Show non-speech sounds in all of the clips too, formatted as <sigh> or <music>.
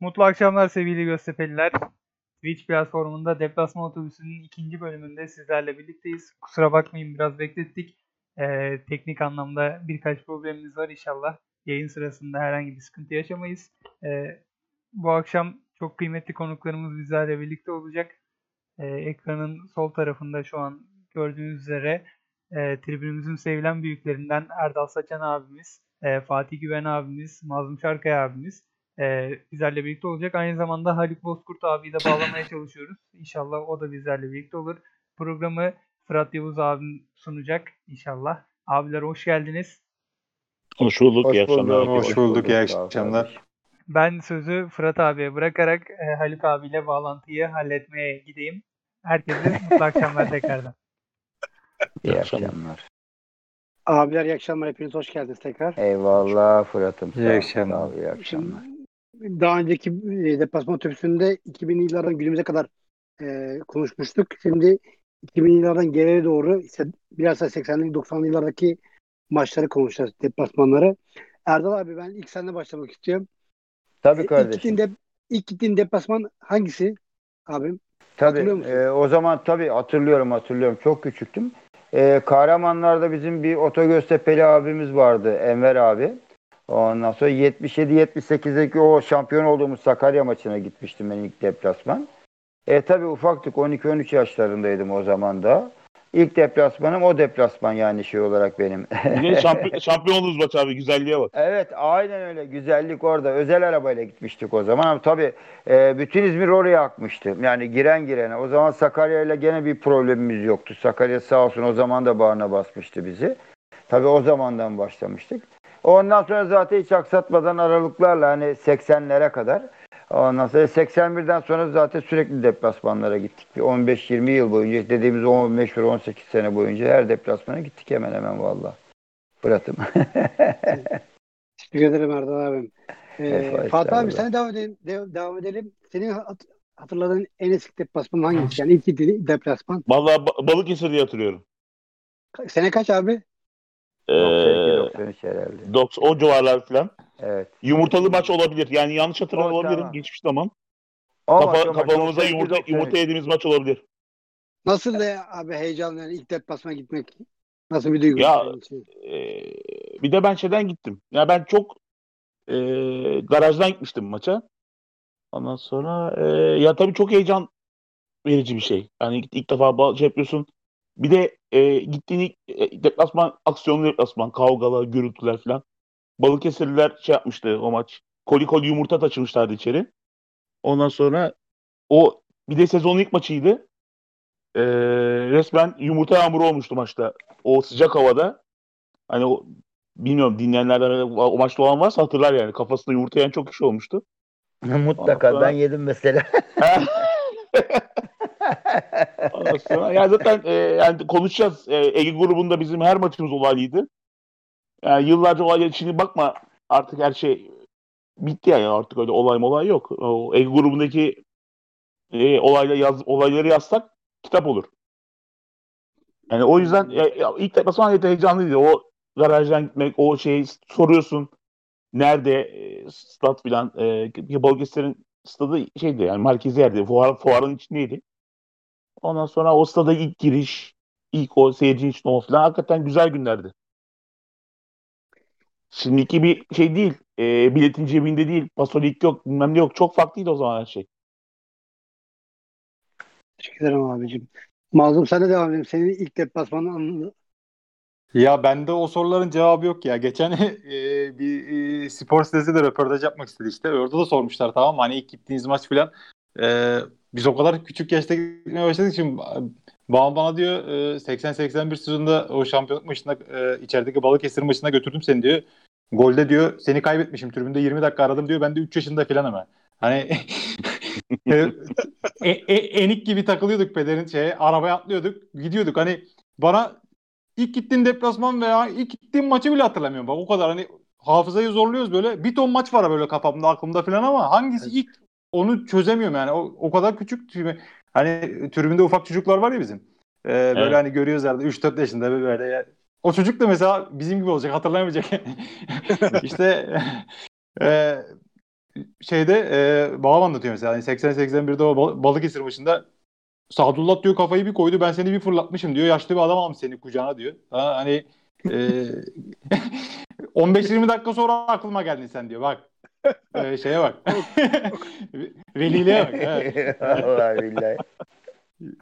Mutlu akşamlar sevgili Göztepe'liler. Twitch platformunda deplasman otobüsünün ikinci bölümünde sizlerle birlikteyiz. Kusura bakmayın biraz beklettik. Ee, teknik anlamda birkaç problemimiz var inşallah. Yayın sırasında herhangi bir sıkıntı yaşamayız. Ee, bu akşam çok kıymetli konuklarımız bizlerle birlikte olacak. Ee, ekranın sol tarafında şu an gördüğünüz üzere e, tribünümüzün sevilen büyüklerinden Erdal Saçan abimiz, e, Fatih Güven abimiz, Mazlum Şarkaya abimiz e, bizlerle birlikte olacak. Aynı zamanda Haluk Bozkurt abiyi de bağlamaya <laughs> çalışıyoruz. İnşallah o da bizlerle birlikte olur. Programı Fırat Yavuz abim sunacak inşallah. Abiler hoş geldiniz. Hoş bulduk. Hoş iyi akşamlar. bulduk, herkese. hoş bulduk. İyi akşamlar. Ben sözü Fırat abiye bırakarak e, Haluk abiyle bağlantıyı halletmeye gideyim. Herkese mutlu akşamlar <laughs> tekrardan. İyi akşamlar. akşamlar. Abiler iyi akşamlar. Hepiniz hoş geldiniz tekrar. Eyvallah Fırat'ım. İyi akşamlar. ol, İyi akşamlar. Şimdi daha önceki e, deplasman otobüsünde 2000'li yıllardan günümüze kadar e, konuşmuştuk. Şimdi 2000'li yıllardan geriye doğru ise biraz da 80'li 90'lı yıllardaki maçları konuşacağız, deplasmanları. Erdal abi ben ilk seninle başlamak istiyorum. Tabii E, İlk kardeşim. gittiğin, de, ilk gittiğin deplasman hangisi abim? Tabii. e, o zaman tabii hatırlıyorum hatırlıyorum. Çok küçüktüm. E, Kahramanlar'da bizim bir Otogöztepe'li abimiz vardı. Enver abi. Ondan sonra 77-78'deki o şampiyon olduğumuz Sakarya maçına gitmiştim ben ilk deplasman. E tabii ufaktık 12-13 yaşlarındaydım o zaman da. İlk deplasmanım o deplasman yani şey olarak benim. Şampiyon, <laughs> şampiyonluğumuz maç abi. Güzelliğe bak. Evet aynen öyle güzellik orada özel arabayla gitmiştik o zaman ama tabii e, bütün İzmir oraya akmıştı yani giren girene o zaman Sakarya ile gene bir problemimiz yoktu Sakarya sağ olsun o zaman da bağrına basmıştı bizi tabii o zamandan başlamıştık ondan sonra zaten hiç aksatmadan aralıklarla hani 80'lere kadar ondan sonra 81'den sonra zaten sürekli deplasmanlara gittik bir 15-20 yıl boyunca dediğimiz 15-18 sene boyunca her deplasmana gittik hemen hemen valla Fırat'ım. <laughs> Teşekkür ederim Erdal abim. E, Estağfurullah. Fatih abi sana devam edelim. de- devam edelim. Senin hat- hatırladığın en eski deplasman hangisi? Yani ilk gittiğin deplasman. Vallahi ba- Balıkesir diye hatırlıyorum. Ka- Sene kaç abi? Ee, 92-93 herhalde. 90, o civarlar falan. Evet. Yumurtalı maç olabilir. Yani yanlış hatırlamıyor O olabilirim tamam. geçmiş zaman. Ama Kafa, kafamıza 92, yumurta, 93. yumurta yediğimiz maç olabilir. Nasıl da abi heyecanlı yani ilk deplasmana gitmek nasıl bir duygu? Ya? Ee, bir de ben şeyden gittim. Ya ben çok e, garajdan gitmiştim maça. Ondan sonra e, ya tabii çok heyecan verici bir şey. Yani ilk, ilk defa şey yapıyorsun. Bir de e, gittiğin e, deplasman, aksiyonlu deplasman, kavgalar, gürültüler falan. Balıkesirliler şey yapmıştı o maç. Koli koli yumurta taşımışlardı içeri. Ondan sonra o bir de sezonun ilk maçıydı. E, resmen yumurta yağmuru olmuştu maçta. O sıcak havada. Hani o bilmiyorum dinleyenlerden o maçta olan varsa hatırlar yani. Kafasında yumurta yiyen çok kişi olmuştu. <laughs> Mutlaka Ondan ben sonra- yedim mesela. <laughs> <laughs> Sonra, yani zaten e, yani konuşacağız. E, Ege grubunda bizim her maçımız olaylıydı. Yani yıllarca olay şimdi bakma artık her şey bitti yani artık öyle olay molay yok. O Ege grubundaki e, olayla yaz, olayları yazsak kitap olur. Yani o yüzden ya, ya ilk deplasman heyecanlıydı. O garajdan gitmek, o şeyi soruyorsun. Nerede e, stat filan. E, Balıkesir'in stadı şeydi yani merkezi yerde. Fuar, fuarın içindeydi. Ondan sonra o stada ilk giriş, ilk o seyirci için o falan hakikaten güzel günlerdi. Şimdiki bir şey değil. E, biletin cebinde değil. Pasolik yok, bilmem ne yok. Çok farklıydı o zaman her şey. Teşekkür ederim abicim. Mazlum sen de devam edelim. Senin ilk deplasmanın anını Ya bende o soruların cevabı yok ya. Geçen <laughs> e, bir e, spor sitesi de röportaj yapmak istedi işte. Orada da sormuşlar tamam mı? Hani ilk gittiğiniz maç filan. E, biz o kadar küçük yaşta gitmeye başladık. Şimdi babam bana diyor e, 80-81 sezonunda o şampiyonluk maçında e, içerideki Balıkesir maçına götürdüm seni diyor. Golde diyor seni kaybetmişim. Tribünde 20 dakika aradım diyor. Ben de 3 yaşında filan hemen. Hani <laughs> e, e, enik gibi takılıyorduk pederin şeye arabaya atlıyorduk gidiyorduk hani bana ilk gittiğin deplasman veya ilk gittiğim maçı bile hatırlamıyorum bak o kadar hani hafızayı zorluyoruz böyle bir ton maç var böyle kafamda aklımda falan ama hangisi ilk onu çözemiyorum yani o, o kadar küçük hani tribünde ufak çocuklar var ya bizim Ee, böyle Evet. hani görüyoruz herhalde 3-4 yaşında böyle o çocuk da mesela bizim gibi olacak hatırlayamayacak <laughs> işte <laughs> e, şeyde e, babam anlatıyor mesela. Hani 80-81'de o Bal- Balıkesir maçında Sadullah diyor kafayı bir koydu ben seni bir fırlatmışım diyor. Yaşlı bir adam almış seni kucağına diyor. Ha, hani e, <laughs> 15-20 dakika sonra aklıma geldin sen diyor. Bak e, şeye bak. <laughs> Veliliğe bak. Evet. <laughs> Vallahi billahi.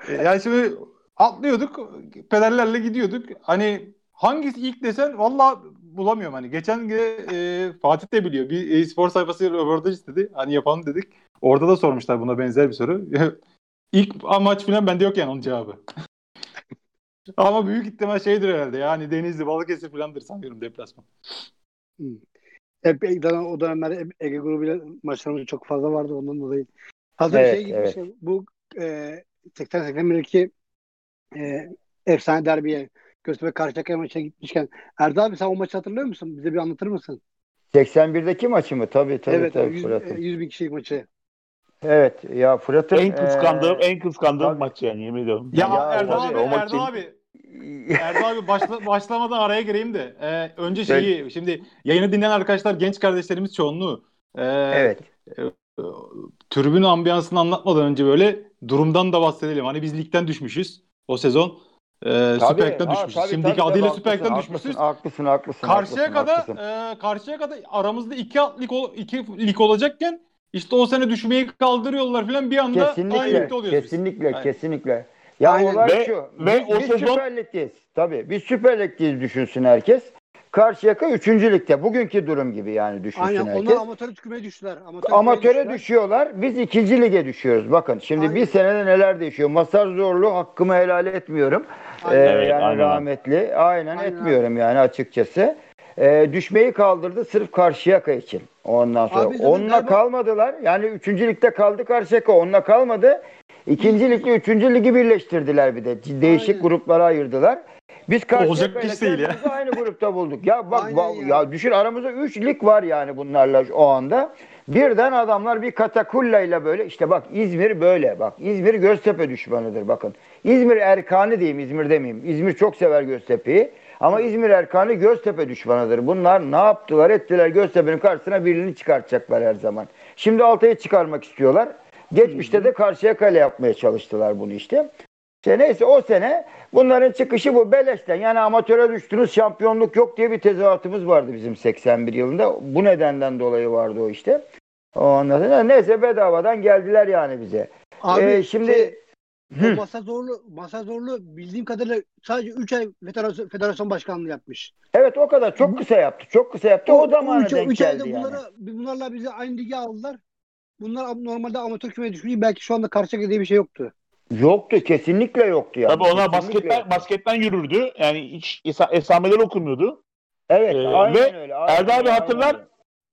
E, Yani şimdi atlıyorduk, pedallerle gidiyorduk. Hani hangisi ilk desen valla bulamıyorum. Hani geçen gün e, Fatih de biliyor. Bir e-spor sayfası röportaj istedi. Hani yapalım dedik. Orada da sormuşlar buna benzer bir soru. <laughs> ilk amaç falan bende yok yani onun cevabı. Ama büyük ihtimal şeydir herhalde. Yani Denizli, Balıkesir falandır sanıyorum deplasman. Hep o dönemler Ege grubuyla maçlarımız çok fazla vardı ondan dolayı. Hazır Evet, şey gitmiş. Bu e, 80-81'deki e, efsane derbiye Göztepe Karşıyaka maçına gitmişken Erdo abi sen o maçı hatırlıyor musun? Bize bir anlatır mısın? 81'deki maçı mı? Tabii tabii. evet, tabii 100, Fırat'ın. 100 bin kişilik maçı. Evet ya Fırat'ın En kıskandığım, e, en kıskandığım tabii. maç yani yemin ediyorum. Ya, Ya Erdal tabii, abi, şey- abi, Erdal abi başla, <laughs> başlamadan araya gireyim de. e, önce şeyi, şimdi yayını dinleyen arkadaşlar genç kardeşlerimiz çoğunluğu. E, evet. e, tribün ambiyansını anlatmadan önce böyle durumdan da bahsedelim. Hani biz ligden düşmüşüz o sezon. E, Tabii, Süper Lig'den düşmüşüz. tabii, Şimdiki tabii, adıyla Süper Lig'den düşmüşüz. Haklısın, haklısın, Karşıya kadar e, karşıya kadar aramızda iki lig, iki lig olacakken işte o sene düşmeyi kaldırıyorlar falan bir anda aynı Kesinlikle, ligde oluyoruz biz. kesinlikle, Aynen. Ya Aynen. olay Ve- şu. ve biz, o biz sezon- Süper Lig'deyiz. Tabii. Biz Süper Lig'deyiz düşünsün herkes. Karşıyaka 3. ligde. Bugünkü durum gibi yani düşünsün Aynen herkes. onlar amatöre kümeye düştüler. Amatör Amatöre düşüyorlar. Biz ikinci lige düşüyoruz. Bakın şimdi Aynen. bir senede neler değişiyor. Masar zorlu hakkımı helal etmiyorum. Aynen. Ee, Evet, yani aynen. rahmetli. Aynen, Aynen. etmiyorum yani açıkçası. Ee, düşmeyi kaldırdı sırf Karşıyaka için. Ondan sonra Abi onunla galiba- kalmadılar. Yani üçüncü ligde kaldı Karşıyaka. Onunla kalmadı. İkinci ligle üçüncü ligi birleştirdiler bir de. Değişik Aynen. gruplara ayırdılar. Biz Olacak iş değil ya. aynı grupta bulduk. Ya bak Aynen ya. ya. düşün aramızda 3 lig var yani bunlarla o anda. Birden adamlar bir katakulla ile böyle işte bak İzmir böyle bak İzmir Göztepe düşmanıdır bakın. İzmir Erkanı diyeyim İzmir demeyeyim. İzmir çok sever Göztepe'yi. Ama İzmir Erkanı Göztepe düşmanıdır. Bunlar ne yaptılar ettiler Göztepe'nin karşısına birini çıkartacaklar her zaman. Şimdi Altay'ı çıkarmak istiyorlar. Geçmişte de karşıya kale yapmaya çalıştılar bunu işte. İşte neyse o sene bunların çıkışı bu beleşten. Yani amatöre düştünüz şampiyonluk yok diye bir tezahüratımız vardı bizim 81 yılında. Bu nedenden dolayı vardı o işte. Ondan sonra neyse bedavadan geldiler yani bize. Abi Ee, şimdi şey, Hı. o masa zorlu, masa zorlu bildiğim kadarıyla sadece 3 ay federasyon, federasyon başkanlığı yapmış. evet o kadar çok kısa yaptı. Çok kısa yaptı. O, zamana üç- denk üç ayda geldi yani. bunlara, bunlarla bizi aynı lige aldılar. Bunlar ab- normalde amatör kümeye düşmüş. Belki şu anda Karşıyaka diye bir şey yoktu. Yoktu kesinlikle yoktu yani. Tabii ona Kesinlikle basketten, yoktu. basketten yürürdü. Yani hiç esa- esameler okumuyordu. Evet Ee, aynen ve öyle. aynen Erdal abi öyle, hatırlar,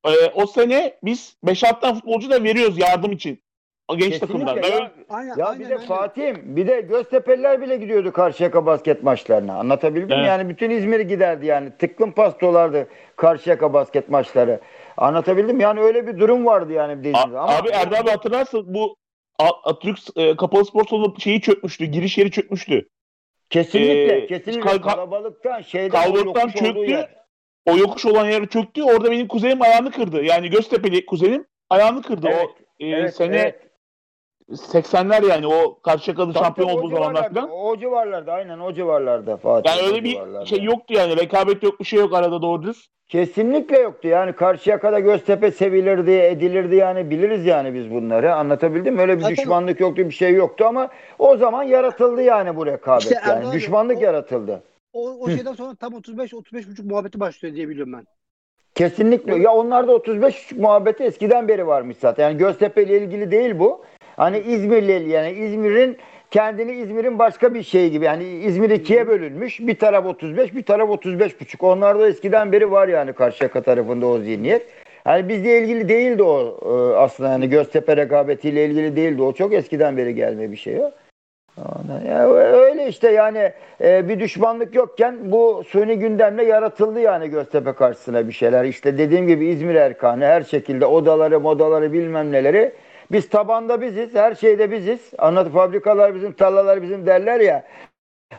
aynen öyle. Ee, o sene biz 5-6 tane futbolcu da veriyoruz yardım için. O genç takımdan. ya. Ben- Aynen, Ya aynen, bir de aynen. Fatih'im bir de Göztepe'liler bile gidiyordu Karşıyaka basket maçlarına. Anlatabildim mi? Evet. Yani bütün İzmir giderdi yani. Tıklım pastolardı Karşıyaka basket maçları. Anlatabildim? Yani öyle bir durum vardı yani bir de İzmir'de. A- abi Erdal abi hatırlarsın bu Atatürk e, Kapalı Spor Salonu şeyi çökmüştü. Giriş yeri çökmüştü. Kesinlikle, Ee, kesinlikle kal- kal- kalabalıktan şeyden olduğu çöktü. yer. O yokuş olan yeri çöktü. Orada benim kuzenim ayağını kırdı. Yani Göztepe'li kuzenim ayağını kırdı. Evet, o e, evet, sene evet. 80'ler yani o Karşıyaka'da Tabii şampiyon olduğu o zamanlar civarlarda, falan. O civarlarda aynen o civarlarda Fatih. Yani öyle bir civarlarda. şey yoktu yani. Rekabet yok bir şey yok arada doğru düz. Kesinlikle yoktu. Yani Karşıyaka'da Göztepe sevilirdi, edilirdi yani biliriz yani biz bunları. Anlatabildim mi? Öyle bir Zaten- düşmanlık yoktu, bir şey yoktu ama o zaman yaratıldı yani bu rekabet. İşte yani abi, düşmanlık o- yaratıldı. O, o şeyden sonra tam 35 35 buçuk muhabbeti başlıyor diye biliyorum ben. Kesinlikle. Ya onlarda 35 muhabbeti eskiden beri varmış zaten. Yani Göztepe ile ilgili değil bu. Hani İzmir'le ilgili yani İzmir'in kendini İzmir'in başka bir şey gibi. Yani İzmir ikiye bölünmüş. Bir taraf 35, bir taraf 35 buçuk. Onlarda eskiden beri var yani Karşıyaka tarafında o zihniyet. Hani bizle ilgili değildi o e, aslında yani Göztepe rekabetiyle ilgili değildi. O çok eskiden beri gelme bir şey o. Ondan- Ya öyle işte yani e, bir düşmanlık yokken bu suni gündemle yaratıldı yani Göztepe karşısına bir şeyler. İşte dediğim gibi İzmir Erkanı her şekilde odaları modaları bilmem neleri. Biz tabanda biziz, her şeyde biziz. Anlat fabrikalar bizim, tarlalar bizim derler ya.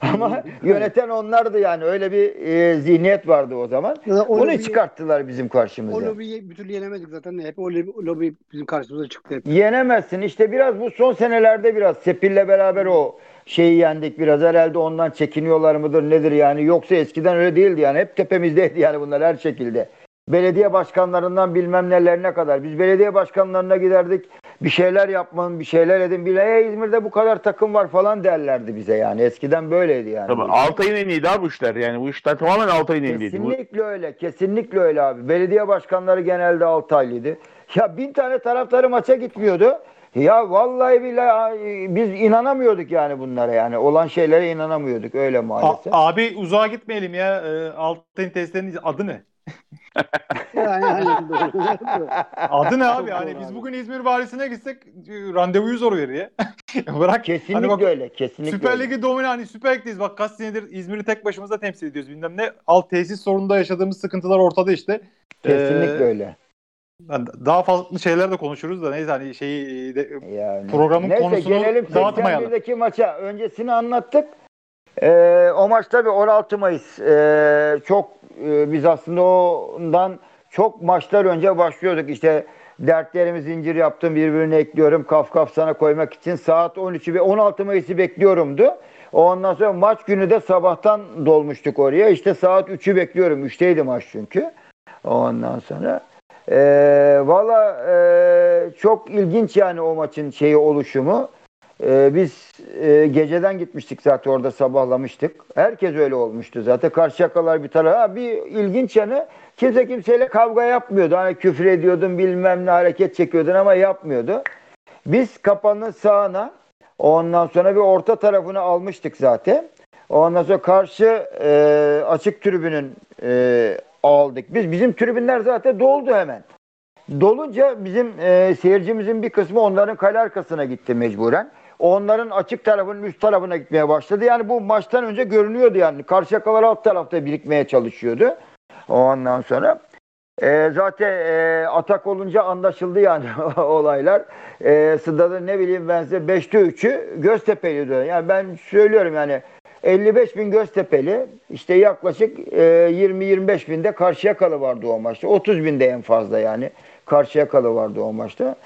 Ama yöneten onlardı yani. Öyle bir e, zihniyet vardı o zaman. Zaten o Bunu lobiyi- çıkarttılar bizim O karşımıza. lobiyi bir türlü yenemedik zaten. Hep o lobi, lobi bizim karşımıza çıktı hep. Yenemezsin. İşte biraz bu son senelerde biraz Sepil'le beraber o şeyi yendik biraz. Herhalde ondan çekiniyorlar mıdır nedir yani. Yoksa eskiden öyle değildi yani. Hep tepemizdeydi yani bunlar her şekilde. Belediye başkanlarından bilmem nelerine kadar. Biz belediye başkanlarına giderdik. Bir şeyler yapmanın, bir şeyler edin. Bile "Ey, İzmir'de bu kadar takım var falan derlerdi bize yani. Eskiden böyleydi yani. Tabii Altay'ın en abi bu işler. Yani bu işler tamamen Altay'ın en iyiydi. Bu- Kesinlikle öyle. Kesinlikle öyle abi. Belediye başkanları genelde Altaylıydı. Ya bin tane taraftarı maça gitmiyordu. Ya vallahi billahi biz inanamıyorduk yani bunlara yani. Olan şeylere inanamıyorduk öyle A- maalesef. abi uzağa gitmeyelim ya. Ee, Altay'ın testlerinin adı ne? <laughs> Doğru. <laughs> Adı ne abi? Hani biz bugün İzmir valisine gitsek e, randevuyu zor verir ya. <laughs> Bırak Kesinlikle Hani bak- öyle. Kesinlikle Süper. Ligi domine hani Süper Lig'deyiz. Bak kaç senedir İzmir'i tek başımıza temsil ediyoruz bilmem ne. Alt tesis sorununda yaşadığımız sıkıntılar ortada işte. Kesinlikle Ee, öyle. hani Daha farklı şeyler de konuşuruz da neyse hani şeyi de, Yani. programın Neyse konusunu gelelim dağıtmayalım. 81'deki maça. Öncesini anlattık. Ee, o maç tabii 16 Mayıs. Ee, çok e, biz aslında ondan çok maçlar önce başlıyorduk. İşte dertlerimi zincir yaptım birbirine ekliyorum. Kaf kaf sana koymak için saat 13'ü ve 16 Mayıs'ı bekliyorumdu. Ondan sonra maç günü de sabahtan dolmuştuk oraya. İşte saat 3'ü bekliyorum. 3'teydi maç çünkü. Ondan sonra ee, Valla ee, çok ilginç yani o maçın şeyi oluşumu. Ee, biz e, geceden gitmiştik zaten orada sabahlamıştık. Herkes öyle olmuştu zaten. Karşıyakalar bir taraf. Ha, bir ilginç yanı kimse kimseyle kavga yapmıyordu. Hani küfür ediyordun bilmem ne hareket çekiyordun ama yapmıyordu. Biz kapanın sağına ondan sonra bir orta tarafını almıştık zaten. Ondan sonra karşı e, açık tribünün e, aldık. Biz bizim tribünler zaten doldu hemen. Dolunca bizim e, seyircimizin bir kısmı onların kale arkasına gitti mecburen. Onların açık tarafının üst tarafına gitmeye başladı. Yani bu maçtan önce görünüyordu yani. Karşıyakalar alt tarafta birikmeye çalışıyordu. Ondan sonra e, zaten e, atak olunca anlaşıldı yani <laughs> olaylar. E, Sıda'da ne bileyim ben size 5'te 3'ü Göztepe'li diyor. Yani ben söylüyorum yani 55 bin Göztepe'li işte yaklaşık e, 20-25 bin de Karşıyakalı vardı o maçta. 30 bin de en fazla yani Karşıyakalı vardı o maçta.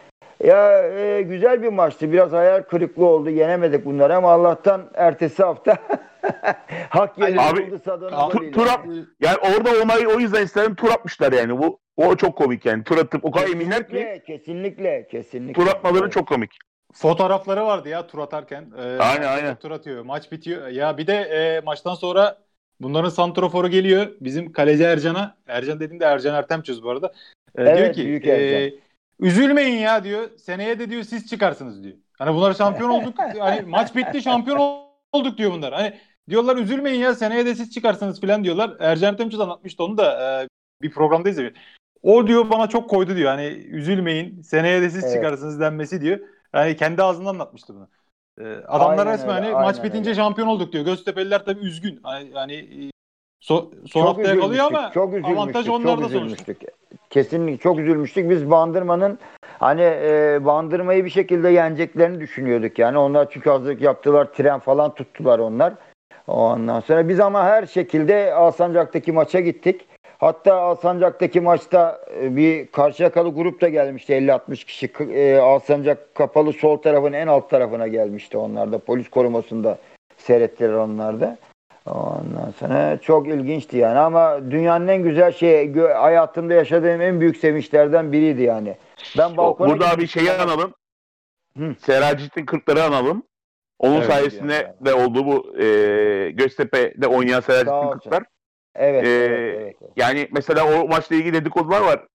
Ya e, güzel bir maçtı. Biraz hayal kırıklığı oldu. Yenemedik bunları ama Allah'tan ertesi hafta <laughs> hak buldu Sada'nın Abi, golüyle. tur at- Yani orada olmayı o yüzden isterim tur atmışlar yani. Bu o çok komik yani. Tur atıp o kadar eminler ki Kesinlikle, kesinlikle, kesinlikle. tur atmaları Evet. çok komik. Fotoğrafları vardı ya tur atarken. Ee, Aynen, aynen. Tur atıyor. Maç bitiyor. Ya bir de e, maçtan sonra bunların santroforu geliyor. Bizim kaleci Ercan'a. Ercan dediğimde Ercan Ertemçöz bu arada. Ee, diyor Evet, ki büyük e, Ercan. Üzülmeyin ya diyor. Seneye de diyor siz çıkarsınız diyor. Hani bunlar şampiyon olduk. <laughs> hani maç bitti şampiyon olduk diyor bunlar. Hani diyorlar üzülmeyin ya seneye de siz çıkarsınız falan diyorlar. Ercan Ertemçöz anlatmıştı onu da e, bir programda izledim. O diyor bana çok koydu diyor. Hani üzülmeyin seneye de siz Evet. çıkarsınız denmesi diyor. Yani kendi ağzından anlatmıştı bunu. Ee, adamlar Aynen resmen öyle, hani maç bitince öyle. şampiyon olduk diyor. Göztepe'liler tabii üzgün. Hani, hani e, so, son Çok haftaya kalıyor ama çok avantaj onlarda sonuçta. Kesinlikle çok üzülmüştük. Biz Bandırma'nın hani e, Bandırma'yı bir şekilde yeneceklerini düşünüyorduk yani. Onlar çünkü hazırlık yaptılar, tren falan tuttular onlar. Ondan sonra biz ama her şekilde Alsancak'taki maça gittik. Hatta Alsancak'taki maçta e, bir Karşıyakalı grup da gelmişti 50-60 kişi. E, Alsancak kapalı sol tarafın en alt tarafına gelmişti onlar da. Polis korumasında seyrettiler onlar da. Ondan sonra çok ilginçti yani ama dünyanın en güzel şey hayatımda yaşadığım en büyük sevinçlerden biriydi yani. Ben balkona Burada gittim. bir şeyi analım. Hı. Seracit'in 40'ları analım. Onun Evet, sayesinde ya. de oldu bu e, Göztepe'de oynayan Seracit'in olsun. 40'lar. Evet, Ee, evet, evet, evet. Yani mesela o maçla ilgili dedikodular var.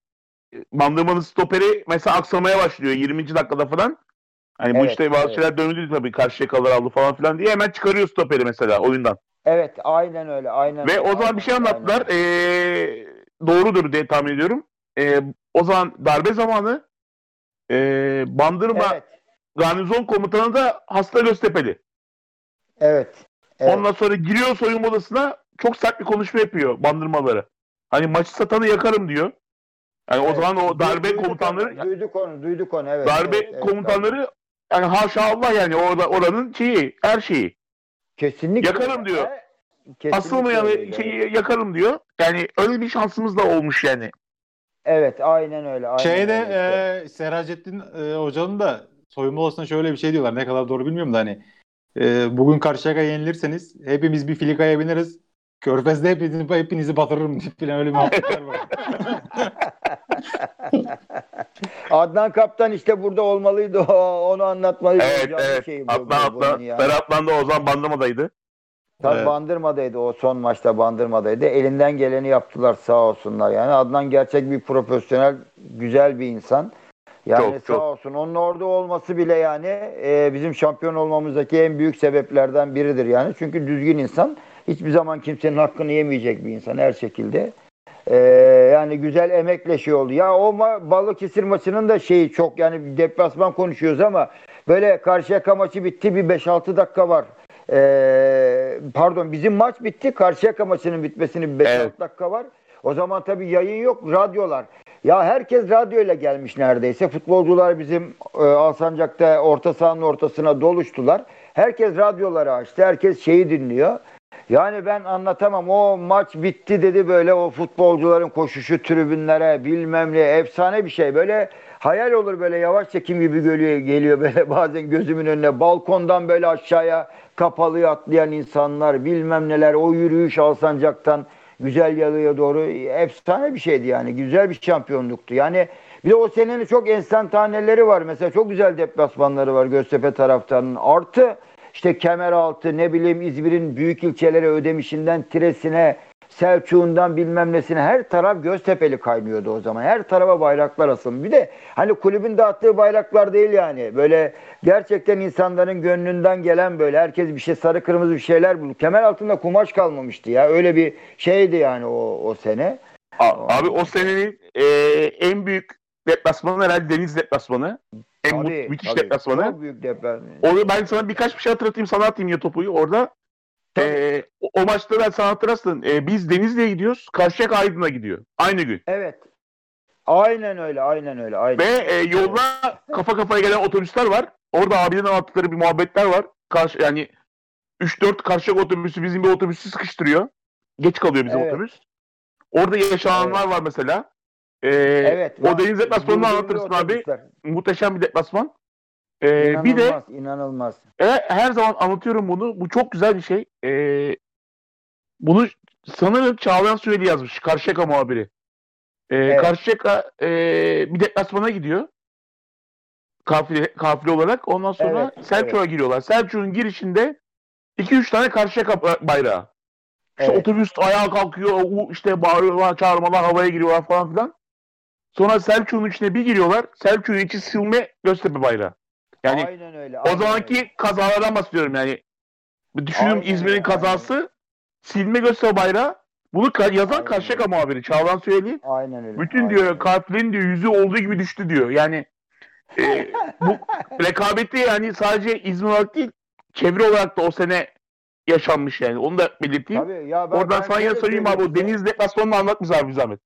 Bandırmanın stoperi mesela aksamaya başlıyor 20. dakikada falan. Hani bu Evet, işte bazı evet. şeyler döndü tabii karşıya kalır aldı falan filan diye hemen çıkarıyor stoperi mesela oyundan. Evet, aynen öyle, aynen. Ve öyle, o zaman aynen bir şey anlattılar. aynen. Ee, doğrudur diye tahmin ediyorum. Ee, o zaman darbe zamanı ee, Bandırma Evet, garnizon komutanı da hasta Göztepe'li. evet. evet. Ondan sonra giriyor soyunma odasına çok sert bir konuşma yapıyor bandırmaları. Hani maçı satanı yakarım diyor. Yani o Evet. zaman o darbe Duyduk komutanları onu, duyduk onu, duyduk onu, evet. darbe evet, evet, komutanları yani haşa Allah yani orada oranın şeyi her şeyi. Kesinlikle. Yakarım diyor. Kesinlikle Asıl mı yani şeyi yakarım diyor. Yani öyle bir şansımız da olmuş yani. Evet aynen öyle. Aynen Şeyde öyle e, Seracettin e, hocanın da soyunma odasında şöyle bir şey diyorlar. Ne kadar doğru bilmiyorum da hani e, bugün Karşıyaka yenilirseniz hepimiz bir filikaya bineriz. Körfez'de hepinizi, hepinizi batırırım <laughs> falan öyle bir var. <laughs> <laughs> Adnan Kaptan işte burada olmalıydı. <laughs> Onu anlatmalıydı. Evet Hocam evet. şey bu- Atlan bu- bunun atlan. ya. Berat'lan da Ozan Bandırma'daydı. Tabii Evet. Bandırma'daydı o son maçta Bandırma'daydı. Elinden geleni yaptılar sağ olsunlar yani. Adnan gerçek bir profesyonel, güzel bir insan. Yani Çok, sağ çok. olsun. Onun orada olması bile yani e, bizim şampiyon olmamızdaki en büyük sebeplerden biridir yani. Çünkü düzgün insan. Hiçbir zaman kimsenin hakkını yemeyecek bir insan her şekilde. E, yani güzel emekle şey oldu. Ya o ma- Balıkesir maçının da şeyi çok yani deplasman konuşuyoruz ama böyle Karşıyaka maçı bitti bir 5-6 dakika var. Ee, pardon bizim maç bitti. Karşıyaka maçının bitmesinin 5-6 Evet. dakika var. O zaman tabii yayın yok, radyolar. Ya herkes radyoyla gelmiş neredeyse. Futbolcular bizim e, Alsancak'ta orta sahanın ortasına doluştular. Herkes radyoları açtı. Herkes şeyi dinliyor. Yani ben anlatamam. O maç bitti dedi böyle o futbolcuların koşuşu tribünlere bilmem ne efsane bir şey. Böyle hayal olur böyle yavaş çekim gibi geliyor, geliyor böyle <laughs> bazen gözümün önüne. Balkondan böyle aşağıya kapalıya atlayan insanlar bilmem neler o yürüyüş Alsancak'tan güzel yalıya doğru efsane bir şeydi yani. Güzel bir şampiyonluktu. Yani bir de o senenin çok enstantaneleri var. Mesela çok güzel deplasmanları var Göztepe taraftarının. Artı işte Kemeraltı ne bileyim İzmir'in büyük ilçeleri Ödemiş'inden Tires'ine Selçuk'undan bilmem nesine her taraf Göztepe'li kaynıyordu o zaman. Her tarafa bayraklar asılmış. Bir de hani kulübün dağıttığı bayraklar değil yani. Böyle gerçekten insanların gönlünden gelen böyle herkes bir şey sarı kırmızı bir şeyler bulur. Kemer altında kumaş kalmamıştı ya. Öyle bir şeydi yani o, o sene. Abi o senenin e, en büyük deplasmanı herhalde Deniz deplasmanı. Mu- Tabii, müthiş tabii. deplasmanı. Çok büyük deprem. Onu ben sana birkaç bir şey hatırlatayım sana atayım ya topuyu orada. E, o, o maçta ben sana hatırlarsın. E, biz Denizli'ye gidiyoruz. Karşıyaka Aydın'a gidiyor. Aynı gün. Evet. Aynen öyle, aynen öyle. Aynen. Ve e, yolda kafa kafaya gelen otobüsler var. Orada abilerin anlattıkları bir muhabbetler var. Karşı, yani 3-4 Karşıyaka otobüsü bizim bir otobüsü sıkıştırıyor. Geç kalıyor bizim Evet. otobüs. Orada yaşananlar var mesela. E, Evet. o Deniz deplasmanını anlatırsın abi. otobüsler. Muhteşem bir deplasman. E, bir de İnanılmaz, inanılmaz. e, her zaman anlatıyorum bunu. Bu çok güzel bir şey. E, bunu sanırım Çağlayan Süreli yazmış. Karşıyaka muhabiri. E, Evet. Karşıyaka e, bir deplasmana gidiyor. Kafile, kafile olarak. Ondan sonra Evet, Selçuk'a giriyorlar. Selçuk'un girişinde 2-3 tane Karşıyaka ba- bayrağı. İşte Evet. otobüs ayağa kalkıyor. işte bağırıyorlar, çağırmalar, havaya giriyorlar falan filan. Sonra Selçuk'un içine bir giriyorlar. Selçuk'un içi silme Göztepe bayrağı. Yani aynen öyle. o aynen zamanki öyle. kazalardan bahsediyorum yani. Düşünün İzmir'in kazası silme Göztepe bayrağı. Bunu ka- yazan Aynen Karşıyaka muhabiri Çağlan Süheyli. Aynen öyle. Bütün aynen diyor katilin diyor yüzü olduğu gibi düştü diyor. Yani e, bu <laughs> rekabeti yani sadece İzmir olarak değil çevre olarak da o sene yaşanmış yani. Onu da belirteyim. Tabii ya ben, Oradan ben sana sorayım abi o söyleyeyim. Deniz deplasmanını anlat bize abi zahmet.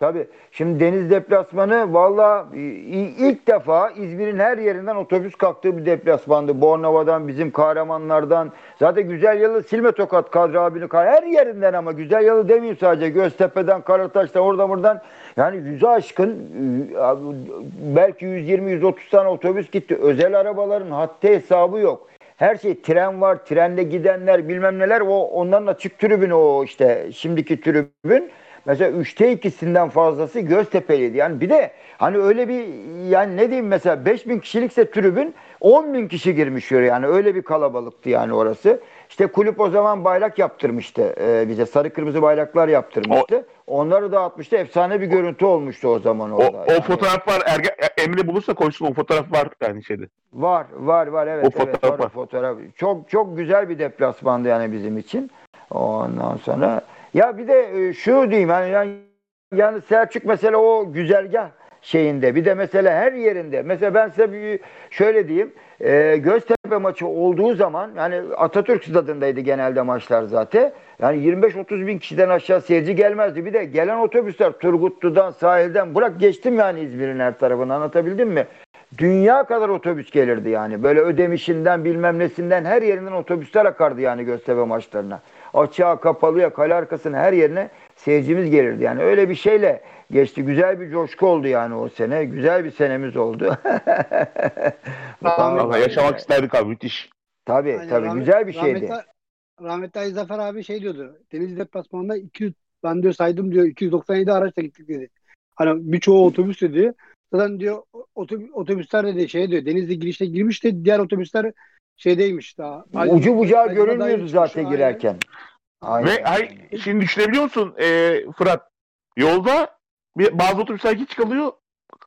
Tabii. Şimdi deniz deplasmanı valla i- ilk defa İzmir'in her yerinden otobüs kalktığı bir deplasmandı. Bornova'dan, bizim kahramanlardan. Zaten Güzel Yalı, Silme Tokat, Kadri abini her yerinden ama Güzel Yalı demeyeyim sadece. Göztepe'den, Karataş'tan, oradan buradan. Yani yüze aşkın e, belki 120-130 tane otobüs gitti. Özel arabaların haddi hesabı yok. Her şey tren var, trenle gidenler bilmem neler. O onların açık tribünü o işte şimdiki tribün. Mesela üçte ikisinden fazlası Göztepe'liydi. Yani bir de hani öyle bir yani ne diyeyim mesela 5000 kişilikse tribün 10 bin kişi girmiş oraya. Yani öyle bir kalabalıktı yani orası. İşte kulüp o zaman bayrak yaptırmıştı e, bize. Sarı kırmızı bayraklar yaptırmıştı. Onları dağıtmıştı. Efsane bir görüntü olmuştu o zaman O, orada. o Yani fotoğraf var. Erge, Emre bulursa koysun o fotoğraf var yani şeyde. Var, var, var. Evet, O evet. fotoğraf Var, o var. fotoğraf. Çok çok güzel bir deplasmandı yani bizim için. Ondan sonra ya bir de e, şu diyeyim yani, yani yani Selçuk mesela o güzergah şeyinde bir de mesela her yerinde mesela ben size bir şöyle diyeyim e, Göztepe maçı olduğu zaman yani Atatürk stadındaydı genelde maçlar zaten yani 25-30 bin kişiden aşağı seyirci gelmezdi bir de gelen otobüsler Turgutlu'dan sahilden bırak geçtim yani İzmir'in her tarafını anlatabildim mi? dünya kadar otobüs gelirdi yani. Böyle ödemişinden bilmem nesinden her yerinden otobüsler akardı yani Göztepe maçlarına. Açığa kapalıya kale arkasına her yerine seyircimiz gelirdi. Yani öyle bir şeyle geçti. Güzel bir coşku oldu yani o sene. Güzel bir senemiz oldu. <laughs> Tamam. Valla yaşamak isterdik abi müthiş. Tabii Aynen, tabii rahmet- güzel bir şeydi. Rahmetli, rahmetli Ali Zafer abi şey diyordu. Denizli deplasmanında 200 ben diyor saydım diyor 297 araçla gittik dedi. Hani birçoğu otobüs dedi. Zaten diyor otobüs, otobüsler dedi şey diyor Denizli girişte girmişti. Diğer otobüsler şeydeymiş daha. Ucu bucağı Aydın'a görünmüyordu zaten girerken. Aynen. Ve hay, şimdi düşünebiliyor musun e, Fırat? Yolda bir, bazı otobüsler hiç kalıyor.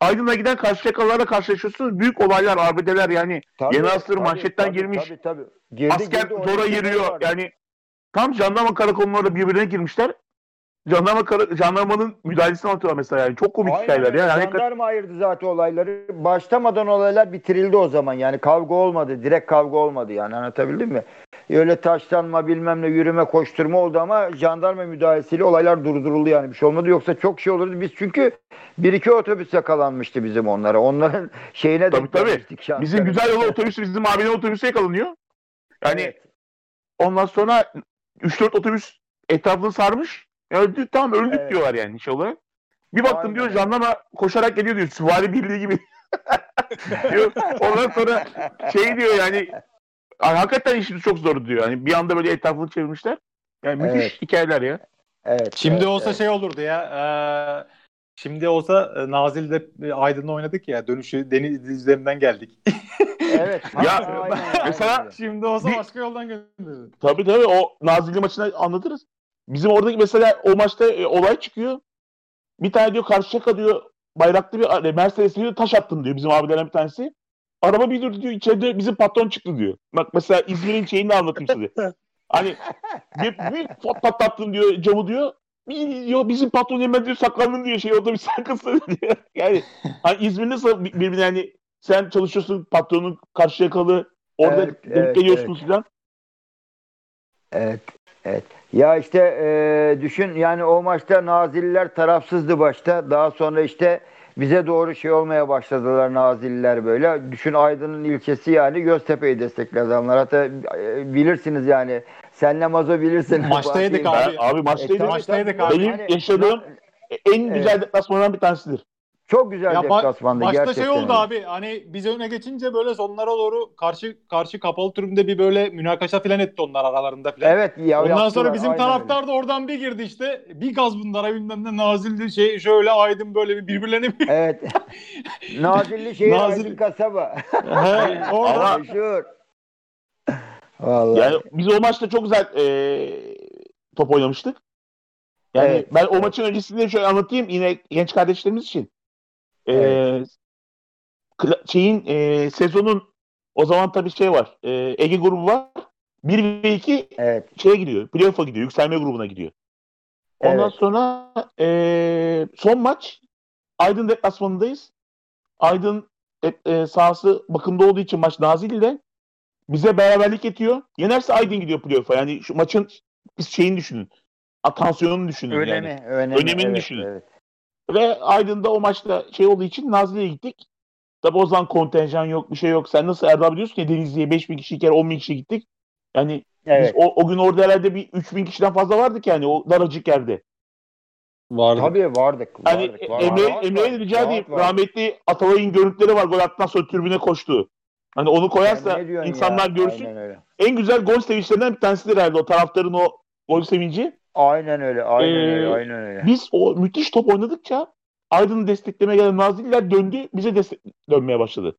Aydın'a giden karşıyakalarla karşılaşıyorsunuz. Büyük olaylar, arbedeler yani. Tabii, Yeni asır tabii, manşetten tabii, girmiş. Tabii tabii. Girdi, Asker girdi, zora giriyor. Yani tam jandarma karakolları birbirine girmişler. Jandarma kara, jandarmanın müdahalesini anlatıyorlar mesela yani. Çok komik Aynen hikayeler. Yani hakikaten- Jandarma ayırdı zaten olayları. Başlamadan olaylar bitirildi o zaman. Yani kavga olmadı. Direkt kavga olmadı yani anlatabildim mi? Öyle taşlanma bilmem ne yürüme koşturma oldu ama jandarma müdahalesiyle olaylar durduruldu yani bir şey olmadı. Yoksa çok şey olurdu. Biz çünkü bir iki otobüs yakalanmıştı bizim onlara. Onların <laughs> şeyine Tabii, tabii. Bizim güzel yolu otobüsü bizim abinin otobüsü yakalanıyor. Yani Evet. ondan sonra 3-4 otobüs etrafını sarmış. Ya öldük tamam öldük Evet. diyorlar yani olarak. Bir baktım Aynen diyor jandarma koşarak geliyor diyor. Süvari birliği gibi. <laughs> diyor. Ondan sonra şey diyor yani "Ay, hakikaten işimiz çok zor diyor. Yani bir anda böyle etrafını çevirmişler. Yani müthiş Evet. hikayeler ya. Evet. Şimdi evet, olsa evet. şey olurdu ya. eee, şimdi olsa e, Nazilli'de e, Aydın'la oynadık ya. Dönüşü deniz üzerinden geldik. <laughs> Evet. <laughs> Ya, aynen, aynen mesela- öyle. şimdi olsa Bir- başka yoldan gönderirdi. Tabii tabii o Nazilli maçını anlatırız. Bizim oradaki mesela o maçta e, olay çıkıyor. Bir tane diyor Karşıyaka diyor bayraklı bir e, Mercedes diyor taş attım diyor bizim abilerden bir tanesi. Araba bir durdu diyor içeride bizim patron çıktı diyor. Bak mesela İzmir'in şeyini de anlatayım size. Hani bir, bir pat- patlattım diyor camı diyor. Diyor bizim patron hemen diyor saklandın diyor şey orada bir sakınsın diyor. <laughs> Yani hani İzmir nasıl bir- birbirine hani sen çalışıyorsun patronun Karşıyakalı orada Evet, denk evet, geliyorsunuz falan. Evet. Evet. Ya işte e, düşün yani o maçta Nazilliler tarafsızdı başta. Daha sonra işte bize doğru şey olmaya başladılar Nazilliler böyle. Düşün Aydın'ın ilçesi yani Göztepe'yi destekledi adamlar. Hatta e, bilirsiniz yani. Senle Mazo bilirsin. <laughs> Maçtaydık abi. Ben, abi maçtaydım. tabii, Maçtaydık abi. Benim Yani- yaşadığım en güzel Evet. deplasmanlardan bir tanesidir. Çok güzel Ya ba- deplasmandı başta gerçekten. şey oldu öyle. abi hani biz öne geçince böyle sonlara doğru karşı karşı kapalı tribünde bir böyle münakaşa falan etti onlar aralarında falan. Evet ya Ondan sonra bizim aynen öyle. taraftar da oradan bir girdi işte. Bir gaz bunlara bilmem ne Nazilli şey şöyle Aydın böyle bir birbirlerine bir Evet. <laughs> Nazilli şehir Nazilli- Aydın kasaba. <laughs> Orada Meşhur. Vallahi. Yani biz o maçta çok güzel eee, top oynamıştık. Yani Evet, ben o maçın öncesinde şöyle anlatayım yine genç kardeşlerimiz için. Eee, kla- şeyin eee, sezonun o zaman tabii şey var. eee, Ege grubu var. 1 ve 2 Evet. şeye gidiyor. Playoff'a gidiyor. Yükselme grubuna gidiyor. Ondan Evet. sonra eee, son maç Aydın deplasmanındayız. Aydın e, e, sahası bakımda olduğu için maç Nazilli'de bize beraberlik yetiyor. Yenerse Aydın gidiyor playoff'a. Yani şu maçın biz şeyini düşünün. A, tansiyonunu düşünün Önemi, yani. önemi. Önemini evet, düşünün. Evet. Ve Aydın'da o maçta şey olduğu için Nazilli'ye gittik. Tabi o zaman kontenjan yok, bir şey yok. Sen nasıl Erdal biliyorsun ya Denizli'ye 5000 kişi kere 10 bin kişi gittik. Yani Evet. biz o, o gün orada herhalde bir 3000 kişiden fazla vardık yani o daracık yerde. vardı. Tabii vardık. Hani vardık, var- Emre, rahat Emre'ye var, rica edeyim. var. Rahmetli Atalay'ın görüntüleri var gol attıktan sonra tribüne koştu. Hani onu koyarsa insanlar ya? görsün. En güzel gol sevinçlerinden bir tanesidir herhalde o taraftarın o gol sevinci. Aynen öyle. Aynen Ee, öyle. Aynen öyle. Biz o müthiş top oynadıkça Aydın'ı desteklemeye gelen Nazilliler döndü. Bize destek dönmeye başladı.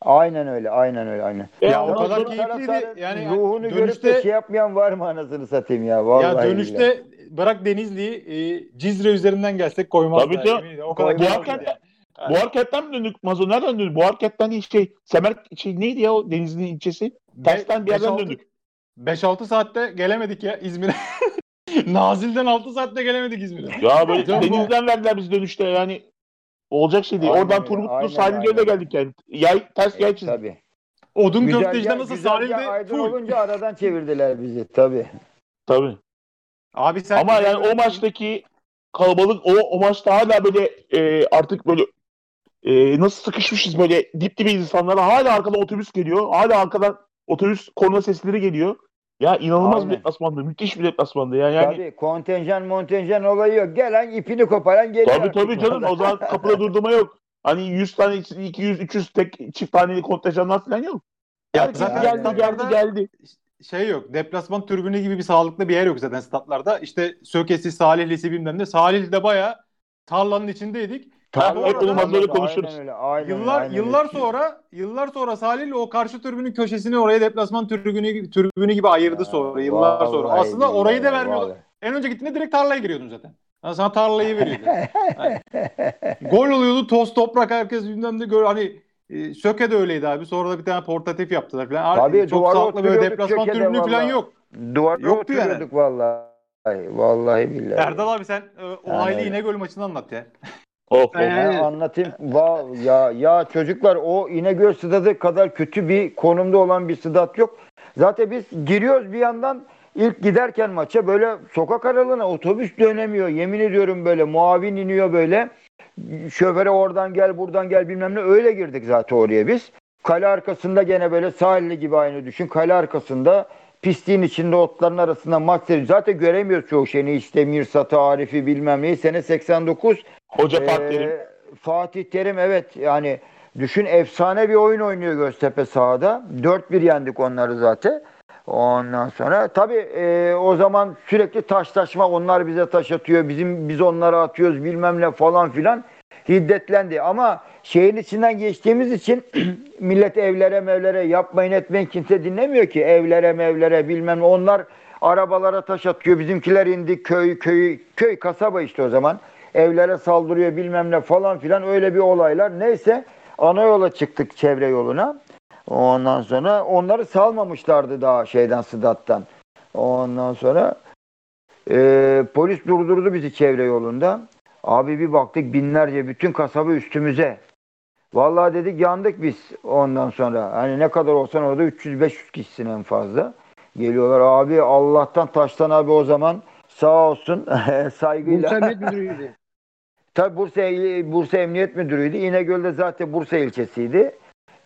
Aynen öyle. Aynen öyle. Aynen. Ve Ya o kadar keyifliydi. Yani ruhunu görüp dönüşte de şey yapmayan var mı anasını satayım ya. Vallahi ya billahi. dönüşte bırak Denizli'yi e, Cizre üzerinden gelsek koymazlar. Tabii ediyorum. O kadar Koymaz. Bu keyifliydi hakikaten yani. bu hareketten mi döndük? Mazo nereden döndük? Bu hareketten değil şey. Semer şey neydi ya o Denizli'nin ilçesi? Tersten bir yerden 5-6 döndük. 5-6 saatte gelemedik ya İzmir'e. <laughs> <laughs> Nazil'den 6 saatte gelemedik İzmir'e. Ya böyle denizden verdiler biz dönüşte yani. Olacak şey değil. Aynen Oradan öyle, Turgutlu aynen, sahilde geldik yani. Yay, ters yay çizdik. tabii. Odun köftecide nasıl sahilde Aydın full. olunca aradan çevirdiler bizi. Tabii. Tabii. Abi sen Ama yani o maçtaki kalabalık o, o maçta hala böyle e, artık böyle e, nasıl sıkışmışız böyle dip dibe insanlara. Hala arkadan otobüs geliyor. Hala arkadan otobüs korna sesleri geliyor. Ya inanılmaz bir Aynen. deplasmandı. Müthiş bir deplasmandı ya. Yani Tabii kontenjan montenjan olayı yok. Gelen ipini koparan geliyor. Tabii tabii canım. O zaman <laughs> kapıda durdurma yok. Hani 100 tane, 200, 300 tek çift taneli kontenjanlar falan yok. Ya Herkes zaten geldi, geldi, statlarda geldi. şey yok. Deplasman tribünü gibi bir sağlıklı bir yer yok zaten statlarda. İşte Sökesi, Salihlisi bilmem ne. Salihli'de bayağı tarlanın içindeydik. Tabii, hep bunu mazları konuşuruz. Aynen öyle, aynen, Yıllar aynen yıllar öyle. sonra yıllar sonra Salihli o karşı tribünün köşesini oraya deplasman tribünü tribünü gibi ayırdı sonra yıllar sonra. Vallahi Aslında orayı da vermiyorlar. vallahi. En önce gittiğinde direkt tarlaya giriyordun zaten. Yani sana tarlayı veriyordu. Yani <laughs> gol oluyordu toz toprak herkes bilmem de gör hani e, Söke de öyleydi abi. Sonra da bir tane portatif yaptılar falan. Tabii, Çok sağlıklı böyle deplasman tribünü falan yok. Duvarda Yoktu yani. vallahi. Vallahi billahi. Erdal abi sen e, olaylı öyle. İnegöl maçını anlat ya. Of, of. Aynen. Ben anlatayım. Va- ya ya çocuklar o İnegöl stadı kadar kötü bir konumda olan bir stat yok. Zaten biz giriyoruz bir yandan ilk giderken maça böyle sokak aralığına otobüs dönemiyor. Yemin ediyorum böyle muavin iniyor böyle. Şoföre oradan gel buradan gel bilmem ne öyle girdik zaten oraya biz. Kale arkasında gene böyle sahilli gibi aynı düşün. Kale arkasında pisliğin içinde otların arasında maç seyrediyor. Zaten göremiyoruz çoğu şeyini işte Mirsat'ı, Arif'i bilmem neyi. Sene 89 Hoca ee, Fatih Terim. Fatih Terim evet yani düşün efsane bir oyun oynuyor Göztepe sahada. 4-1 yendik onları zaten. Ondan sonra tabii e, o zaman sürekli taşlaşma onlar bize taş atıyor. Bizim biz onlara atıyoruz bilmem ne falan filan hiddetlendi. Ama şeyin içinden geçtiğimiz için <clears throat> millet evlere mevlere yapmayın etmeyin kimse dinlemiyor ki. Evlere mevlere bilmem ne. Onlar arabalara taş atıyor. Bizimkiler indi köy köy köy kasaba işte o zaman. Evlere saldırıyor bilmem ne falan filan öyle bir olaylar. Neyse ana yola çıktık çevre yoluna. Ondan sonra onları salmamışlardı daha şeyden Sıdat'tan. Ondan sonra e, polis durdurdu bizi çevre yolunda. Abi bir baktık binlerce bütün kasaba üstümüze. Vallahi dedik yandık biz ondan sonra. Hani ne kadar olsan orada 300-500 kişisin en fazla. Geliyorlar abi Allah'tan taştan abi o zaman sağ olsun <laughs> saygıyla. Emniyet Müdürü'ydü. Tabii Bursa, Bursa Emniyet Müdürü'ydü. İnegöl'de zaten Bursa ilçesiydi.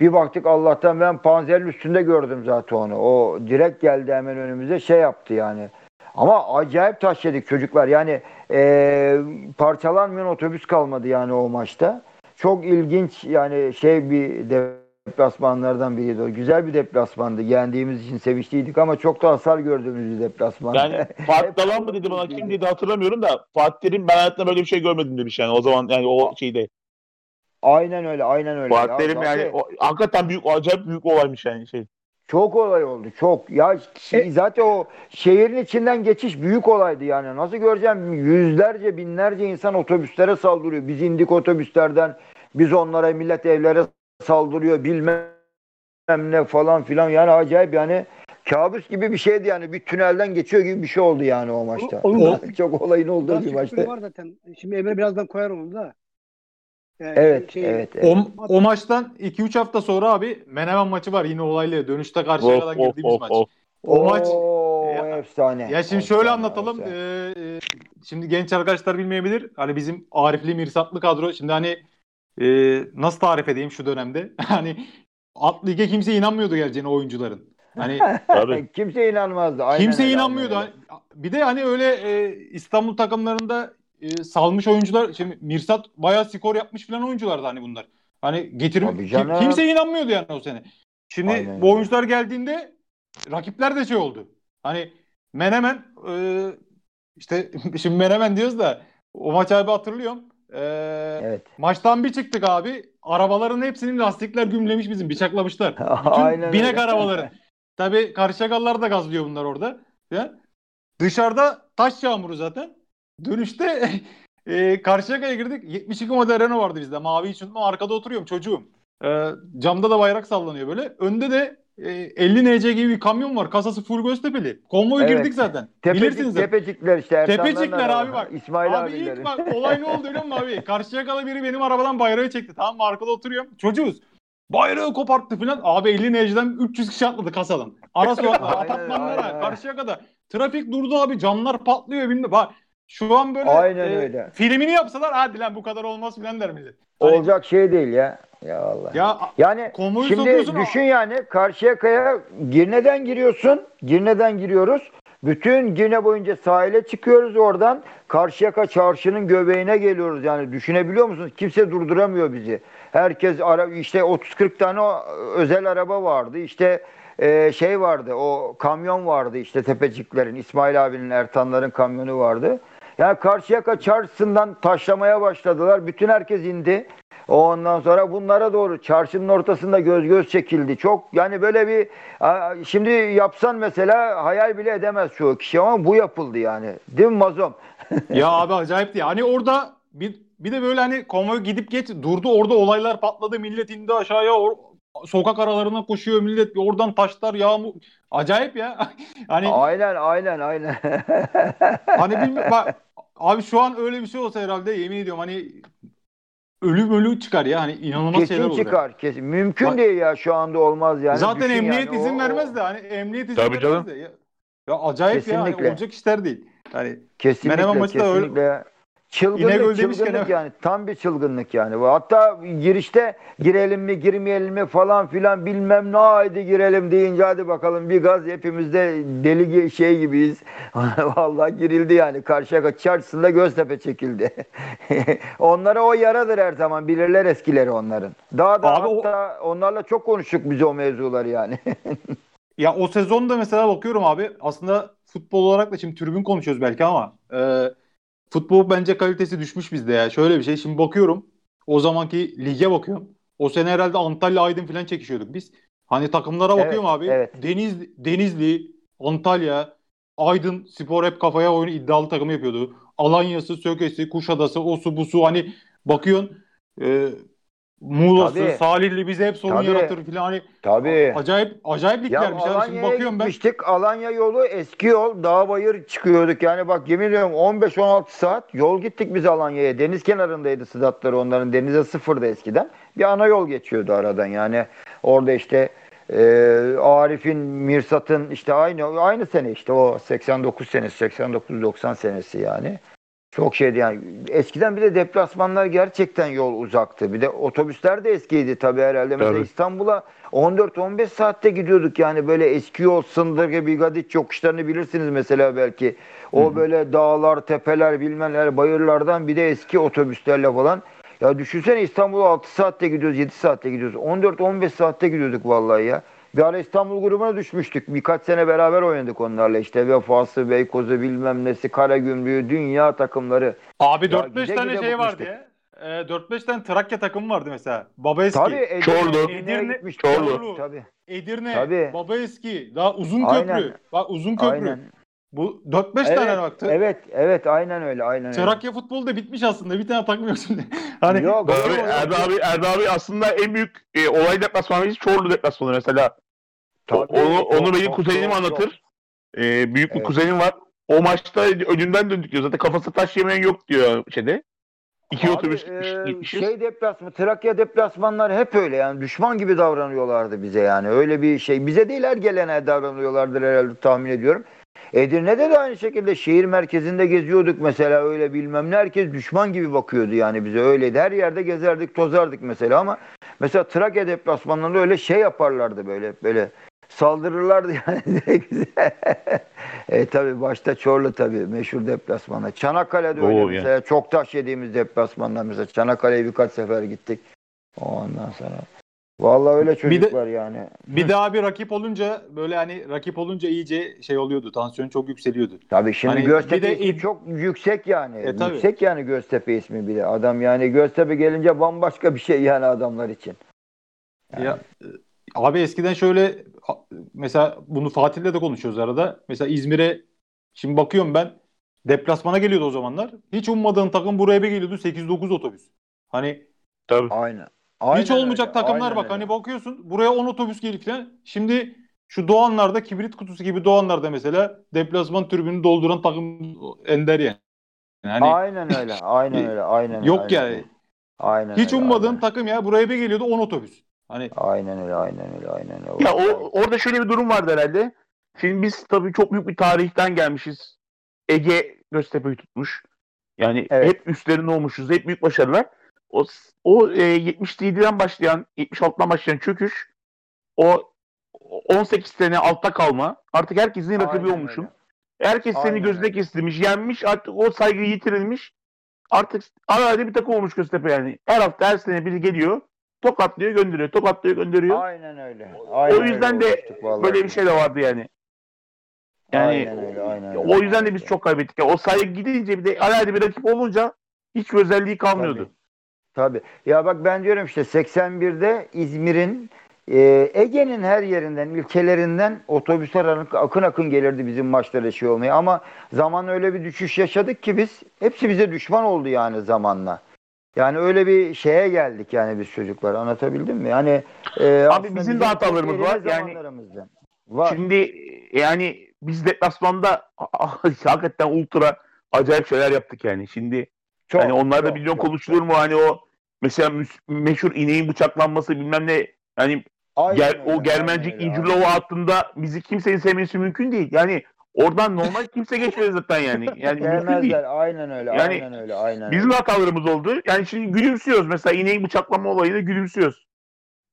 Bir baktık Allah'tan ben panzerin üstünde gördüm zaten onu. O direkt geldi hemen önümüze şey yaptı yani. Ama acayip taş yedik çocuklar. Yani eee, parçalanmayan otobüs kalmadı yani o maçta. Çok ilginç yani şey bir deplasmanlardan biriydi o. Güzel bir deplasmandı. Yendiğimiz için sevinçliydik ama çok da hasar gördüğümüz bir deplasman. Yani <laughs> Fatih Dalan mı dedi bana kim dedi hatırlamıyorum da Fatih Terim ben hayatımda böyle bir şey görmedim demiş yani o zaman yani o şeyde. aynen öyle, aynen öyle. Fatih Ya Terim yani o, hakikaten büyük acayip büyük olaymış yani şey. Çok olay oldu çok. Ya şey- zaten o şehrin içinden geçiş büyük olaydı yani. Nasıl göreceğim yüzlerce binlerce insan otobüslere saldırıyor. Biz indik otobüslerden biz onlara millet evlere saldırıyor bilmem ne falan filan yani acayip yani kabus gibi bir şeydi yani bir tünelden geçiyor gibi bir şey oldu yani o maçta. O- onun- <laughs> çok olayın olduğu bir maçta. sürü var zaten. Şimdi Emre birazdan koyar onu da. Yani Evet, şey- evet, evet. O, o maçtan 2-3 hafta sonra abi Menemen maçı var yine olaylı. Dönüşte karşıya Of kadar of girdiğimiz of maç. of. O maç Oo, Ya- efsane. Ya şimdi şöyle Efsane, anlatalım. efsane. Ee, e, şimdi genç arkadaşlar bilmeyebilir. Hani bizim Arifli Mirsatlı kadro. Şimdi hani e, nasıl tarif edeyim şu dönemde? <laughs> Hani alt lige kimse inanmıyordu geleceğine oyuncuların. Hani <laughs> Tabii. Kimse inanmazdı. Aynen kimse öyle, inanmıyordu. aynen bir de hani öyle e, İstanbul takımlarında e, salmış oyuncular. Şimdi Mirsat bayağı skor yapmış falan oyunculardı hani bunlar. Hani getirme kim- canım. kimse inanmıyordu yani o sene. Şimdi Aynen bu öyle. oyuncular geldiğinde rakipler de şey oldu. Hani Menemen e, işte <laughs> şimdi Menemen diyoruz da o maç abi hatırlıyorum. E, Evet. Maçtan bir çıktık abi. Arabaların hepsinin lastikler gümlemiş bizim. Bıçaklamışlar. <laughs> Bütün Aynen binek öyle. arabaları. Tabii Karşıyakalılar da gazlıyor bunlar orada. Ya. Dışarıda taş yağmuru zaten. Dönüşte <laughs> e, Karşıyaka'ya girdik. 72 model Renault vardı bizde. Mavi unutmam. Arkada oturuyorum çocuğum. E, camda da bayrak sallanıyor böyle. Önde de 50 NC gibi bir kamyon var. Kasası full Göztepe'li. Konvoy Evet. girdik zaten. Tepecik, Bilirsiniz. tepecikler işte. Tepecikler abi bak. İsmail abi abileri. ilk bak olay ne oldu biliyor musun abi? <laughs> Karşıyakalı biri benim arabadan bayrağı çekti. Tamam mı? Arkada oturuyorum. Çocuğuz. Bayrağı koparttı falan. Abi 50 necden 300 kişi atladı kasadan. Ara sokaklara, <laughs> apartmanlara. Karşıyaka'da. Trafik durdu abi. Camlar patlıyor bilmem. Bak şu an böyle Aynen e, öyle. filmini yapsalar hadi lan bu kadar olmaz filan der millet. Hani- olacak şey değil ya. Ya Allah. Ya Yani şimdi düşün yani Karşıyaka'ya Girne'den giriyorsun. Girne'den giriyoruz. Bütün Girne boyunca sahile çıkıyoruz oradan. Karşıyaka çarşının göbeğine geliyoruz yani düşünebiliyor musunuz? Kimse durduramıyor bizi. Herkes ara, işte 30-40 tane o özel araba vardı. İşte e, şey vardı o kamyon vardı işte tepeciklerin İsmail abinin Ertanların kamyonu vardı. Yani Karşıyaka çarşısından taşlamaya başladılar. Bütün herkes indi. Ondan sonra bunlara doğru çarşının ortasında göz göz çekildi. Çok yani böyle bir şimdi yapsan mesela hayal bile edemez çoğu kişi ama bu yapıldı yani. Değil mi Mazom? <laughs> ya abi acayipti ya. Hani orada bir bir de böyle hani konvoy gidip geç durdu orada olaylar patladı millet indi aşağıya or- sokak aralarına koşuyor millet oradan taşlar yağmur acayip ya. <laughs> hani Aynen aynen aynen. <laughs> hani bilmiyorum bak abi şu an öyle bir şey olsa herhalde yemin ediyorum hani ölüm ölü çıkar ya hani inanılmaz şeyler kesin olur. ya. çıkar kesin. Mümkün Bak- değil ya şu anda olmaz yani. Zaten Düşün emniyet yani, izin o- vermez de hani emniyet izin Tabii vermez canım. de. Ya, ya acayip ya hani Kesinlikle. olacak işler değil. Hani Kesinlikle, Menemen maçı da öyle- kesinlikle. Çılgınlık, İnegöl çılgınlık yani. Tam bir çılgınlık yani. bu. Hatta girişte girelim mi girmeyelim mi falan filan bilmem ne haydi girelim deyince hadi bakalım bir gaz hepimiz de deli gi- şey gibiyiz. <laughs> Vallahi girildi yani. Karşıyaka çarşısında Göztepe çekildi. <laughs> Onlara o yaradır her zaman. Bilirler eskileri onların. Daha da Abi o- hatta onlarla çok konuştuk biz o mevzuları yani. <laughs> Ya o sezonda mesela bakıyorum abi aslında futbol olarak da şimdi tribün konuşuyoruz belki ama e, futbol bence kalitesi düşmüş bizde ya. Şöyle bir şey şimdi bakıyorum o zamanki lige bakıyorum. O sene herhalde Antalya Aydın falan çekişiyorduk biz. Hani takımlara Evet, bakıyorum abi. evet. Deniz Denizli, Antalya, Aydın Spor hep kafaya oyunu iddialı takım yapıyordu. Alanya'sı, Söke'si, Kuşadası, osu busu hani bakıyorsun e, Muğla'sı, Tabii. Salihli bize hep sorun Tabii. yaratır falan hani Tabii. acayip acayip Ya liglermiş abi. Şimdi bakıyorum ben. gitmiştik. Alanya yolu eski yol. Dağ bayır çıkıyorduk. Yani bak yemin ediyorum 15-16 saat yol gittik biz Alanya'ya. Deniz kenarındaydı sıdatları onların. Denize sıfırdı eskiden. Bir ana yol geçiyordu aradan. Yani orada işte e, Arif'in, Mirsat'ın işte aynı aynı sene işte o 89 senesi, 89-90 senesi yani. Çok şeydi yani. Eskiden bir de deplasmanlar gerçekten yol uzaktı. Bir de otobüsler de eskiydi tabii herhalde. Mesela Tabii. İstanbul'a 14-15 saatte gidiyorduk yani böyle eski yol Sındırgı, Bigadiç yokuşlarını bilirsiniz mesela belki. O böyle dağlar, tepeler, bilmem neler, bayırlardan bir de eski otobüslerle falan. Ya düşünsene İstanbul'a 6 saatte gidiyoruz, 7 saatte gidiyoruz. 14-15 saatte gidiyorduk vallahi ya. Bir ara İstanbul grubuna düşmüştük. Birkaç sene beraber oynadık onlarla. İşte Vefası, Beykoz'u bilmem nesi, Karagümrük'ü, dünya takımları. Abi Ya 4-5 gide tane gide şey vardı ya. Ee, 4-5 tane Trakya takımı vardı mesela. Baba eski. Tabii Edirne, Çorlu. Edirne- gitmiştik. Çorlu. Tabii. Edirne, Tabii. Baba eski, daha uzun Aynen. köprü. Bak uzun köprü. Aynen. Bu 4-5 Evet, tane baktı. Evet, evet, aynen öyle, aynen öyle. Trakya futbolu da bitmiş aslında. Bir tane takım yok şimdi. hani Yok, Abi, Erdo abi, Erdo abi aslında en büyük e, olay deplasmanımız Çorlu deplasmanı mesela. Tabii, onu çok, onu benim kuzenim anlatır. E, büyük bir Evet. kuzenim var. O maçta önünden döndük diyor. Zaten kafası taş yemeyen yok diyor şeyde. İki Abi, otobüs e, gitmiş, gitmişiz. şey deplasman, Trakya deplasmanlar hep öyle yani düşman gibi davranıyorlardı bize yani öyle bir şey. Bize değil her gelene davranıyorlardır herhalde tahmin ediyorum. Edirne'de de aynı şekilde şehir merkezinde geziyorduk mesela öyle bilmem ne herkes düşman gibi bakıyordu yani bize öyleydi. Her yerde gezerdik tozardık mesela ama mesela Trakya deplasmanlarında öyle şey yaparlardı böyle böyle saldırırlardı <laughs> yani direkt bize. e tabi başta Çorlu tabi meşhur deplasmana. Çanakkale'de öyle Oo, mesela çok taş yediğimiz deplasmanlar mesela Çanakkale'ye birkaç sefer gittik. Ondan sonra Vallahi öyle Bir de- çocuklar yani. bir daha bir rakip olunca böyle hani rakip olunca iyice şey oluyordu. Tansiyon çok yükseliyordu. Tabii şimdi Hani Göztepe bir de ismi çok yüksek yani. E, tabii. yüksek yani Göztepe ismi bile. Adam yani Göztepe gelince bambaşka bir şey yani adamlar için. Ya e, abi eskiden şöyle mesela bunu Fatih'le de konuşuyoruz arada. Mesela İzmir'e şimdi bakıyorum ben deplasmana geliyordu o zamanlar. Hiç ummadığın takım buraya bir geliyordu 8-9 otobüs. Hani Tabii. Aynen. Hiç Aynen olmayacak öyle, takımlar aynen bak öyle. hani bakıyorsun buraya 10 otobüs geliyor falan. Şimdi şu Doğanlar'da kibrit kutusu gibi Doğanlar'da mesela deplasman tribünü dolduran takım ender yani. Yani aynen öyle. Aynen öyle. Aynen öyle. yok aynen yani. öyle. Aynen Hiç öyle, ummadığın aynen. takım ya buraya bir geliyordu 10 otobüs. Hani Aynen öyle. Aynen öyle. Aynen öyle. Ya o orada şöyle bir durum vardı herhalde. Şimdi biz tabii çok büyük bir tarihten gelmişiz. Ege Göztepe'yi tutmuş. Yani Evet. hep üstlerinde olmuşuz. Hep büyük başarılar. O o e, 77'den başlayan 76'dan başlayan çöküş o 18 sene altta kalma artık herkesin rakibi Aynen olmuşsun. öyle. Herkes seni Aynen gözüne öyle. kestirmiş, yenmiş. Artık o saygı yitirilmiş. Artık arada bir takım olmuş Göztepe yani. Her hafta her sene biri geliyor. Tokatlıyor gönderiyor. Tokatlıyor gönderiyor. Aynen öyle. Aynen o yüzden öyle de böyle bir şey de vardı yani. Yani Aynen öyle, aynen öyle. o yüzden de biz çok kaybettik. Yani o saygı gidince bir de arada bir rakip olunca hiçbir özelliği kalmıyordu. Tabii. Ya bak ben diyorum işte 81'de İzmir'in e, Ege'nin her yerinden, ülkelerinden otobüsler akın akın, gelirdi bizim maçlara şey olmaya. Ama zaman öyle bir düşüş yaşadık ki biz hepsi bize düşman oldu yani zamanla. Yani öyle bir şeye geldik yani biz çocuklar anlatabildim mi? Yani e, aslında bizim de hatalarımız var. Yani- var. Şimdi e, yani biz deplasmanda <laughs> hakikaten ultra acayip şeyler yaptık yani. Şimdi Çok, hani onlar da çok, milyon çok, konuşulur mu hani o mesela meşhur ineğin bıçaklanması bilmem ne yani Aynen Ger, öyle, o Germencik İncirlova hattında bizi kimsenin sevmesi mümkün değil. Yani oradan normal kimse geçmedi zaten yani. Yani mümkün değil. Gelmezler. Aynen öyle. Yani aynen öyle. Aynen Bizim öyle. hatalarımız oldu. Yani şimdi gülümsüyoruz. Mesela ineğin bıçaklama olayını gülümsüyoruz.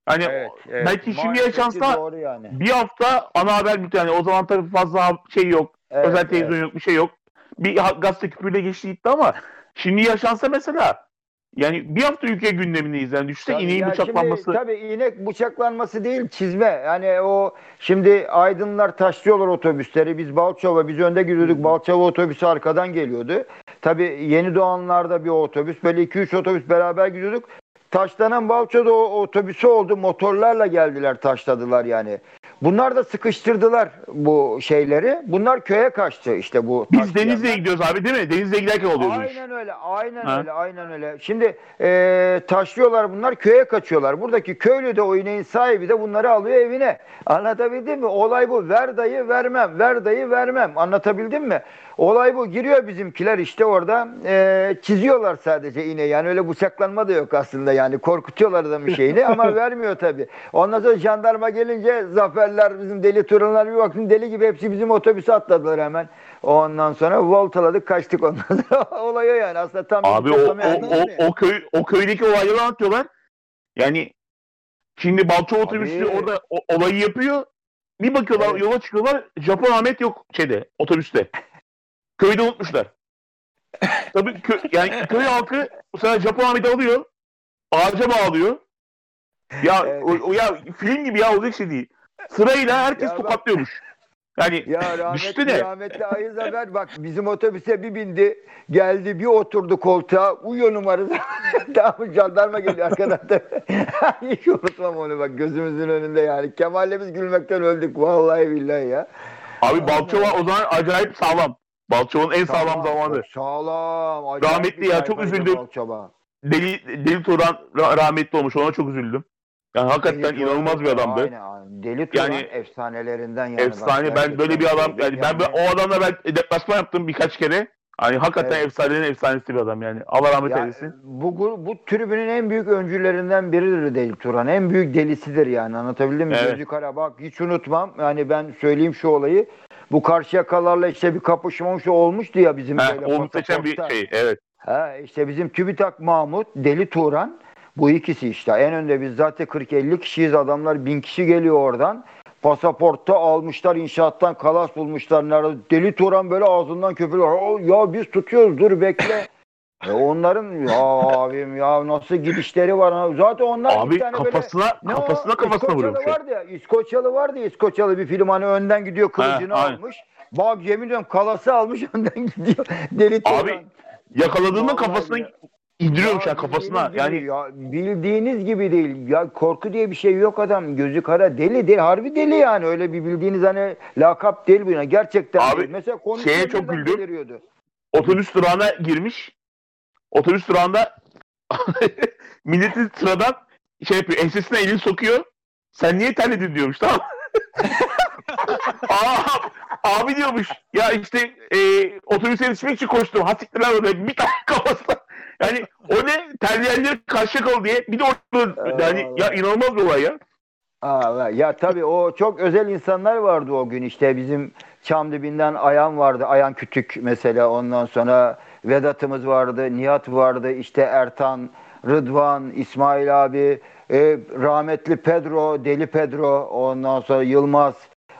Hani Evet, evet. belki şimdi Maalesef ki yaşansa doğru yani. bir hafta ana haber bitiyor. Yani o zaman tabii fazla şey yok. Evet, özel evet. televizyon yok. Bir şey yok. Bir gazete küpürle geçti gitti ama <laughs> şimdi yaşansa mesela yani bir hafta ülke gündemindeyiz. Yani düşünsene Tabii ineğin bıçaklanması. Şimdi, tabii inek bıçaklanması değil çizme. Yani o şimdi aydınlar taşlıyorlar otobüsleri. Biz Balçova biz önde gidiyorduk. Balçova otobüsü arkadan geliyordu. Tabii yeni doğanlarda bir otobüs. Böyle 2-3 otobüs beraber gidiyorduk. Taşlanan Balçova o- otobüsü oldu. Motorlarla geldiler taşladılar yani. Bunlar da sıkıştırdılar bu şeyleri. Bunlar köye kaçtı işte bu Biz. Denizli'ye gidiyoruz abi değil mi? Denizli'ye giderken oluyor bu iş. Aynen öyle, aynen Ha? öyle, aynen öyle. Şimdi e, taşlıyorlar bunlar, köye kaçıyorlar. Buradaki köylü de o ineğin sahibi de bunları alıyor evine. Anlatabildim mi? Olay bu. Ver dayı vermem, ver dayı vermem. Anlatabildim mi? Olay bu. Giriyor bizimkiler işte orada e, çiziyorlar sadece ineği. Yani öyle bıçaklanma da yok aslında yani. Korkutuyorlar adamın <laughs> şeyini ama vermiyor tabii. Ondan sonra jandarma gelince zaferler bizim deli turanlar bir baktım deli gibi hepsi bizim otobüse atladılar hemen. Ondan sonra voltaladık kaçtık ondan sonra. <laughs> Olay o yani aslında tam Abi o, o, o, o köy o köydeki olayları anlatıyorlar. Yani şimdi Balçova otobüsü orada o- olayı yapıyor. Bir bakıyorlar Evet. yola çıkıyorlar. Japon Ahmet yok şeyde otobüste. Köyde unutmuşlar. Tabii kö- yani köy halkı bu sefer Japon Ahmet'i alıyor. Ağaca bağlıyor. Ya Evet. o, o ya film gibi ya olacak şey değil. Sırayla herkes Ya tokatlıyormuş. Yani Ya rahmetli, Düşünsene. rahmetli Ayı Zafer bak bizim otobüse bir bindi. Geldi bir oturdu koltuğa. Uyuyor numarası. <laughs> tamam jandarma geliyor arkadan da. <laughs> Hiç unutmam onu bak gözümüzün önünde yani. Kemal'le biz gülmekten öldük. Vallahi billahi ya. abi Balçova o zaman acayip sağlam. Balçova'nın en sağlam Sağlam, zamanı. Sağlam. acayip Rahmetli bir ya, çok üzüldüm. Balçova. Deli, Deli Turan ra- rahmetli olmuş. Ona çok üzüldüm. Yani hakikaten Deli Turan inanılmaz bir da- adamdı. Aynen, aynen. Deli Turan Yani- efsanelerinden yani. Efsane. Bak, Ben böyle bir adam yani ben, ben yani- o adamla ben deplasman yaptım birkaç kere. Hani hakikaten Evet. efsanenin efsanesi bir adam yani. Allah rahmet Ya, eylesin. bu, bu tribünün en büyük öncülerinden biridir Deli Turan. En büyük delisidir yani anlatabildim mi? Evet. Gözü kara bak hiç unutmam. Yani ben söyleyeyim şu olayı. Bu Karşıyakalarla işte bir kapışma olmuştu ya bizim Heh, böyle o muhteşem bir şey. Evet. Ha, işte bizim TÜBİTAK Mahmut, Deli Turan bu ikisi işte. En önde biz zaten 40-50 kişiyiz adamlar 1000 kişi geliyor oradan. Pasaportta almışlar inşaattan kalas bulmuşlar. Nerede? Deli Turan böyle ağzından köpürüyor. Ya biz tutuyoruz dur bekle. E onların ya abim ya nasıl gidişleri var. ha. Zaten onlar bir Abi tane böyle kafasına ne kafasına o? kafasına vuruyor. İskoçyalı vardı ya. İskoçyalı vardı ya. İskoçyalı bir film hani önden gidiyor kılıcını aynen. almış. Bak yemin ediyorum kalası almış <laughs> önden gidiyor. Deli. Abi yakaladığında Vallahi kafasına ya. indiriyormuş Ya ya kafasına. Yani ya, bildiğiniz gibi değil. Ya korku diye bir şey yok adam. Gözü kara deli deli. Harbi deli yani. Öyle bir bildiğiniz hani lakap değil bu. Yani. Gerçekten Abi, değil. Mesela şeye çok güldüm. otobüs durağına girmiş. Otobüs durağında <laughs> milletin sıradan şey yapıyor. Ensesine elini sokuyor. Sen niye terledin diyormuş tamam? <laughs> Aa, abi diyormuş. Ya işte e, otobüse yetişmek için koştum. Hasiktir lan orada. Bir tane <laughs> kafasına. Yani o ne? Terleyenler karşı kal diye. Bir de orada yani ya inanılmaz bir olay ya. Aa, ya tabii o çok özel insanlar vardı o gün işte bizim Çamdibi'nden Ayan vardı. Ayan Kütük mesela ondan sonra Vedat'ımız vardı. Nihat vardı. işte Ertan Rıdvan, İsmail abi, e, rahmetli Pedro, Deli Pedro, ondan sonra Yılmaz,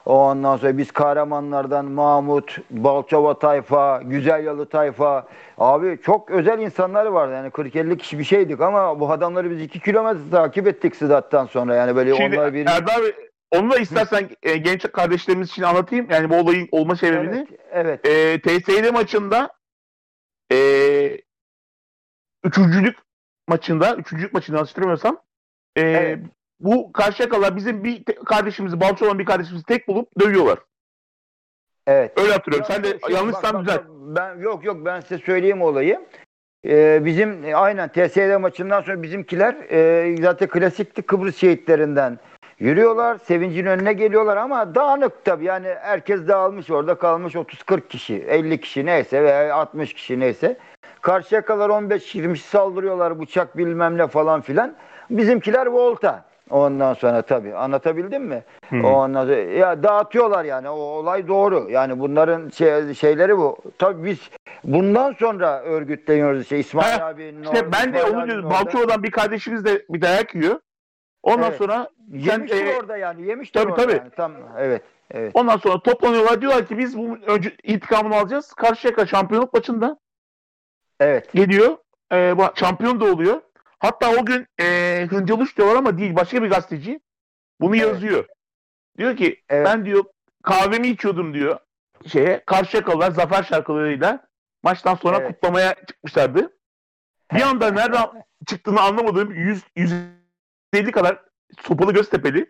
ondan sonra biz kahramanlardan Mahmut, Balçova tayfa, Güzel Yalı tayfa. Abi çok özel insanlar vardı. Yani 40-50 kişi bir şeydik ama bu adamları biz 2 kilometre takip ettik Sıdat'tan sonra. Yani böyle Şimdi onlar bir... Erdal onu da istersen e, genç kardeşlerimiz için anlatayım. Yani bu olayın olma sebebini. Evet, evet. E, TSL maçında e, üçüncülük maçında, üçüncülük yanlış hatırlamıyorsam e, Evet. bu Karşıyakalılar bizim bir kardeşimizi, Balço olan bir kardeşimizi tek bulup dövüyorlar. evet. Öyle hatırlıyorum. Ya Sen de şey, yanlışsan bak, düzelt. Ben yok yok ben size söyleyeyim olayı. Ee, bizim e, aynen TSD maçından sonra bizimkiler e, zaten klasikti Kıbrıs şehitlerinden yürüyorlar. Sevincin önüne geliyorlar ama dağınık tabii. Yani herkes dağılmış orada kalmış 30-40 kişi, 50 kişi neyse veya 60 kişi neyse. Karşıyakalar 15-20 saldırıyorlar bıçak bilmem ne falan filan. Bizimkiler volta. Ondan sonra tabii anlatabildim mi? Hı hı. Ondan sonra, ya dağıtıyorlar yani o olay doğru. Yani bunların şey, şeyleri bu. Tabii biz bundan sonra örgütleniyoruz işte İsmail Ha, abinin İşte ben de onu diyorum. Balçova'dan bir kardeşimiz de bir dayak yiyor. Ondan Evet. sonra sen, yemiştir e, orada yani yemiştir tabii, orada tabii. yani. Tam evet. Evet. ondan sonra toplanıyorlar diyorlar ki biz bu önce intikamını alacağız. Karşıyaka şampiyonluk maçında Evet. geliyor. E, bu şampiyon da oluyor. Hatta o gün e, Hıncaluş diyorlar ama değil başka bir gazeteci. Bunu Evet. yazıyor. Diyor ki Evet. ben diyor kahvemi içiyordum diyor. Şeye Karşıyakalılar zafer şarkılarıyla maçtan sonra Evet. kutlamaya çıkmışlardı. Bir anda nereden çıktığını anlamadığım 100 150 kadar sopalı Göztepe'li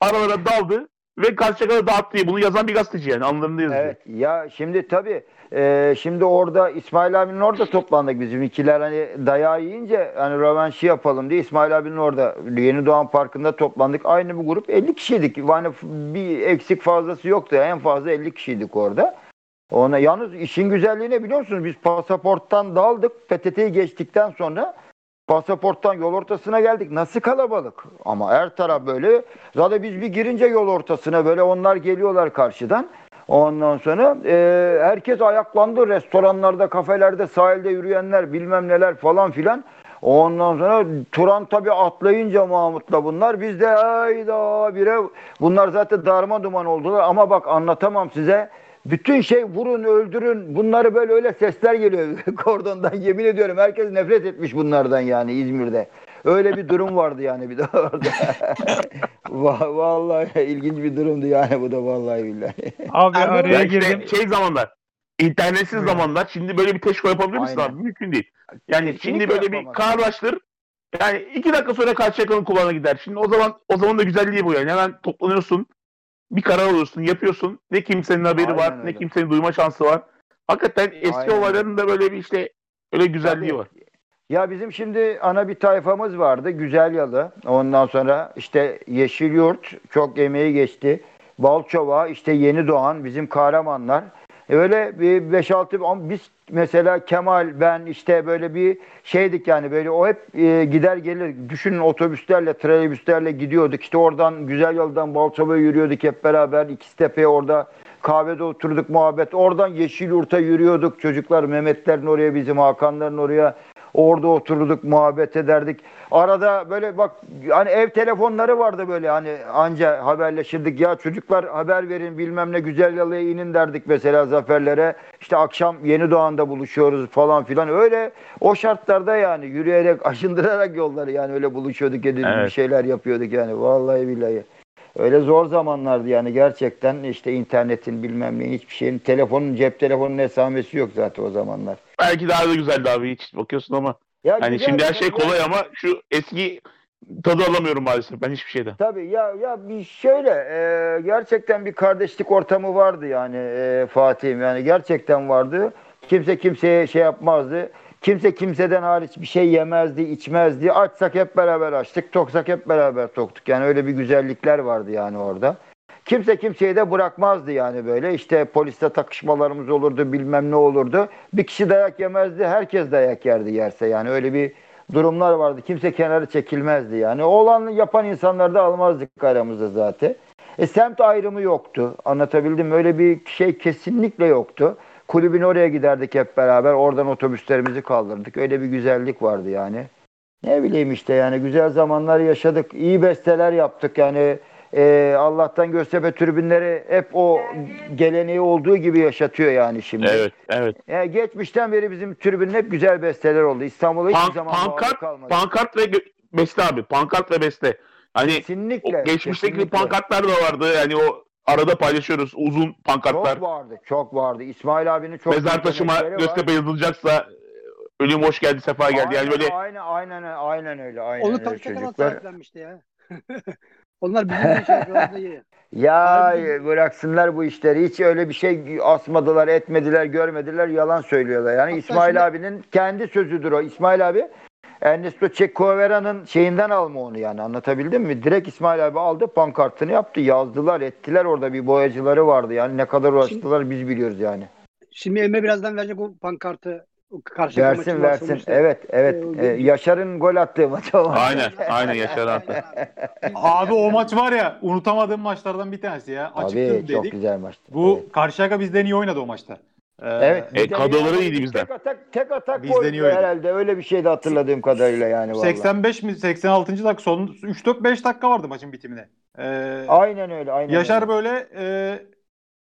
aralara daldı ve Karşıyaka'da dağıttı bunu yazan bir gazeteci yani anlarında yazıyor. Evet. Ya şimdi tabii e, şimdi orada İsmail abinin orada toplandık bizim ikiler hani dayağı yiyince hani rövanşı yapalım diye İsmail abinin orada Yeni Doğan Parkı'nda toplandık. Aynı bir grup 50 kişiydik. Yani bir eksik fazlası yoktu. En fazla 50 kişiydik orada. Ona yalnız işin güzelliği ne biliyor musunuz? Biz pasaporttan daldık. PTT'yi geçtikten sonra pasaporttan yol ortasına geldik. Nasıl kalabalık? Ama her taraf böyle. Zaten biz bir girince yol ortasına böyle onlar geliyorlar karşıdan. Ondan sonra e, herkes ayaklandı. Restoranlarda, kafelerde, sahilde yürüyenler bilmem neler falan filan. Ondan sonra Turan tabii atlayınca Mahmut'la bunlar. Biz de ayda bire bunlar zaten darma duman oldular. Ama bak anlatamam size. Bütün şey vurun öldürün bunları böyle öyle sesler geliyor <laughs> kordondan yemin ediyorum herkes nefret etmiş bunlardan yani İzmir'de. Öyle bir durum vardı yani bir de orada. <laughs> Va- vallahi ilginç bir durumdu yani bu da vallahi billahi. Abi Ya araya işte girdim. şey zamanlar internetsiz zamanlar şimdi böyle bir teşko yapabilir misin Aynen. abi? Mümkün değil. Yani Kesinlikle şimdi böyle bir karlaştır. Yani iki dakika sonra Karşıyaka'nın kulağına gider. Şimdi o zaman o zaman da güzelliği bu yani. Hemen toplanıyorsun. Bir karar alıyorsun, yapıyorsun. Ne kimsenin haberi Aynen var, ne öyle. kimsenin duyma şansı var. Hakikaten eski Aynen olayların da böyle bir işte öyle güzelliği Tabii. var. Ya bizim şimdi ana bir tayfamız vardı. Güzel Yalı. Ondan sonra işte Yeşilyurt çok emeği geçti. Balçova, işte Yeni Doğan, bizim kahramanlar. E Öyle bir 5-6 ama biz mesela Kemal, ben işte böyle bir şeydik yani böyle o hep e, gider gelir. Düşünün otobüslerle, trolleybüslerle gidiyorduk. İşte oradan Güzel Yalı'dan Balçova'ya yürüyorduk hep beraber. İkiztepe'ye orada kahvede oturduk muhabbet. Oradan Yeşilyurt'a yürüyorduk. Çocuklar Mehmetlerin oraya bizim Hakanların oraya. Orada oturduk muhabbet ederdik. Arada böyle bak hani ev telefonları vardı böyle hani anca haberleşirdik. Ya çocuklar haber verin bilmem ne güzel yalıya inin derdik mesela zaferlere. İşte akşam Yeni Doğan'da buluşuyoruz falan filan. Öyle o şartlarda yani yürüyerek aşındırarak yolları yani öyle buluşuyorduk bir Evet. şeyler yapıyorduk yani vallahi billahi. Öyle zor zamanlardı yani gerçekten işte internetin bilmem ne hiçbir şeyin telefonun cep telefonunun esamesi yok zaten o zamanlar. Belki daha da güzeldi abi hiç bakıyorsun ama. Ya Hani şimdi her şey kolay ama şu eski tadı alamıyorum maalesef ben hiçbir şeyden. Tabii ya ya bir şöyle e, gerçekten bir kardeşlik ortamı vardı yani e, Fatih'im yani gerçekten vardı. Kimse kimseye şey yapmazdı. Kimse kimseden hariç bir şey yemezdi, içmezdi. Açsak hep beraber açtık, toksak hep beraber toktuk. Yani öyle bir güzellikler vardı yani orada. Kimse kimseyi de bırakmazdı yani böyle. İşte poliste takışmalarımız olurdu, bilmem ne olurdu. Bir kişi dayak yemezdi, herkes dayak yerdi yerse yani öyle bir durumlar vardı. Kimse kenarı çekilmezdi yani. O olanı yapan insanları da almazdık aramızda zaten. E, semt ayrımı yoktu. Anlatabildim? Öyle bir şey kesinlikle yoktu. Kulübün oraya giderdik hep beraber. Oradan otobüslerimizi kaldırdık. Öyle bir güzellik vardı yani. Ne bileyim işte yani güzel zamanlar yaşadık. iyi besteler yaptık yani. e, Allah'tan Göztepe tribünleri hep o geleneği olduğu gibi yaşatıyor yani şimdi. Evet, evet. Yani geçmişten beri bizim tribünün hep güzel besteler oldu. İstanbul'a hiçbir Pan- zaman pankart, kalmadı. pankart ve beste abi. Pankart ve beste. Hani kesinlikle. geçmişteki kesinlikle. pankartlar da vardı. Yani o arada paylaşıyoruz. Uzun pankartlar. Çok vardı, çok vardı. İsmail abinin çok Mezar taşıma. Göztepe yazılacaksa ölüm hoş geldi, sefa geldi. Yani böyle Aynen, aynen, aynen öyle. Aynen Onu öyle çocuklar. sahiplenmişti <laughs> <laughs> ya. Onlar bizim şey. Ya bıraksınlar bu işleri. Hiç öyle bir şey asmadılar, etmediler, görmediler. Yalan söylüyorlar. Yani Hatta İsmail şimdi- abinin kendi sözüdür o. İsmail abi Ernesto Che Guevara'nın şeyinden alma onu yani anlatabildim mi? Direkt İsmail abi aldı pankartını yaptı. Yazdılar, ettiler orada bir boyacıları vardı. Yani ne kadar uğraştılar biz biliyoruz yani. Şimdi Emre birazdan verecek o pankartı. Karşı Versin versin. sonuçta. Evet evet. Ee, Ee, Yaşar'ın gol attığı maç o. Aynen, aynen Yaşar <laughs> abi. Abi o maç var ya unutamadığım maçlardan bir tanesi ya. Açık Tabii Tabii, çok dedik. güzel maçtı. Bu Evet. Karşıyaka bizden iyi oynadı o maçta. Evet. E, kadroları iyi iyiydi bizden. Tek atak tek atak Bizden koydu iyi herhalde. Öyle bir şeydi hatırladığım kadarıyla yani vallahi. 85 mi 86. dakika son 3-4-5 dakika vardı maçın bitimine. Ee, Aynen öyle. Aynen Yaşar öyle. böyle e,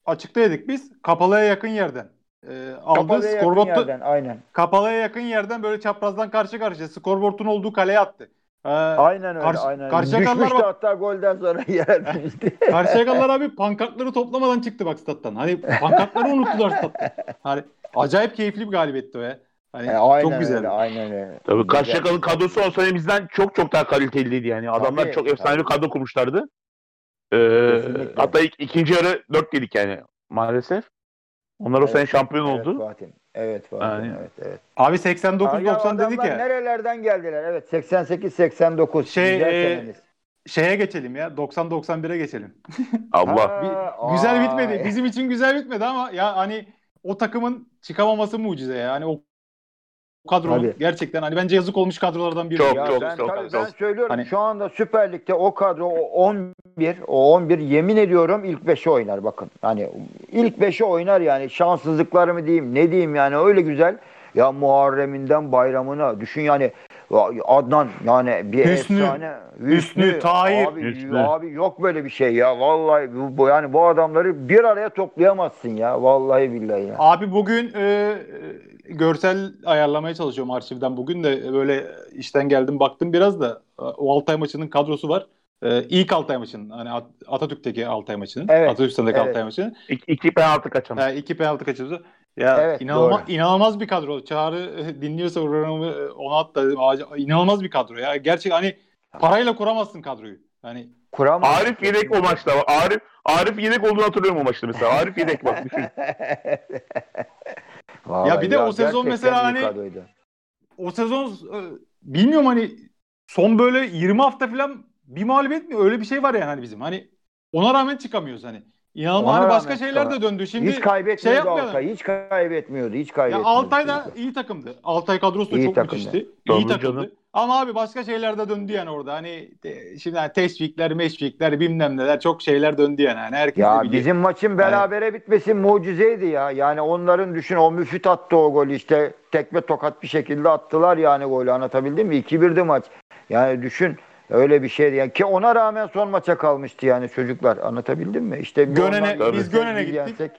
açıkta yedik biz. Kapalıya yakın yerden. E, aldı Kapalıya yakın yerden, aynen. kapalıya yakın yerden böyle çaprazdan karşı karşıya skorboardun olduğu kaleye attı. Ee, Aynen öyle. Karşı- aynen. Karşıyakalılar Düşmüştü bak- hatta golden sonra <laughs> yer düşmüştü. Karşıyakalılar abi pankartları toplamadan çıktı bak stat'tan. Hani pankartları unuttular statta. Hani acayip keyifli bir galibiyetti o ya. Hani E, aynen çok güzel. öyle. Aynen öyle. Tabii Güzel. Karşıyaka'nın kadrosu olsa bizden çok çok daha kaliteliydi yani. Adamlar Tabii, çok efsane bir kadro kurmuşlardı. Ee, Kesinlikle. hatta ilk, ikinci yarı 4 yedik yani maalesef. Onlar o sene şampiyon evet, oldu. Fatih. Evet. Aynen. Evet, evet. Abi Aa, 89-90 ya dedik adamlar ya. Nerelerden geldiler? Evet 88-89. Şey, Güzel e. Şeye geçelim ya. 90-91'e geçelim. <laughs> Allah. Ha, Bir- güzel bitmedi. Bizim için güzel bitmedi ama ya hani o takımın çıkamaması mucize ya. Hani o o kadro Tabii. gerçekten hani bence yazık olmuş kadrolardan biri. Çok, Ya çok, ben, çok, tabii çok. ben söylüyorum Hani- şu anda Süper Lig'de o kadro o 11 o 11 yemin ediyorum ilk 5'e oynar bakın. Hani ilk 5'e oynar yani şanssızlıkları mı diyeyim ne diyeyim yani öyle güzel. Ya Muharrem'inden bayramına düşün yani Adnan yani bir Hüsnü, efsane. Hüsnü, Tahir. Abi, Hüsnü. abi yok böyle bir şey ya. Vallahi bu, bu- yani bu adamları bir araya toplayamazsın ya. Vallahi billahi ya. Abi bugün e, görsel ayarlamaya çalışıyorum arşivden. Bugün de böyle işten geldim baktım biraz da o Altay maçının kadrosu var. E, ilk Altay maçının hani At- Atatürk'teki Altay maçının. Evet, Atatürk'teki evet. Altay maçının. İki, iki penaltı kaçan. E, iki penaltı kaçırdı. Ya Evet, inanılmaz, doğru. inanılmaz bir kadro. Çağrı e, dinliyorsa programı e, ona at da inanılmaz bir kadro ya. Gerçek hani parayla kuramazsın kadroyu. Hani Kuramaz. Arif yedek o maçta. Arif Arif yedek olduğunu hatırlıyorum o maçta mesela. Arif yedek bak düşün. <laughs> Ya bir de o sezon mesela iyi hani- kadroydu. o sezon bilmiyorum hani son böyle 20 hafta falan bir mağlubiyet mi? Öyle bir şey var yani hani bizim. Hani ona rağmen çıkamıyoruz hani. İnanılmaz hani başka şeyler de çıkamaz. döndü. Şimdi hiç şey kaybetmiyordu yapmayalım. Altay. Hiç kaybetmiyordu. Hiç ya kaybetmiyordu. Altay da iyi takımdı. Altay kadrosu da İyi çok takımdı. müthişti. Tabii iyi takımdı. canım. Ama abi başka şeyler de döndü yani orada. Hani te- şimdi hani teşvikler, meşvikler, bilmem neler çok şeyler döndü yani. Hani herkes de Ya biliyor. bizim maçın berabere bitmesi mucizeydi ya. Yani onların düşün o müfit attı o golü işte tekme tokat bir şekilde attılar yani golü anlatabildim mi? 2-1'di maç. Yani düşün öyle bir şeydi. Yani ki ona rağmen son maça kalmıştı yani çocuklar anlatabildim mi? İşte Gönen'e- ondan biz Gönen'e biz gittik. yensek,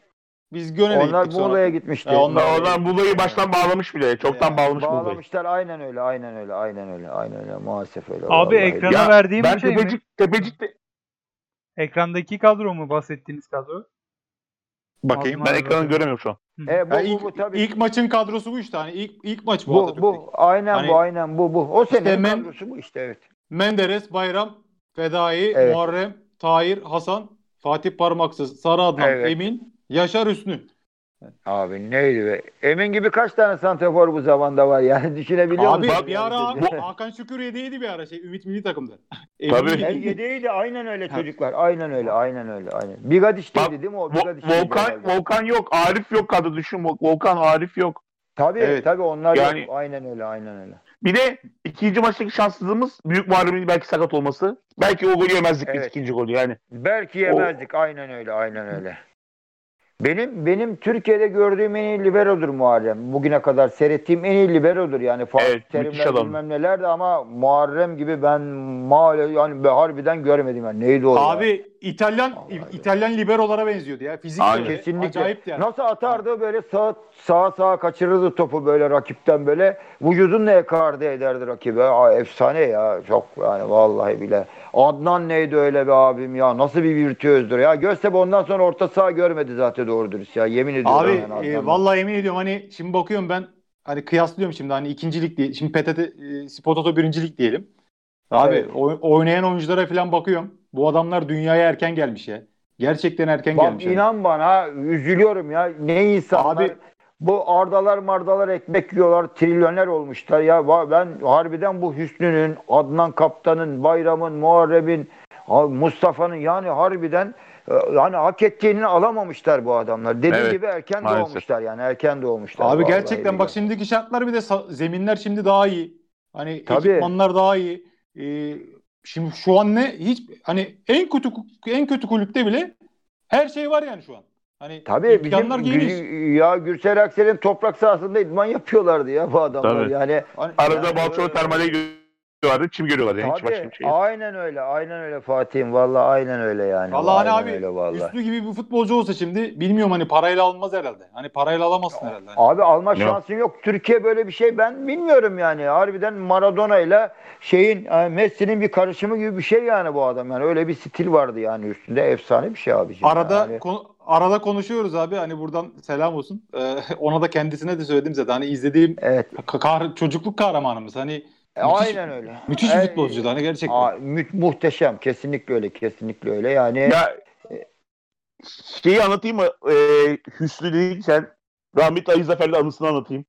Biz Gönen'e Onlar gittik. Muğla'ya gitmişti. Ya onlar- Onlar Muğla'yı baştan bağlamış bile. Çoktan bağlamış Muğla'yı. Bağlamışlar aynen öyle aynen öyle aynen öyle aynen öyle maalesef öyle. Abi ekrana Ya, verdiğim Ben şey mi? Tepecik, Tepecik'te Ekrandaki kadro mu bahsettiğiniz kadro? Bakayım. ben ekranı göremiyorum şu an. E, bu, Ya bu, ilk, bu, tabii. ilk maçın kadrosu bu işte. Hani ilk ilk maç bu, bu, bu aynen Hani- bu aynen bu bu. O senenin men- kadrosu bu işte evet. Menderes, Bayram, Fedai, Evet. Muharrem, Tahir, Hasan, Fatih Parmaksız, Sarı Adnan, Evet. Emin, Yaşar Hüsnü. Abi neydi be? Emin gibi kaç tane santrafor bu zamanda var yani <laughs> düşünebiliyor Abi musun? bir ara? <laughs> Hakan Şükür yediydi bir ara şey Ümit Milli takımda. <laughs> Tabii. El yediydi aynen öyle çocuklar. Aynen öyle aynen öyle aynen. Bigadiş'teydi değil mi o? Bigadiş'teydi Volkan. Volkan yok. Arif yok kadro düşün. Vol- Volkan, Arif yok. Tabii Evet. tabii onlar Yani- yok. Aynen öyle aynen öyle. Bir de ikinci maçtaki şanssızlığımız Büyük Muharrem'in belki sakat olması. Belki o golü yemezdik biz Evet. ikinci golü yani. Belki yemezdik aynen öyle aynen öyle. Benim benim Türkiye'de gördüğüm en iyi liberodur Muharrem. Bugüne kadar seyrettiğim en iyi liberodur yani. Evet, müthiş Terimler adam. bilmem neler de ama Muharrem gibi ben maalesef yani harbiden göremedim yani. Neydi o ya? İtalyan Vallahi. İtalyan liberolara benziyordu ya. Fizik Aynen. Kesinlikle. Acayipti yani. Nasıl atardı böyle sağ sağa sağa kaçırırdı topu böyle rakipten böyle vücudunla ekardı ederdi rakibe. Aa, efsane ya çok yani vallahi bile. Adnan neydi öyle be abim ya nasıl bir virtüözdür ya. Göztepe ondan sonra orta saha görmedi zaten doğru dürüst ya yemin ediyorum. Abi yani e, vallahi emin ediyorum hani şimdi bakıyorum ben hani kıyaslıyorum şimdi hani ikincilik diye. Şimdi PTT e, Spor Toto birincilik diyelim. Abi Evet. oy- oynayan oyunculara falan bakıyorum. Bu adamlar dünyaya erken gelmiş ya. Gerçekten erken Bak gelmiş. yani. inan bana üzülüyorum ya. Ne insanlar. Abi- bu ardalar mardalar ekmek yiyorlar. Trilyoner olmuşlar. Ya ben harbiden bu Hüsnü'nün, Adnan Kaptan'ın, Bayram'ın, Muharrem'in, ha- Mustafa'nın yani harbiden e, yani hak ettiğini alamamışlar bu adamlar. Dediğim Evet, gibi erken maalesef. doğmuşlar yani erken doğmuşlar. Abi gerçekten bak şimdiki şartlar bir de zeminler şimdi daha iyi. Hani Tabii. ekipmanlar daha iyi. Ee, şimdi şu an ne hiç hani en kötü en kötü kulüpte bile her şey var yani şu an. Hani Tabii bizim. Gül- ya Gürsel Aksel'in toprak sahasında idman yapıyorlardı ya bu adamlar. Tabii. Yani Hani- Arada Yani- Balçova termale gidiyorlardı. Çim görüyorlar yani. Hiç başka bir şey yok. aynen öyle. Aynen öyle Fatih'im. Vallahi aynen öyle yani. Vallahi hani Aynen abi öyle vallahi. Üstü gibi bir futbolcu olsa şimdi bilmiyorum hani parayla alınmaz herhalde. Hani parayla alamazsın herhalde. Hani. Abi alma Yok. şansın yok. Türkiye böyle bir şey ben bilmiyorum yani. Harbiden Maradona ile şeyin e, Messi'nin bir karışımı gibi bir şey yani bu adam. Yani öyle bir stil vardı yani üstünde. Efsane bir şey abiciğim. Arada yani. konu- arada konuşuyoruz abi hani buradan selam olsun. Ee, <laughs> ona da kendisine de söyledim zaten. Hani izlediğim Evet. ka- kah- çocukluk kahramanımız. Hani e, Müthiş- aynen öyle. müthiş bir Ey- futbolcuydu hani gerçekten. Aa, mü- muhteşem. Kesinlikle öyle. Kesinlikle öyle. Yani Ya şeyi anlatayım mı? Ee, Hüsnü değil sen rahmetli Ali Zafer'le anısını anlatayım.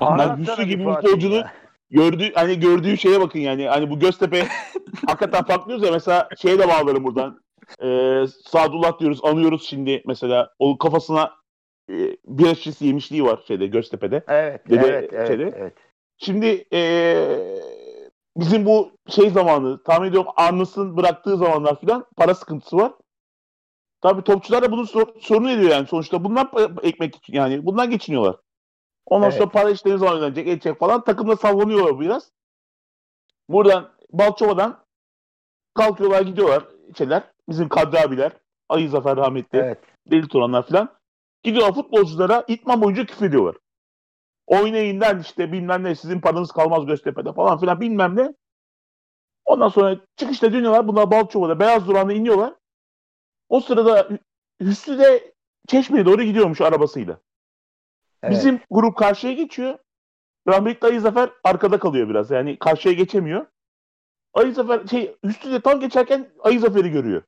anlatsana Hüsnü bir gibi futbolcunun gördüğü hani gördüğü şeye bakın yani. Hani bu Göztepe <laughs> hakikaten patlıyoruz ya mesela şeye de bağlarım buradan. Ee, Sadullah diyoruz, anıyoruz şimdi mesela. O kafasına e, bir şişesi yemişliği var şeyde Göztepe'de. Evet, Dede evet, evet, şeyde. evet. Şimdi eee, bizim bu şey zamanı tahmin ediyorum Arnas'ın bıraktığı zamanlar filan para sıkıntısı var. Tabii topçular da bunun sor- sorun ediyor yani sonuçta. Bundan ekmek için yani bundan geçiniyorlar. Ondan Evet. sonra para işleri zaman ödenecek, edecek falan. Takımda sallanıyorlar biraz. Buradan Balçova'dan kalkıyorlar gidiyorlar şeyler. Bizim Kadri abiler. Ali Zafer rahmetli. Evet. Deli Turanlar falan. Gidiyorlar futbolculara itman boyunca küfür ediyorlar. Oynayın lan işte bilmem ne sizin paranız kalmaz Göztepe'de falan filan bilmem ne. Ondan sonra çıkışta dönüyorlar. Bunlar Balçova'da Beyaz Duran'da iniyorlar. O sırada Hü- Hüsnü de Çeşme'ye doğru gidiyormuş arabasıyla. Evet. Bizim grup karşıya geçiyor. Rahmetli Ali Zafer arkada kalıyor biraz. Yani karşıya geçemiyor. Ali Zafer şey Hüsnü de tam geçerken Ali Zafer'i görüyor.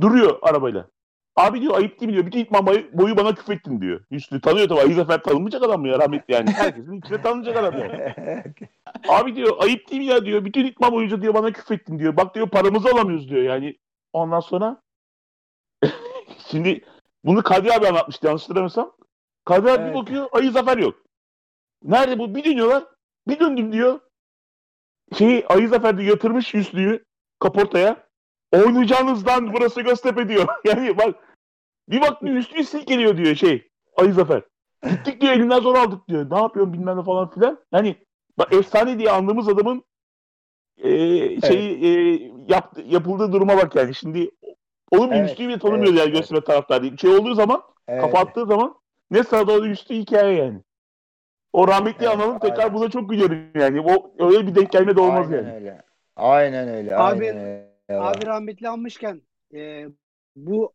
Duruyor arabayla. Abi diyor ayıp değil mi diyor. Bütün itman boyu, boyu bana küfrettin diyor. Hüsnü tanıyor tabii. Ali Zafer tanınmayacak adam mı ya rahmetli yani. Herkesin içine tanınacak adam yani. <laughs> Abi diyor ayıp değil mi ya diyor. Bütün itman boyunca diyor bana küfrettin diyor. Bak diyor paramızı alamıyoruz diyor yani. Ondan sonra <laughs> şimdi bunu Kadri abi anlatmıştı yanlış hatırlamıyorsam. Kadri abi bir Evet. bakıyor Ali Zafer yok. Nerede bu? Bir dönüyorlar. Bir döndüm diyor. Şeyi Ali Zafer de yatırmış Hüsnü'yü kaportaya. Oynayacağınızdan burası Göztepe diyor. <laughs> Yani bak bir baktım Hüsnü'yü silkeliyor diyor şey Ali Zafer. Gittik diyor elinden zor aldık diyor. Ne yapıyorsun bilmem ne falan filan. Yani bak efsane diye andığımız adamın e, şeyi e, yap, yapıldığı duruma bak yani. Şimdi onun bir Evet, Hüsnü'yü bile tanımıyor evet, yani evet. Göztepe taraftarı değil. Şey olduğu zaman Evet. kafa attığı zaman ne sağda o Hüsnü hikaye yani. O rahmetli Evet, analım tekrar aynen. buna çok gülüyorum yani. O öyle bir denk gelme de olmaz aynen yani. öyle. Aynen öyle. Abi- aynen öyle. Abi rahmetli almışken e, bu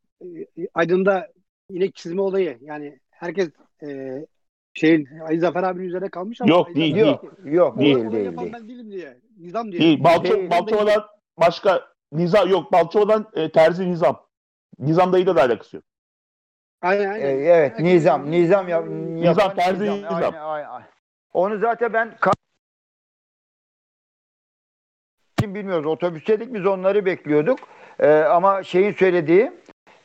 Aydın'da inek çizme olayı yani herkes e, şeyin Ali Zafer abinin üzerine kalmış ama Yok, Ali değil, Zafer- Yok, yok Olayı- değil olayı değil yapan değil. ben değilim diye. Nizam diye. Değil. Balço, Değil. Balçova'dan başka Nizam yok. Balçova'dan e, Terzi Nizam. Nizam dayıyla da alakası yok. Aynen aynen. Ee, evet, Herkes- Nizam, Nizam yap, yapan Terzi Nizam. Aynen, aynen, aynen. Onu zaten ben ka- kim bilmiyoruz. Otobüsteydik biz onları bekliyorduk. Ee, ama şeyin söylediği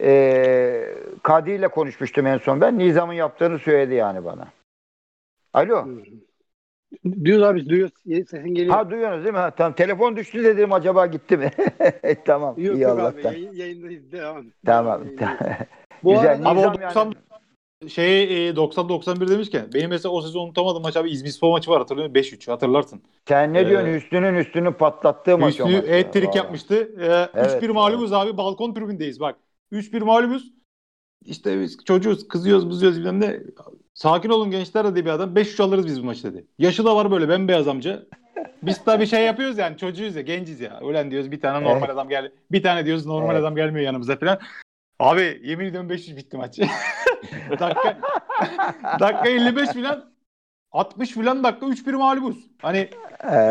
e, Kadri ile konuşmuştum en son ben. Nizam'ın yaptığını söyledi yani bana. Alo. Duyuyoruz abi duyuyoruz. Sesin geliyor. Ha duyuyorsunuz değil mi? Ha, tamam. Telefon düştü dedim acaba gitti mi? <laughs> tamam. yok iyi yok abi Allah'tan. yayın, yayındayız devam. Tamam. <laughs> Bu Güzel. arada Abi o Nizam 90 yani. şey e, 90-91 demişken benim mesela o sezon unutamadığım maç abi İzmir Spor maçı var hatırlıyor musun? 5-3 hatırlarsın. Sen ne Ee, diyorsun? Üstünün üstünü patlattığı maç o Hüsnü maç. Vallahi. yapmıştı. Ee, Evet, 3-1 mağlubuz abi balkon tribündeyiz bak. 3-1 mağlubuz. İşte biz çocuğuz kızıyoruz bızıyoruz bilmem ne. Sakin olun gençler dedi bir adam. 5-3 alırız biz bu maçı dedi. Yaşı da var böyle bembeyaz amca. Biz tabii şey yapıyoruz yani çocuğuz ya genciz ya. Ölen diyoruz bir tane normal Evet. adam gel. Bir tane diyoruz normal Evet. adam gelmiyor yanımıza falan. Abi yemin ediyorum 500 bitti maç. <laughs> dakika, <laughs> dakika 55 falan 60 falan dakika 3-1 mağlubuz. Hani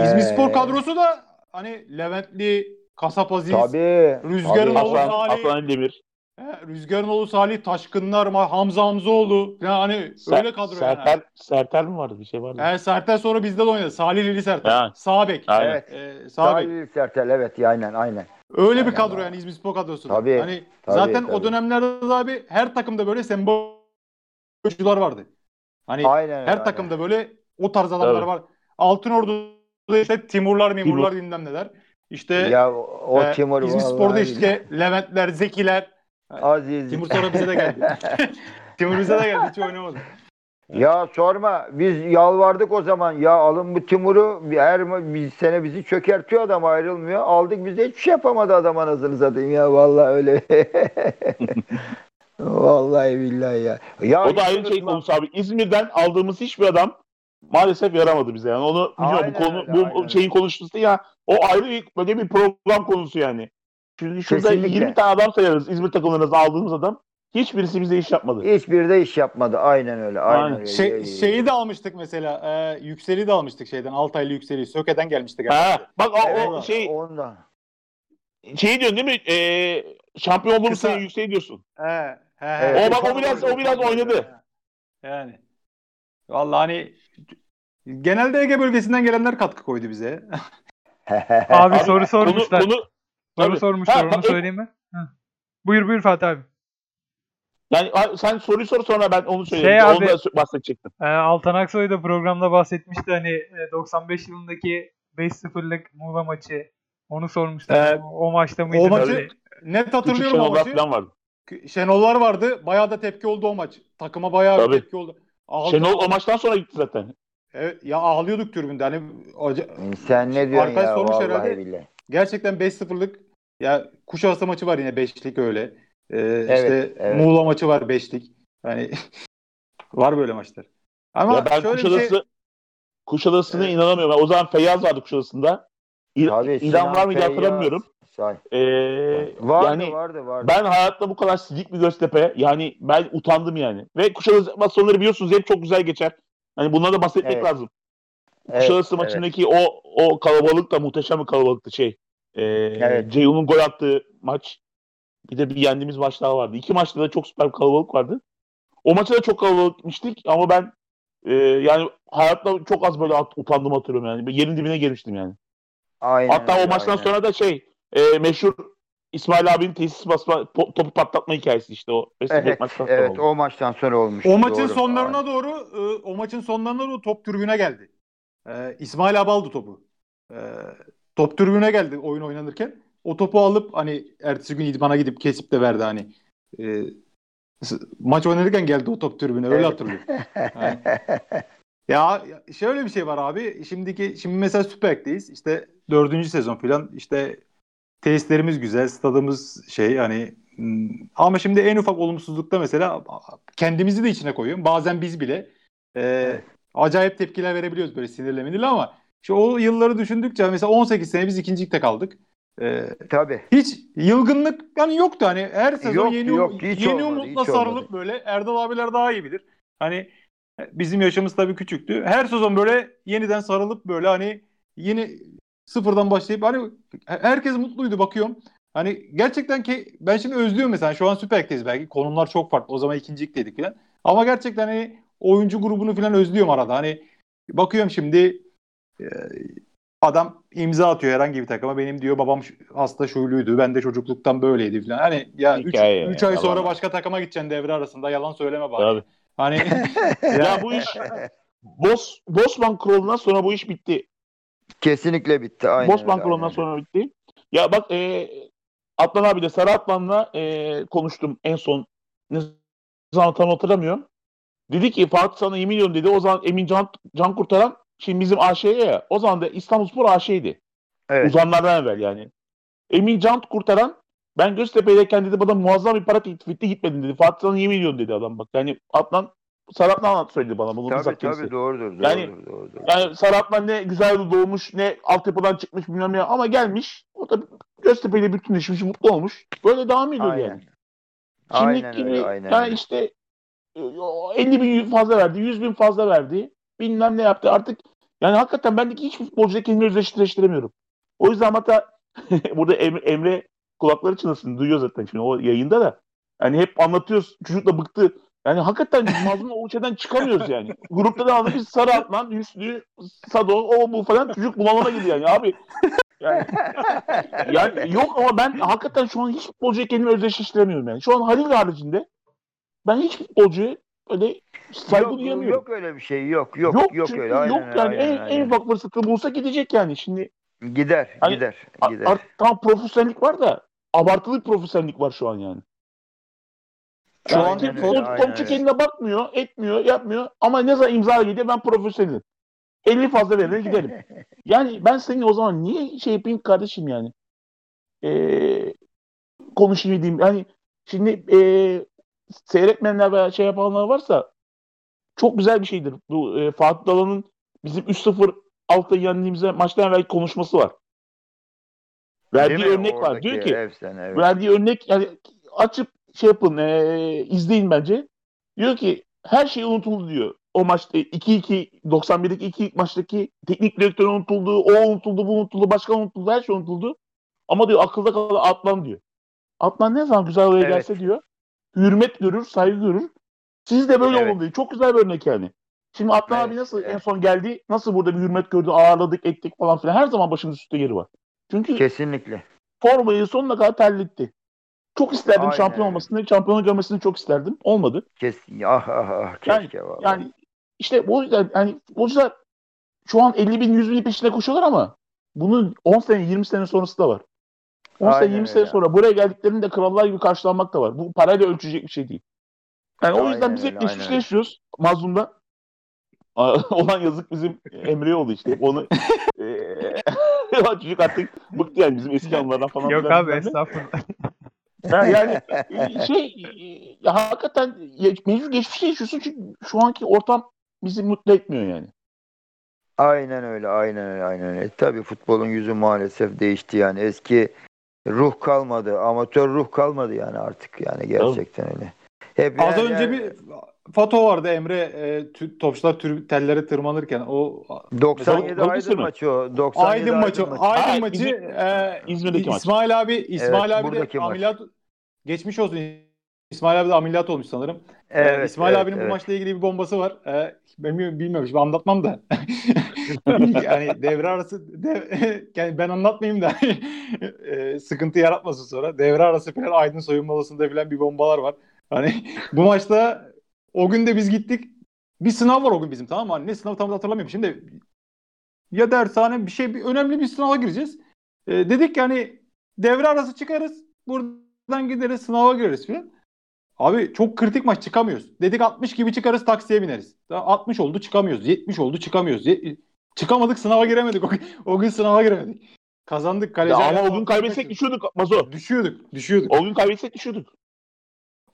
İzmir Spor Ee, kadrosu da hani Leventli, Kasap Aziz, Tabii. Rüzgar'ın Hasan Ali Demir. He, Rüzgar'ın oğlu Salih, Taşkınlar, Hamza Hamzoğlu. Yani hani Ser- öyle kadro Serter, yani. Serter mi vardı? Bir şey vardı. He, Sertel sonra bizde de oynadı. Salih Lili Sertel. Ha. Sağ bek. Evet. Ee, sağ bek. Salih Sertel evet aynen aynen. Öyle bir Aynen kadro abi. yani İzmir Spor kadrosu. Tabii, Hani tabii, zaten o tabii. dönemlerde de abi her takımda böyle sembol oyuncular vardı. Hani Aynen her aynen. takımda böyle o tarz adamlar Tabii. var. Altın Ordu'da işte Timurlar, Mimurlar Timur. bilmem neler. İşte Ya o, o e, Timur İzmir Spor'da işte Leventler, Zekiler. Aziz. Timur sonra bize de geldi. <laughs> Timur bize de geldi hiç oynamadı. Ya sorma biz yalvardık o zaman ya alın bu Timur'u her bir sene bizi çökertiyor adam ayrılmıyor. Aldık bize hiçbir şey yapamadı adam anasını satayım ya vallahi öyle. <laughs> vallahi billahi ya. ya O da aynı şey konusu abi. İzmir'den aldığımız hiçbir adam maalesef yaramadı bize. Yani onu Aynen bu konu öyle, bu aynen şeyin konuşması ya o ayrı bir böyle bir program konusu yani. Şimdi şurada Kesinlikle. 20 tane adam sayarız İzmir takımlarınızda aldığımız adam. Hiçbirisi bize iş yapmadı. Hiçbiri de iş yapmadı. Aynen öyle. Aynen, Aynen. öyle. Şey, Ya- şeyi de almıştık mesela. E, yükseli de almıştık şeyden. Altaylı yükseli. Söke'den gelmişti galiba. Ha, bak o, Evet, o şey ondan. şeyi diyorsun değil mi? Ee, şampiyon olduğumuz Kısa. sene yükseği diyorsun. He, he, Evet. he. O bak o biraz o biraz oynadı. Yani. Vallahi hani genelde Ege bölgesinden gelenler katkı koydu bize. Abi, <laughs> Abi, soru sormuşlar. Konu, konu soru tabii. sormuşlar. Ha, Onu bak, söyleyeyim mi? Hı. Buyur buyur Fatih abi. yani sen soruyu sor sonra ben onu söyleyeyim. Şey Onu abi- bahsedecektim. Ee, Altan Aksoy da programda bahsetmişti hani e, 95 yılındaki 5-0'lık Muğla maçı. Onu sormuşlar. Ee, o, o maçta mıydı? O maçı böyle? net hatırlıyorum o Şenollar maçı. falan vardı. Şenollar vardı. Bayağı da tepki oldu o maç. Takıma bayağı Tabii. tepki oldu. Ağladı- Şenol o maçtan sonra gitti zaten. Evet, ya ağlıyorduk tribünde. Hani aca- Sen ne diyorsun Arkadaş ya sormuş herhalde. billahi. gerçekten 5-0'lık ya Kuşadası maçı var yine 5'lik öyle. Ee, Evet, işte evet. Muğla maçı var 5'lik. Yani <laughs> var böyle maçlar. Ama ya ben şöyle Kuşadası şey Kuşadası'na Evet. inanamıyorum. O zaman Feyyaz vardı Kuşadası'nda. İ- Tabii, Sinan var mıydı Feyyaz. hatırlamıyorum. Say. Ee, Vardı yani vardı vardı. ben hayatta bu kadar sidik bir Göztepe yani ben utandım yani. Ve Kuşadası maç sonları biliyorsunuz hep çok güzel geçer. Hani bunlara da bahsetmek Evet. lazım. Evet, Kuşadası evet. maçındaki o o kalabalık da muhteşem bir kalabalıktı şey. Ee, Evet. Ceyhun'un gol attığı maç. Bir de bir yendiğimiz maç daha vardı. İki maçta da çok süper kalabalık vardı. O maça da çok kalabalık gitmiştik ama ben e, yani hayatta çok az böyle at, utandım hatırlıyorum yani. Yerin dibine gelmiştim yani. Aynen Hatta o maçtan aynen. sonra da şey e, meşhur İsmail abinin tesis basma topu patlatma hikayesi işte o. Evet, maçtan evet oldu. o maçtan sonra olmuş. o maçın Doğru. sonlarına doğru e, o maçın sonlarına doğru top tribüne geldi. Ee, İsmail abi aldı topu. Ee, top tribüne geldi oyun oynanırken. O topu alıp hani ertesi gün idmana gidip kesip de verdi hani. S- maç oynanırken geldi o top tribüne öyle hatırlıyorum. Yani- <laughs> Ya şöyle bir şey var abi. Şimdiki şimdi mesela Süper Lig'deyiz. İşte dördüncü sezon falan. İşte tesislerimiz güzel, stadımız şey hani hmm, ama şimdi en ufak olumsuzlukta mesela kendimizi de içine koyuyorum. Bazen biz bile e, acayip tepkiler verebiliyoruz böyle sinirle minirle ama şu o yılları düşündükçe mesela 18 sene biz ikincilikte kaldık. E, Tabii. hiç yılgınlık yani yoktu hani her sezon Yoktu, yeni yoktu, hiç yeni olmadı, umutla hiç sarılıp olmadı. böyle Erdal abiler daha iyi bilir. Hani bizim yaşımız tabii küçüktü. Her sezon böyle yeniden sarılıp böyle hani yeni sıfırdan başlayıp hani herkes mutluydu bakıyorum. Hani gerçekten ki ben şimdi özlüyorum mesela şu an Süper Lig'deyiz belki konumlar çok farklı. O zaman ikincilik falan. Ama gerçekten hani oyuncu grubunu falan özlüyorum arada. Hani bakıyorum şimdi adam imza atıyor herhangi bir takıma. Benim diyor babam şu- hasta şuyluydu. Ben de çocukluktan böyleydi falan. Hani ya 3 Hikaye ya, ay sonra yalan. başka takıma gideceksin devre arasında. Yalan söyleme bari. Tabii. Hani <laughs> Ya bu iş Bos, Bosman kurulundan sonra bu iş bitti. Kesinlikle bitti. Aynen Bosman kurulundan sonra bitti. Ya bak e, Atlan abi de Sarı Atlan'la e, konuştum en son ne zaman tam hatırlamıyorum. Dedi ki Fatih sana yemin ediyorum dedi. O zaman Emin Can, Can Kurtaran şimdi bizim AŞ'ye ya. O zaman da İstanbulspor AŞ'ydi. Evet. Uzanlardan evvel yani. Emin Can Kurtaran ben Göztepe'deyken dedi bana muazzam bir para teklif etti gitmedim dedi. Fatih sana yemin ediyorum dedi adam bak. Yani Adnan Saratlan anlat söyledi bana bunu Tabii bizzat kendisi. tabii doğrudur. doğrudur, Yani- doğrudur. Yani Saratlan ne güzel doğmuş ne altyapıdan çıkmış bilmem ne ama gelmiş. O da Göztepe'yle bütünleşmiş mutlu olmuş. Böyle devam ediyor Aynen. yani. Aynen Şimdiki öyle, gibi aynen yani öyle. işte e, o 50 bin fazla verdi, 100 bin fazla verdi. Bilmem ne yaptı. Artık yani hakikaten bendeki hiç futbolcuyla kendimi özdeşleştiremiyorum. O yüzden hatta <laughs> burada Emre, Emre kulakları çınlasın duyuyor zaten şimdi o yayında da. Yani hep anlatıyoruz. Çocuk da bıktı. Yani hakikaten biz mazlum o çıkamıyoruz yani. Grupta da biz Sarı Atman, Hüsnü, Sado, o bu falan çocuk bunalıma gidiyor yani abi. Yani, yani yok ama ben hakikaten şu an hiç futbolcuya kendimi özdeşleştiremiyorum yani. Şu an Halil haricinde ben hiç futbolcuya öyle saygı Yok, duyamıyorum. yok öyle bir şey yok yok yok, çünkü öyle. Aynen, yok yani aynen, en, aynen. en ufak fırsatı bulsa gidecek yani. Şimdi Gider Hani- gider gider. artık tam profesyonellik var da abartılı bir profesyonellik var şu an yani. Şu Yani an kim öyle. kendine bakmıyor, etmiyor, yapmıyor. Ama ne zaman imza gidiyor ben profesyonelim. 50 fazla verir giderim. <laughs> Yani ben senin o zaman niye şey yapayım kardeşim yani? Ee, konuşayım diyeyim. Yani şimdi ee, seyretmeyenler veya şey yapanlar varsa çok güzel bir şeydir. Bu e, Fatih Dalan'ın bizim 3-0 altta yendiğimizde maçtan evvel konuşması var. Verdiği Değil mi? örnek var. Diyor ki efsane, evet. verdiği örnek yani açıp şey yapın e, izleyin bence. Diyor ki her şey unutuldu diyor. O maçta 2-2 91'deki 2 maçtaki teknik direktör unutuldu, o unutuldu, bu unutuldu, başkan unutuldu, her şey unutuldu. Ama diyor akılda kalan Atlan diyor. Atlan ne zaman güzel oraya Evet. gelse diyor. Hürmet görür, saygı görür. Siz de böyle Evet. olun diyor. Çok güzel bir örnek yani. Şimdi Atlan Evet, abi nasıl en evet. son geldi? Nasıl burada bir hürmet gördü, ağırladık, ettik falan filan. Her zaman başımız üstte yeri var. Çünkü Kesinlikle. formayı sonuna kadar terletti. Çok isterdim Aynen şampiyon olmasını, şampiyonu görmesini çok isterdim. Olmadı. Kesin. Ah ah ah Yani- keşke vallahi. Yani işte o yüzden yani futbolcular şu an 50 bin 100 bin peşinde koşuyorlar ama bunun 10 sene 20 sene sonrası da var. 10 sene Aynen 20 sene öyle. sonra buraya geldiklerinde krallar gibi karşılanmak da var. Bu parayla ölçecek bir şey değil. Yani o yüzden Aynen biz hep geçmişte aynen yaşıyoruz. Mazlum'da. <laughs> Olan yazık bizim Emre'ye oldu işte. Onu <laughs> <laughs> eee, çocuk artık bıktı yani bizim eski anılardan falan. Yok abi ne. estağfurullah. Yani e, şey e, ya hakikaten ya, mecbur geçmişte yaşıyorsun çünkü şu anki ortam bizi mutlu etmiyor yani. Aynen öyle, aynen öyle, aynen öyle. Tabii futbolun yüzü maalesef değişti yani. Eski ruh kalmadı, amatör ruh kalmadı yani artık yani gerçekten öyle. Hep Az yani- önce bir foto vardı Emre e, tü- topçular tür, tellere tırmanırken o 97 Balıkesir Aydın maçı o. 97 Aydın maçı Aydın Ha, maçı İzmir- e, İzmir'deki maç. İsmail abi İsmail Evet, abi de maç. ameliyat geçmiş olsun. İsmail abi de ameliyat olmuş sanırım. E, Evet, İsmail evet, abinin evet. bu maçla ilgili bir bombası var. E, ben bilmiyorum, bilmiyorum şimdi anlatmam da. <laughs> yani devre arası dev- <laughs> yani ben anlatmayayım da <laughs> e, sıkıntı yaratmasın sonra. Devre arası falan Aydın soyunma odasında falan bir bombalar var. Hani bu maçta o gün de biz gittik. Bir sınav var o gün bizim tamam mı? Hani ne sınavı tam da hatırlamıyorum. Şimdi ya dershane bir şey bir, önemli bir sınava gireceğiz. E, dedik yani devre arası çıkarız. Buradan gideriz sınava gireriz falan. Abi çok kritik maç çıkamıyoruz. Dedik 60 gibi çıkarız taksiye bineriz. Daha 60 oldu çıkamıyoruz. 70 oldu çıkamıyoruz. Ye- çıkamadık sınava giremedik. O, gün- o gün sınava giremedik. Kazandık Ya kaleci. ama o gün kaybetsek düşüyorduk Mazo. Düşüyorduk. Düşüyorduk. O gün kaybetsek düşüyorduk.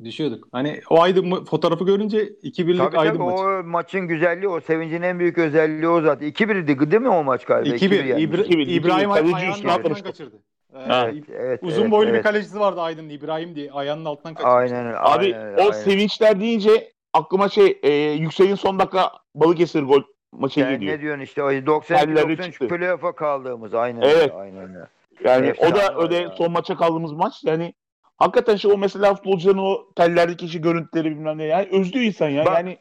Düşüyorduk. Hani o Aydın fotoğrafı görünce 2-1'lik Tabii Aydın tabii maçı. o maçın güzelliği, o sevincin en büyük özelliği o zaten. 2-1'di değil mi o maç galiba? 2-1. 2-1 yani. İbra- 2-1, İbrahim 2-1. Kaleci ayağının üstüne altından atlamıştı. kaçırdı. Ee, Ha. Evet, evet, Uzun evet, boylu bir evet. kalecisi vardı Aydın'ın İbrahim diye. Ayağının altından kaçırdı. Aynen öyle. Abi aynen o aynen. sevinçler deyince aklıma şey e, Yüksel'in son dakika Balıkesir gol maçı Sen geliyor. ne diyorsun işte o Telleri 92 çıktı. 93 playoff'a kaldığımız aynen Evet. öyle, aynen öyle. Yani Efsane o da öyle ya. son maça kaldığımız maç. Yani hakikaten şey o mesela futbolcuların o tellerdeki işi görüntüleri bilmem ne. Yani özlüyor insan ya. Bak, yani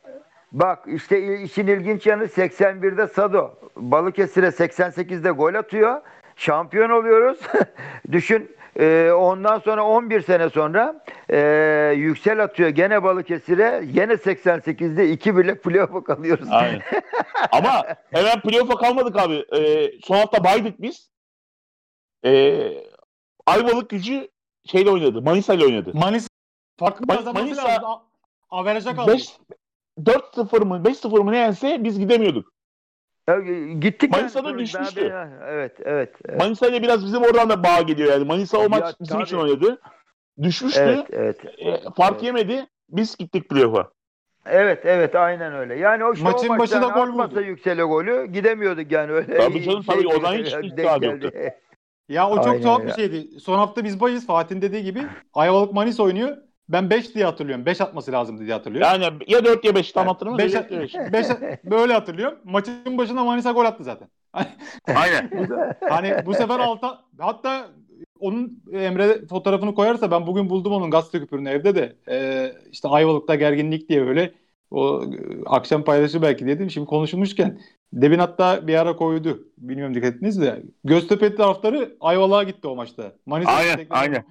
Bak işte işin ilginç yanı 81'de Sado Balıkesir'e 88'de gol atıyor. Şampiyon oluyoruz. <laughs> Düşün e, ondan sonra 11 sene sonra e, Yüksel atıyor gene Balıkesir'e gene 88'de 2 birle playoff'a kalıyoruz. Aynen. <laughs> Ama hemen playoff'a kalmadık abi. Ee, son hafta baydık biz. Ee, Ayvalık gücü şeyle oynadı. Manisa ile oynadı. Manisa Farklı Man- Manisa- Averaja kaldı. 5 4-0 mı 5-0 mı ne yense biz gidemiyorduk. Ya, gittik Manisa'da yani. düşmüştü. Ben- Evet, evet. evet. Manisa ile biraz bizim oradan da bağ geliyor yani. Manisa o Ya, maç bizim tabii. için oynadı. Düşmüştü. Evet, evet. E, fark Evet. yemedi. Biz gittik playoff'a. Evet, evet, aynen öyle. Yani o işte Maçın o başında gol buldu. yüksele golü gidemiyorduk yani öyle. Tabii canım, tabii. O zaman hiç <laughs> geldi. yoktu. Ya o çok Aynen tuhaf öyle. bir şeydi. Son hafta biz bayız. Fatih'in dediği gibi. Ayvalık Manisa oynuyor. Ben 5 diye hatırlıyorum. 5 atması lazımdı diye hatırlıyorum. Yani ya 4 ya 5 tam hatırlamıyorum. 5 Ya dört ya beş. böyle hatırlıyorum. Maçın başında Manisa gol attı zaten. <laughs> Aynen. Hani bu sefer alta hatta onun Emre fotoğrafını koyarsa ben bugün buldum onun gazete küpürünü evde de Ee, işte Ayvalık'ta gerginlik diye böyle o e, akşam paylaşı belki dedim. Şimdi konuşulmuşken Devin hatta bir ara koydu. Bilmiyorum dikkat ettiniz de. Göztepe taraftarı Ayvalık'a gitti o maçta. Manisa Aynen, aynen.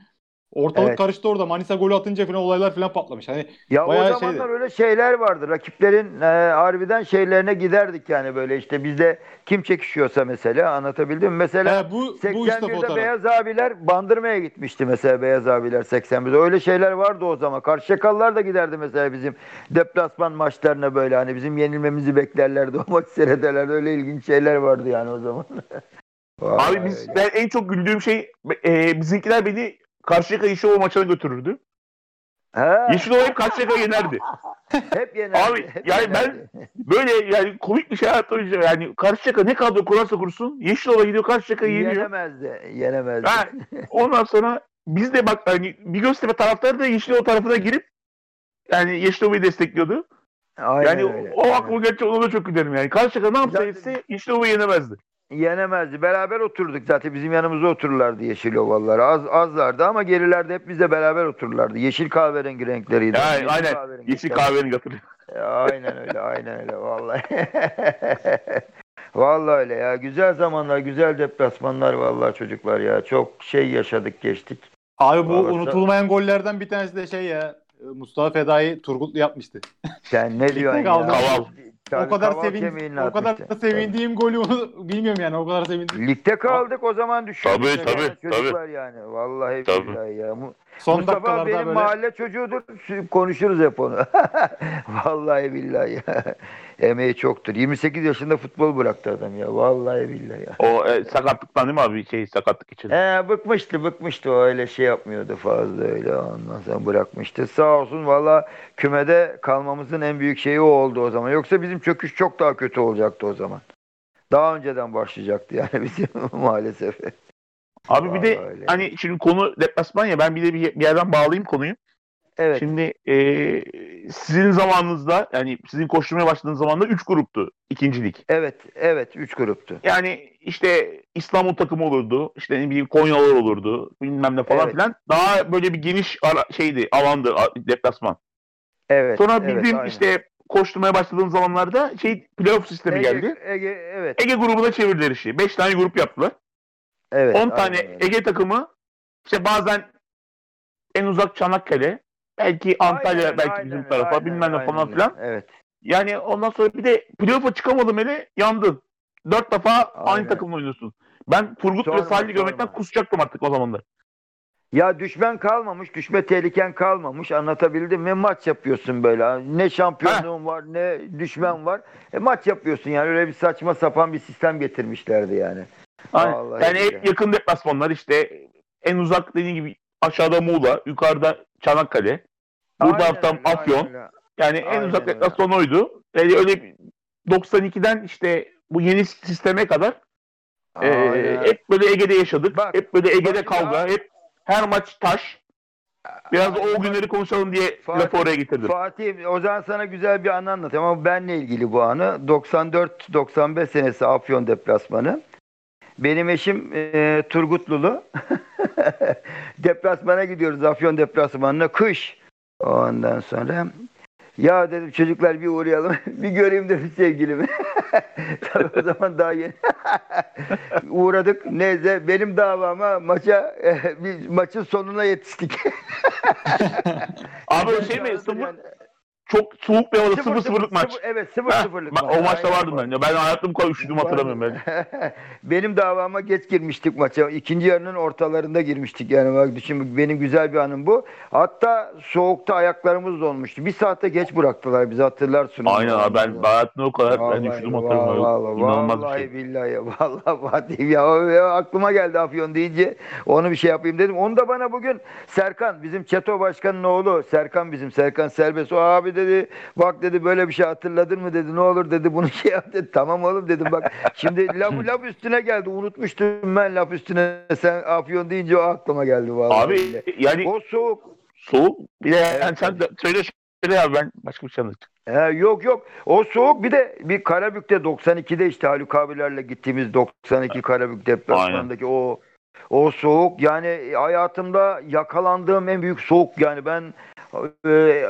Ortalık Evet. karıştı orada. Manisa golü atınca falan olaylar falan patlamış. Hani Ya Bayağı o zamanlar şeydi. öyle şeyler vardı. Rakiplerin e, harbiden şeylerine giderdik yani böyle işte bizde kim çekişiyorsa mesela anlatabildim mi? Mesela he, bu bu işte 81'de fotoğraf. Beyaz abiler bandırmaya gitmişti mesela Beyaz abiler 81'de. Öyle şeyler vardı o zaman. Karşıyakalılar da giderdi mesela bizim deplasman maçlarına böyle hani bizim yenilmemizi beklerlerdi. O maç seyrederlerdi. Öyle ilginç şeyler vardı yani o zaman. <laughs> Vallahi Abi biz ben en çok güldüğüm şey e, bizimkiler beni Karşıyaka Yeşilova maçına götürürdü. Ha, Yeşilova hep Karşıyaka yenerdi. <laughs> hep yenerdi. Abi, hep yani yenerdi. Böyle yani komik bir şey hayatta oynayacağım. Yani Karşıyaka ne kadro kurarsa kursun Yeşilova gidiyor Karşıyaka'yı yeniyor. yenemezdi. Yenemezdi. Ha, ondan sonra biz de bak hani bir Göztepe taraftarı da Yeşilova tarafına girip yani Yeşilova'yı destekliyordu. Aynen yani öyle. o aklıma gerçekten ona da çok gülerim yani. Karşıyaka ne yapsa etse Yeşilova'yı yenemezdi. Yenemezdi. Beraber oturduk zaten. Bizim yanımıza otururlardı yeşil ovalar. Az azlardı ama gerilerde hep bizle beraber otururlardı. Yeşil kahverengi renkleriydi. Yani Yeşil aynen. kahverengi. Yeşil kahverengi hatırlıyorum. Ya, Aynen öyle. Aynen öyle. Vallahi. <laughs> vallahi öyle ya. Güzel zamanlar, güzel deplasmanlar vallahi çocuklar ya. Çok şey yaşadık, geçtik. Abi bu Vallahi- unutulmayan gollerden bir tanesi de şey ya. Mustafa Fedai Turgutlu yapmıştı. Sen ne <laughs> diyorsun ya? Kaval. Tabii, o kadar sevin o kadar atmıştı. sevindiğim golü onu <laughs> bilmiyorum yani o kadar sevindim. Ligde kaldık o zaman düşürdük. Tabii, yani tabii, Çocuklar yani. Vallahi Tabii. billahi ya. Mu- Son Mustafa benim böyle mahalle çocuğudur. Konuşuruz hep onu. <laughs> Vallahi billahi ya. Emeği çoktur. 28 yaşında futbol bıraktı adam ya. Vallahi billahi ya. O e, sakatlıktan değil mi abi? Şey sakatlık için. He, bıkmıştı bıkmıştı o öyle şey yapmıyordu fazla öyle ondan sonra bırakmıştı. Sağ olsun valla kümede kalmamızın en büyük şeyi o oldu o zaman. Yoksa bizim çöküş çok daha kötü olacaktı o zaman. Daha önceden başlayacaktı yani <laughs> bizim maalesef. Abi bir de Vallahi öyle. hani şimdi konu deplasman ya ben bir de bir yerden bağlayayım konuyu. Evet. Şimdi e, sizin zamanınızda yani sizin koşturmaya başladığınız zamanda 3 gruptu ikincilik. Evet, evet. Üç gruptu. Yani işte İstanbul takımı olurdu. işte ne bileyim Konyalar olurdu. Bilmem ne falan Evet. filan. Daha böyle bir geniş ara, şeydi alandı deplasman. Evet. Sonra evet, bizim aynen. işte koşturmaya başladığımız zamanlarda şey playoff sistemi Ege, geldi. Ege, evet. Ege grubuna çevirdiler işi. 5 tane grup yaptılar. evet 10 aynen tane öyle. Ege takımı işte bazen en uzak Çanakkale, belki Antalya, Aynen, belki aynen bizim tarafa aynen, bilmem ne falan filan. Evet. Yani ondan sonra bir de playoff'a çıkamadım hele yandın. Dört defa aynı Aynen. takımla oynuyorsun. Ben Turgut ve Salih'i görmekten kusacaktım artık o zamanlar. Ya düşman kalmamış, düşme tehliken kalmamış. Anlatabildim mi? Maç yapıyorsun böyle. Ne şampiyonluğun var, ne düşman var. E, maç yapıyorsun yani. Öyle bir saçma sapan bir sistem getirmişlerdi yani. Aynen. Vallahi yani hep yakın deplasmanlar işte en uzak dediğin gibi aşağıda Muğla, yukarıda Çanakkale. Burada öyle, Afyon. aynen. Yani en uzak deplasman oydu. Yani öyle bir 92'den işte bu yeni sisteme kadar e, hep böyle Ege'de yaşadık. Bak, hep böyle Ege'de bak kavga. ya. Hep her maç taş. Biraz da o günleri konuşalım diye Fatih- lafı oraya getirdim. Fatih o zaman sana güzel bir anı anlatayım ama benle ilgili bu anı. 94-95 senesi Afyon deplasmanı. Benim eşim e, Turgutlulu. <laughs> Deplasmana gidiyoruz Afyon deplasmanına. Kış. Ondan sonra ya dedim çocuklar bir uğrayalım. <laughs> bir göreyim dedim sevgilimi. <laughs> Tabii o zaman daha yeni. <laughs> Uğradık. Neyse benim davama maça biz maçın sonuna yetiştik. Abi şey mi? Sıfır, yani. Çok soğuk bir havada Sıfır 0-0'lık maç. sıfır- evet 0 Heh, 0'lık bak, maç. o maçta vardım ben. Ya ben hayatım kadar üşüdüm hatırlamıyorum ben. <laughs> benim davama geç girmiştik maça. İkinci yarının ortalarında girmiştik yani. Bak düşün benim güzel bir anım bu. Hatta soğukta ayaklarımız donmuştu. Bir saate geç bıraktılar bizi hatırlarsın. Aynen abi ben hayatımda o kadar ben Vallahi, üşüdüm vallahi, hatırlamıyorum. vallahi, bir vallahi şey. billahi vallahi <laughs> Fatih ya, ya aklıma geldi Afyon deyince onu bir şey yapayım dedim. Onu da bana bugün Serkan bizim Çeto Başkan'ın oğlu Serkan bizim Serkan Serbest o abi dedi bak dedi böyle bir şey hatırladın mı dedi ne olur dedi bunu <laughs> şey yap dedi. Tamam oğlum dedim bak şimdi laf, laf üstüne geldi unutmuştum ben laf üstüne sen Afyon deyince o aklıma geldi vallahi. Abi billahi. yani o soğuk soğuk bir de Evet, yani sen de söyle söyle abi ben başka bir şey anlatacağım. He, yok yok. O soğuk bir de bir Karabük'te 92'de işte Haluk abilerle gittiğimiz 92 Karabük deplasmanındaki o o soğuk yani hayatımda yakalandığım en büyük soğuk yani ben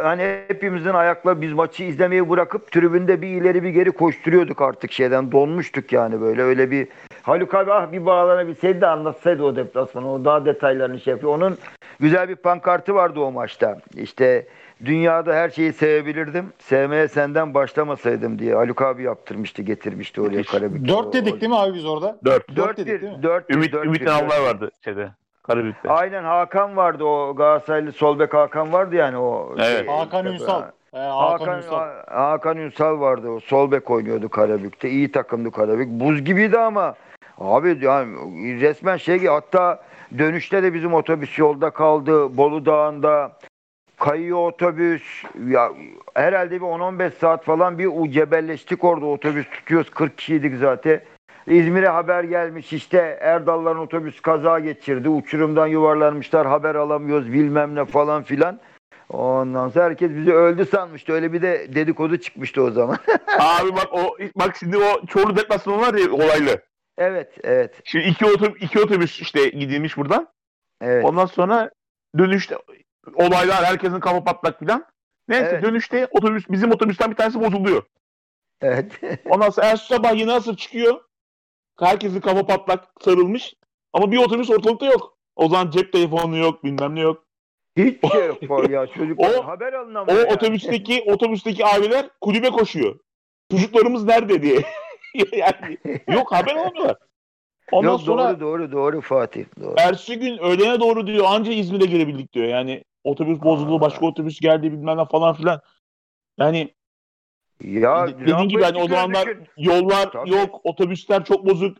hani hepimizin ayakla biz maçı izlemeyi bırakıp tribünde bir ileri bir geri koşturuyorduk artık şeyden donmuştuk yani böyle öyle bir Haluk abi ah bir bağlanabilseydi de anlatsaydı o deplasmanı o daha detaylarını şey yapıyor. Onun güzel bir pankartı vardı o maçta. İşte dünyada her şeyi sevebilirdim. Sevmeye senden başlamasaydım diye Haluk abi yaptırmıştı, getirmişti oraya. Karabük'te. 4 dedik değil mi abi biz orada? Dört. 4 dedik değil mi? 4 Ümit, Ümit Anavlar vardı şeyde. Karabük'te. Aynen Hakan vardı o Galatasaraylı sol bek Hakan vardı yani o. Evet. şey, Hakan Ünsal. ha. Ee, Hakan, Hakan, Ünsal. Ha- Hakan Ünsal vardı. O sol bek oynuyordu Karabük'te. İyi takımdı Karabük. Buz gibiydi ama abi yani resmen şey hatta dönüşte de bizim otobüs yolda kaldı. Bolu Dağı'nda kayıyor otobüs. Ya herhalde bir 10-15 saat falan bir u- cebelleştik orada otobüs tutuyoruz. 40 kişiydik zaten. İzmir'e haber gelmiş işte Erdal'ların otobüs kaza geçirdi. Uçurumdan yuvarlanmışlar haber alamıyoruz bilmem ne falan filan. Ondan sonra herkes bizi öldü sanmıştı. Öyle bir de dedikodu çıkmıştı o zaman. <laughs> Abi bak o bak şimdi o Çorlu deplasmanı var ya olaylı. evet, evet, Şimdi iki otobüs, iki otobüs işte gidilmiş buradan. evet. Ondan sonra dönüşte olaylar herkesin kafa patlak filan. Neyse Evet. dönüşte otobüs bizim otobüsten bir tanesi bozuluyor. evet. <laughs> Ondan sonra ertesi sabah yine asır çıkıyor. Herkesin kafa patlak sarılmış. Ama bir otobüs ortalıkta yok. O zaman cep telefonu yok bilmem ne yok. Hiç şey yok var ya çocuklar. <laughs> O- haber O alınamıyor. ya. otobüsteki otobüsteki aileler kulübe koşuyor. Çocuklarımız nerede diye. <laughs> yani yok haber alamıyorlar. Ondan Yok sonra doğru doğru doğru Fatih. Doğru. ertesi gün öğlene doğru diyor anca İzmir'e gelebildik diyor. Yani otobüs bozuldu başka otobüs geldi bilmem ne falan filan. Yani ya dediğin gibi hani o zamanlar çıkıyor, yollar Tabii. yok otobüsler çok bozuk.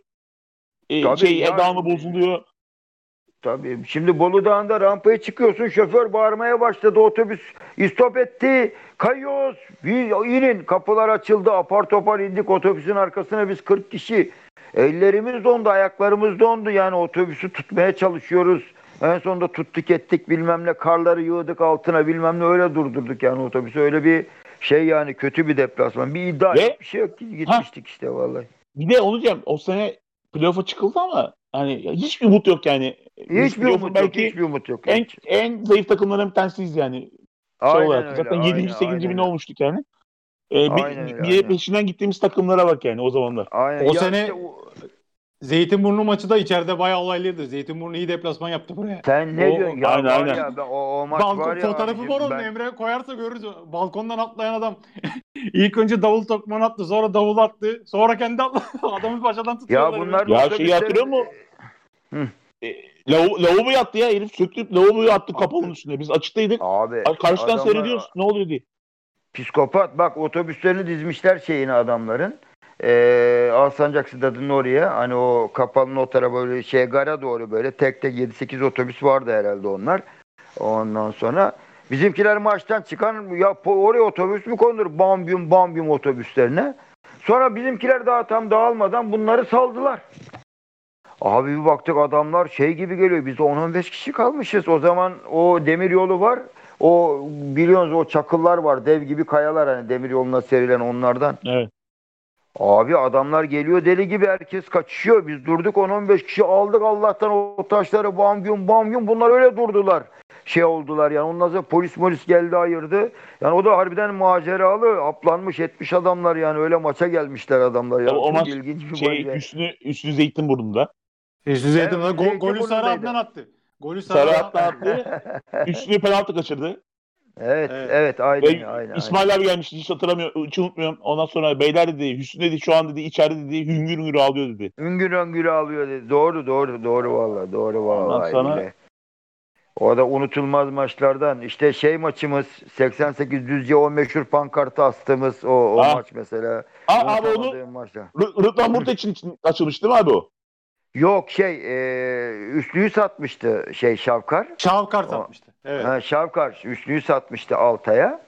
Ee, Tabii şey ya. devamlı bozuluyor. Tabii. Şimdi Bolu Dağı'nda rampaya çıkıyorsun. Şoför bağırmaya başladı. Otobüs istop etti. Kayıyoruz. İnin. Kapılar açıldı. Apar topar indik. Otobüsün arkasına biz 40 kişi. Ellerimiz dondu. Ayaklarımız dondu. Yani otobüsü tutmaya çalışıyoruz. En sonunda tuttuk ettik bilmem ne. Karları yığdık altına bilmem ne. Öyle durdurduk yani otobüsü. Öyle bir şey yani kötü bir deplasman. Bir iddia Ve-. Bir şey yok. Gitmiştik işte vallahi. Bir de diyeceğim o sene playoff'a çıkıldı ama hani hiçbir umut yok yani. Hiçbir umut yok. belki Hiçbir umut yok. en, en zayıf takımlardan bir tanesiyiz yani. Şey Aynen olarak. öyle, Zaten aynen, 7. 8. aynen bin olmuştuk yani. Ee, bir, Aynen öyle, bir aynen. peşinden gittiğimiz takımlara bak yani o zamanlar. Aynen. O Ya sene- işte o- Zeytinburnu maçı da içeride bayağı olaylıydı. Zeytinburnu iyi deplasman yaptı buraya. Sen ne O- diyorsun ya? aynen, aynen. ya ben, o, o maç Balkon var ya. fotoğrafı var onun ben- Emre koyarsa görürüz. Balkondan atlayan adam. <laughs> İlk önce davul tokman attı. Sonra davul attı. Sonra kendi atladı. <laughs> Adamı paşadan Ya tutuyorlar. bunlar Ya şeyi hatırlıyor musun? E, lav- lavabo yattı ya herif söktürüp lavaboyu attı kapının üstüne. Biz açıktaydık. Abi Karşıdan adamlar- seyrediyoruz. Ne oluyor diye. Psikopat bak otobüslerini dizmişler şeyini adamların. Ee, Alsancak Stadı'nın oraya hani o kapalının o tarafa böyle şey gara doğru böyle tek tek 7-8 otobüs vardı herhalde onlar. Ondan sonra bizimkiler maçtan çıkan ya oraya otobüs mü konulur? Bambyum bambyum otobüslerine. Sonra bizimkiler daha tam dağılmadan bunları saldılar. Abi bir baktık adamlar şey gibi geliyor. Biz de 10-15 kişi kalmışız. O zaman o demir yolu var. O biliyorsunuz o çakıllar var. Dev gibi kayalar hani demir yoluna serilen onlardan. Evet. Abi adamlar geliyor deli gibi herkes kaçışıyor. Biz durduk 10-15 kişi aldık Allah'tan o taşları bam gün bam gün bunlar öyle durdular. Şey oldular yani ondan sonra polis polis geldi ayırdı. Yani o da harbiden maceralı aplanmış etmiş adamlar yani öyle maça gelmişler adamlar ya. O- o maç ilginç bir Şey maç. üstünü üstü Zeytinburnu'nda. Üstü Zeytinburnu Evet, gol, golü. Sarı Adnan attı. Golü Sarı, Sarı Adnan atla attı. üstünü penaltı kaçırdı. Evet, Evet. evet, aynen, Ve aynen, aynen. İsmail abi gelmişti hiç hatırlamıyorum, hiç unutmuyorum. Ondan sonra beyler dedi, Hüsnü dedi şu an dedi içeride dedi hüngür hüngür ağlıyor dedi. Üngür üngür ağlıyor dedi. Doğru, doğru, doğru valla, doğru valla. Ondan sonra- öyle. O da unutulmaz maçlardan. İşte şey maçımız 88 Düzce o meşhur pankartı astığımız o, o Ha. maç mesela. Aa, abi onu Rıdvan Murteç'in için açılmış değil mi abi o? Yok şey e, üstlüğü satmıştı şey Şavkar. Şavkar satmıştı. Evet. Ha, Şavkar üstlüğü satmıştı Altay'a.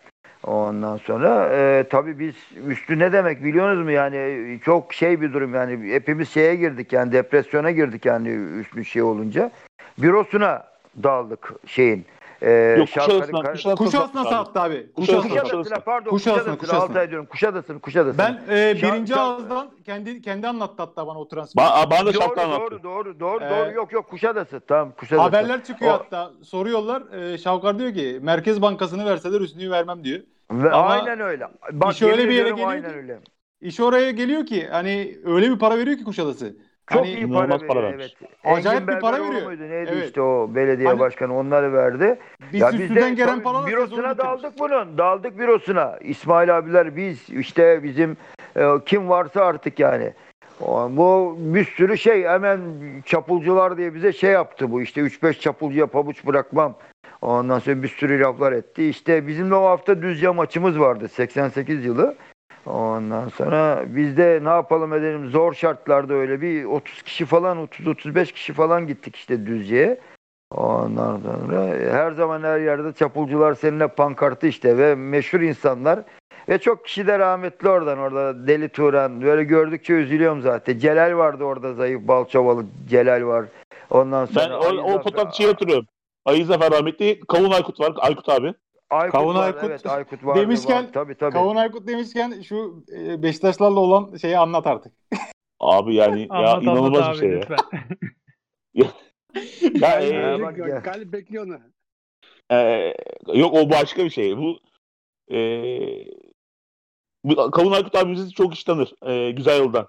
Ondan sonra e, tabii biz üstü ne demek biliyorsunuz mu yani çok şey bir durum yani hepimiz şeye girdik yani depresyona girdik yani üstlü şey olunca. Bürosuna daldık şeyin. E, Yok Kuşadası'na, kar- Kuşadası'na Kuşadası'na sattı abi. Kuşadası'na Kuşadası'na pardon Kuşadası'na, Kuşadası'na, Kuşadası'na. Altay diyorum Kuşadası'na Kuşadası'na. Ben e, birinci Şa- ağızdan kendi kendi anlattı hatta bana o transferi. Ba bana da doğru, şapka doğru, anlattı. doğru, doğru, Ee, doğru, yok yok Kuşadası, tamam Kuşadası. Haberler çıkıyor O- hatta. Soruyorlar. E, Şavkar diyor ki Merkez Bankası'nı verseler üstünü vermem diyor. Ve Ama aynen öyle. Bak iş öyle yemin bir yere ediyorum geliyor aynen ki- öyle. İş oraya geliyor ki hani öyle bir para veriyor ki Kuşadası. Çok Hani iyi para, para veriyor, vermiş. evet. Acayip Engin bir para veriyor. Muydu? Neydi Evet. işte o belediye Hani- başkanı onları verdi. biz ya biz üstünden de gelen paralar bürosuna daldık bunun. Daldık bürosuna. İsmail abiler biz işte bizim e, kim varsa artık yani. O- Bu bir sürü şey hemen çapulcular diye bize şey yaptı bu işte 3-5 çapulcuya pabuç bırakmam. Ondan sonra bir sürü laflar etti. İşte bizim de o hafta Düzce maçımız vardı 88 yılı. Ondan sonra biz de ne yapalım edelim zor şartlarda öyle bir 30 kişi falan 30-35 kişi falan gittik işte Düzce'ye. Ondan sonra her zaman her yerde çapulcular seninle pankartı işte ve meşhur insanlar ve çok kişi de rahmetli oradan orada Deli Turan böyle gördükçe üzülüyorum zaten. Celal vardı orada zayıf balçovalı Celal var. Ondan sonra Ben o, o şey hatırlıyorum. Ayı Zafer rahmetli, Kavun Aykut var. Aykut abi. Aykut Kavun var, Aykut evet Aykut vardı, demişken, var. tabii tabii. Kavun Aykut demişken şu e, Beşiktaşlarla olan şeyi anlat artık. Abi yani ya Anlat anlat inanılmaz abi bir şey ya. lütfen. <laughs> Ya, Ee, e, bak ya. Galip bekliyor onu. e, yok o başka bir şey. Bu e, bu Kavun Aykut abimizi çok iş tanır. E, güzel yoldan.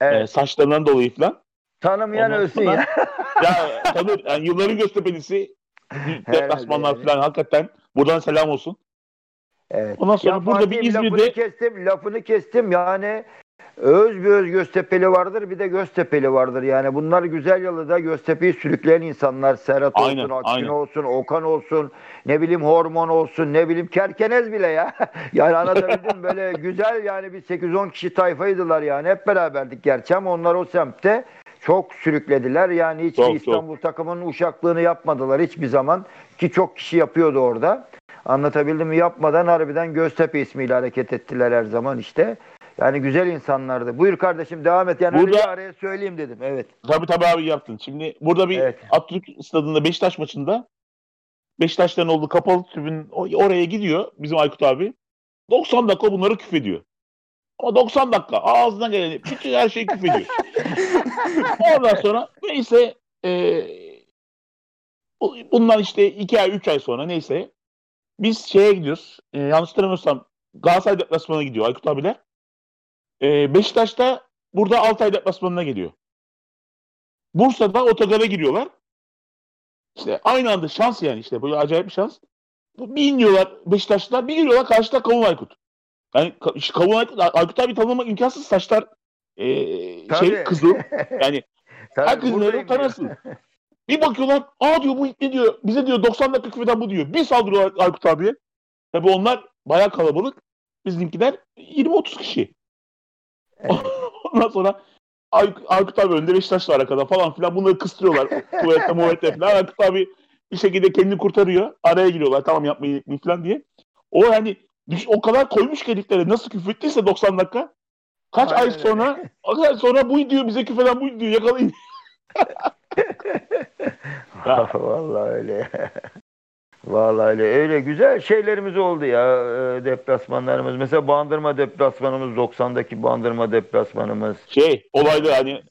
Evet. E, saçlarından dolayı falan. Tanımayan Ondan ölsün ya. <laughs> Ya tanır. Yani yılların <laughs> Herhalde deplasmanlar falan hakikaten. Buradan selam olsun. Evet. Ondan sonra Ya burada bir Fatih'im lafını İzmir'de kestim, lafını kestim. Yani öz bir öz Göztepe'li vardır, bir de Göztepe'li vardır. Yani bunlar güzel yalıda Göztepe'yi sürükleyen insanlar. Serhat Aynen, olsun, Akgün aynen. olsun, Okan olsun, ne bileyim Hormon olsun, ne bileyim Kerkenez bile ya. <laughs> yani anlatabildim böyle <laughs> güzel yani bir 8-10 kişi tayfaydılar yani. Hep beraberdik gerçi ama onlar o semtte çok sürüklediler. Yani hiç Çok, İstanbul takımının uşaklığını yapmadılar hiçbir zaman. Ki çok kişi yapıyordu orada. Anlatabildim mi? Yapmadan harbiden Göztepe ismiyle hareket ettiler her zaman işte. Yani güzel insanlardı. Buyur kardeşim devam et. Yani Burada- araya söyleyeyim dedim. Evet. Tabii tabii abi yaptın. Şimdi burada bir Evet. Atatürk stadında Beşiktaş maçında Beşiktaşların olduğu kapalı tribün oraya gidiyor bizim Aykut abi. 90 dakika bunları küfrediyor. Ama 90 dakika ağzından geleni bütün her şeyi küfrediyor. <laughs> Ondan sonra neyse e, bu- bundan işte 2 ay 3 ay sonra neyse biz şeye gidiyoruz. E, yanlış hatırlamıyorsam Galatasaray deplasmanına gidiyor Aykut abiler. E, Beşiktaş'ta burada Altay deplasmanına geliyor. Bursa'da otogara giriyorlar. İşte aynı anda şans yani işte böyle acayip bir şans. Bu Bir iniyorlar Beşiktaşlılar bir giriyorlar karşıda Kavun Aykut. Yani Kavun Aykut, Aykut abi tanımak imkansız saçlar Tabii. şey kızıl. Yani <laughs> Tabii, herkesin öyle tanırsın. Bir bakıyorlar aa diyor bu ne diyor bize diyor 90 dakika küfeden bu diyor. Bir saldırıyorlar Aykut abiye. Tabii onlar bayağı kalabalık. Bizimkiler 20-30 kişi. <laughs> Ondan sonra Ay- Aykut abi önde Beşiktaş var arkada falan filan bunları kıstırıyorlar. <laughs> Tuvalette muvalette falan. Aykut abi bir şekilde kendini kurtarıyor. Araya giriyorlar tamam yapmayın etmeyin falan diye. O yani o kadar koymuş ki heriflere nasıl küfrettiyse 90 dakika. Kaç Aynen ay sonra o kadar sonra bu diyor bize küfeden bu diyor yakalayın. <laughs> Ya. Vallahi öyle. Vallahi öyle. Güzel şeylerimiz oldu ya e, deplasmanlarımız. Mesela Bandırma deplasmanımız 90'daki Bandırma deplasmanımız. Şey olaylı hani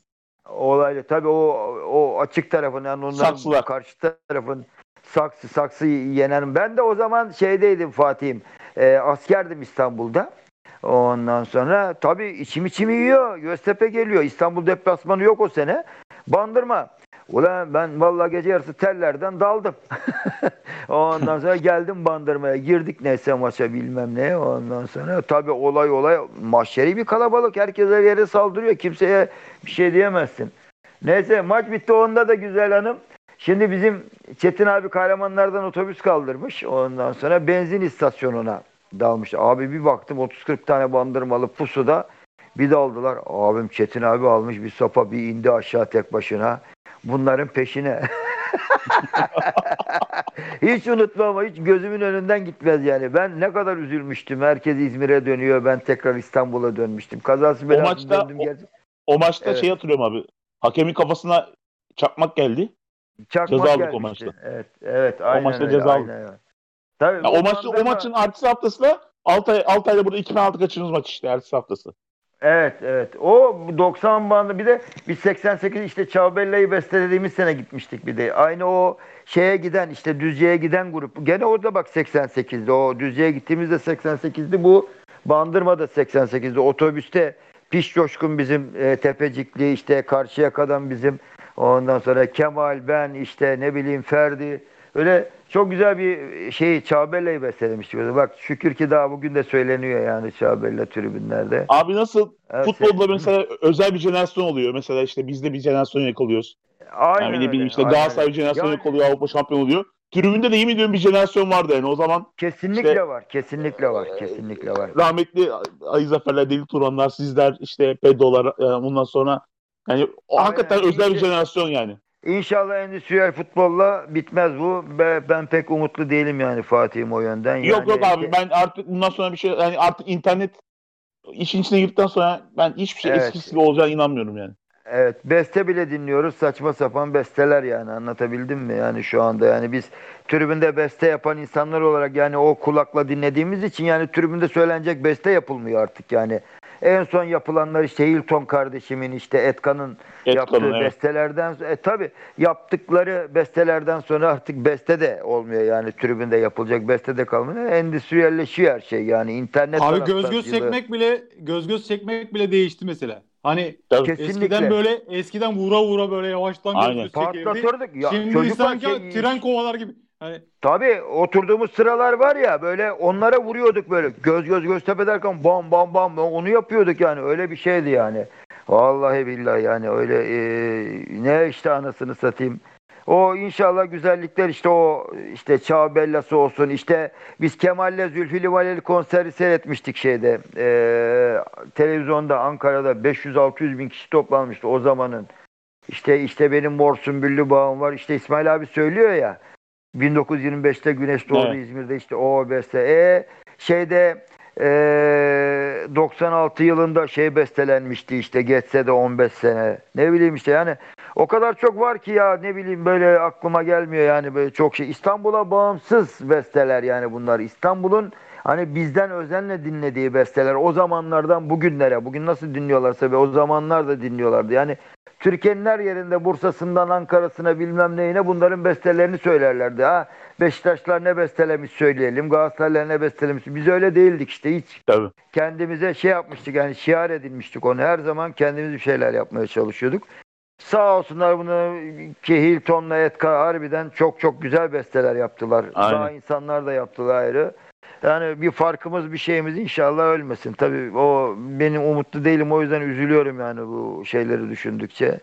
Olaylı. Tabii o o açık tarafın yani onların Saksılar. karşı tarafın saksı saksı yenen. Ben de o zaman şeydeydim Fatih'im. E, askerdim İstanbul'da. Ondan sonra tabii içim içimi yiyor. Göztepe geliyor. İstanbul deplasmanı yok o sene. Bandırma. Ulan ben vallahi gece yarısı tellerden daldım. <laughs> Ondan sonra geldim bandırmaya. Girdik neyse maça bilmem ne. Ondan sonra tabii olay olay mahşeri bir kalabalık. Herkes her yere saldırıyor. Kimseye bir şey diyemezsin. Neyse maç bitti. Onda da güzel hanım. Şimdi bizim Çetin abi kahramanlardan otobüs kaldırmış. Ondan sonra benzin istasyonuna dalmış. Abi bir baktım 30-40 tane bandırmalı pusuda bir daldılar. Abim Çetin abi almış bir sopa bir indi aşağı tek başına. Bunların peşine. <laughs> hiç unutmam ama hiç gözümün önünden gitmez yani. Ben ne kadar üzülmüştüm. Herkes İzmir'e dönüyor. Ben tekrar İstanbul'a dönmüştüm. Kazası belasız maçta döndüm o- geldim. O maçta Evet. şey hatırlıyorum abi. Hakemin kafasına çakmak geldi. Çakmak Ceza aldık o gelmişti. maçta. Evet, evet. Aynen maçta öyle, ceza aldık. aynen. Tabii, Ya o maçta o maçın ertesi haftası da Altay Altay'da burada 2006 kaçırdığımız maç işte ertesi haftası. Evet evet. O 90 bandı bir de biz 88 işte Çağbella'yı bestelediğimiz sene gitmiştik bir de. Aynı o şeye giden işte Düzce'ye giden grup. Gene orada bak 88'de o Düzce'ye gittiğimizde 88'di bu Bandırma'da 88'de otobüste Piş Coşkun bizim e, Tepecikli işte Karşıyaka'dan bizim ondan sonra Kemal ben işte ne bileyim Ferdi öyle çok güzel bir şey Çağbella'yı bestelemiştik. Bak şükür ki daha bugün de söyleniyor yani Çağbella tribünlerde. Abi nasıl Evet, futbolda evet. mesela özel bir jenerasyon oluyor. Mesela işte biz de bir jenerasyon yakalıyoruz. Aynen Yani ne bileyim işte aynen Galatasaray öyle. jenerasyon Yani yakalıyor, Avrupa şampiyon oluyor. Tribünde de yemin ediyorum bir jenerasyon vardı yani. O zaman Kesinlikle İşte- var, kesinlikle var, kesinlikle var. rahmetli Ali Zaferler, Deli Turanlar, sizler işte Pedolar e, ondan sonra yani o hakikaten özel bir jenerasyon yani. İnşallah endüstriyel futbolla bitmez bu. Be- Ben pek umutlu değilim yani Fatih'im o yönden. yok Yani yok abi ben artık bundan sonra bir şey yani artık internet işin içine girdikten sonra ben hiçbir şey Evet. eskisi gibi olacağına inanmıyorum yani. Evet, beste bile dinliyoruz. Saçma sapan besteler yani anlatabildim mi? Yani şu anda yani biz tribünde beste yapan insanlar olarak yani o kulakla dinlediğimiz için yani tribünde söylenecek beste yapılmıyor artık yani. En son yapılanlar işte Hilton kardeşimin işte Etkan'ın yaptığı Etkan'ın, evet. bestelerden e tabi yaptıkları bestelerden sonra artık beste de olmuyor yani tribünde yapılacak beste de kalmıyor. Endüstriyelleşiyor her şey yani internet Abi göz göz çekmek bile göz göz çekmek bile değişti mesela. Hani Tabii. Kesinlikle. eskiden böyle eskiden vura vura böyle yavaştan göz Aynen. göz ya Şimdi sanki şey- tren kovalar gibi. Hani Tabii oturduğumuz sıralar var ya böyle onlara vuruyorduk böyle göz göz göz tepe derken bam bam bam onu yapıyorduk yani öyle bir şeydi yani. Vallahi billahi yani öyle e, ne işte anasını satayım. O inşallah güzellikler işte o işte Çağ Bellası olsun işte biz Kemal'le Zülfü Livaneli konseri seyretmiştik şeyde e, televizyonda Ankara'da 500-600 bin kişi toplanmıştı o zamanın. İşte işte benim mor sümbüllü bağım var işte İsmail abi söylüyor ya 1925'te Güneş doğdu Evet. İzmir'de işte o beste. E şeyde e, 96 yılında şey bestelenmişti işte geçse de 15 sene. Ne bileyim işte yani o kadar çok var ki ya ne bileyim böyle aklıma gelmiyor yani böyle çok şey. İstanbul'a bağımsız besteler yani bunlar. İstanbul'un hani bizden özenle dinlediği besteler o zamanlardan bugünlere. Bugün nasıl dinliyorlarsa ve o zamanlar da dinliyorlardı. Yani Türkiye'nin her yerinde Bursa'sından Ankara'sına bilmem neyine bunların bestelerini söylerlerdi. Ha Beşiktaşlar ne bestelemiş söyleyelim, Galatasaraylar ne bestelemiş. Biz öyle değildik işte hiç. Tabii. Kendimize şey yapmıştık yani şiar edinmiştik onu. Her zaman kendimiz bir şeyler yapmaya çalışıyorduk. Sağ olsunlar bunu ki Hilton'la Etka harbiden çok çok güzel besteler yaptılar. Aynen. Daha insanlar da yaptılar ayrı. Yani bir farkımız bir şeyimiz inşallah ölmesin. Tabii o benim umutlu değilim o yüzden üzülüyorum yani bu şeyleri düşündükçe.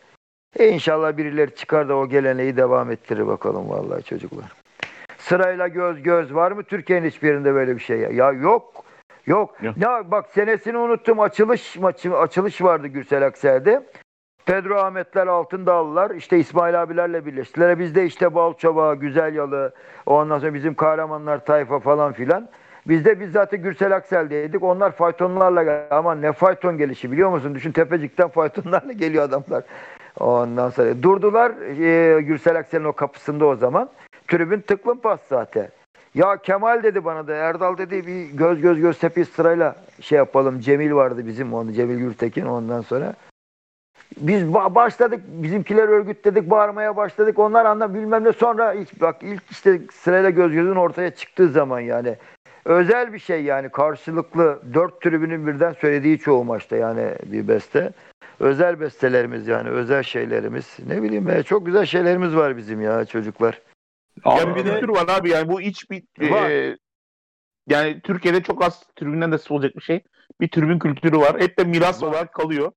E inşallah birileri çıkar da o geleneği devam ettirir bakalım vallahi çocuklar. Sırayla göz göz var mı Türkiye'nin hiçbirinde böyle bir şey ya? Ya yok. Yok. Yok. Ya bak senesini unuttum. Açılış maçı açılış vardı Gürsel Akser'de. Pedro Ahmetler Altındağlılar işte İsmail abilerle birleştiler. Biz de işte Balçova, Güzel Yalı, ondan sonra bizim kahramanlar tayfa falan filan. Biz de biz zaten Gürsel Aksel'deydik. Onlar faytonlarla geldi. Ama ne fayton gelişi biliyor musun? Düşün Tepecik'ten <laughs> faytonlarla geliyor adamlar. Ondan sonra durdular e, Gürsel Aksel'in o kapısında o zaman. Tribün tıklım pas zaten. Ya Kemal dedi bana da Erdal dedi bir göz göz göz tepe sırayla şey yapalım. Cemil vardı bizim onu Cemil Gürtekin ondan sonra. Biz ba- başladık bizimkiler örgütledik bağırmaya başladık onlar anda bilmem ne sonra ilk, bak ilk işte sırayla göz gözün ortaya çıktığı zaman yani özel bir şey yani karşılıklı dört tribünün birden söylediği çoğu maçta yani bir beste. özel bestelerimiz yani özel şeylerimiz. Ne bileyim ya, çok güzel şeylerimiz var bizim ya çocuklar. Abi ya bir de var abi yani bu iç bir Var. e, yani Türkiye'de çok az tribünden de olacak bir şey. Bir tribün kültürü var. Hep de miras Var. olarak kalıyor.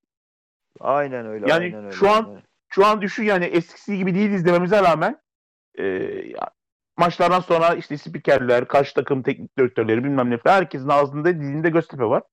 Aynen öyle. Yani aynen öyle. şu an- Şu an düşün yani eskisi gibi değiliz dememize rağmen e, maçlardan sonra işte spikerler, karşı takım teknik direktörleri bilmem ne falan herkesin ağzında dilinde Göztepe var.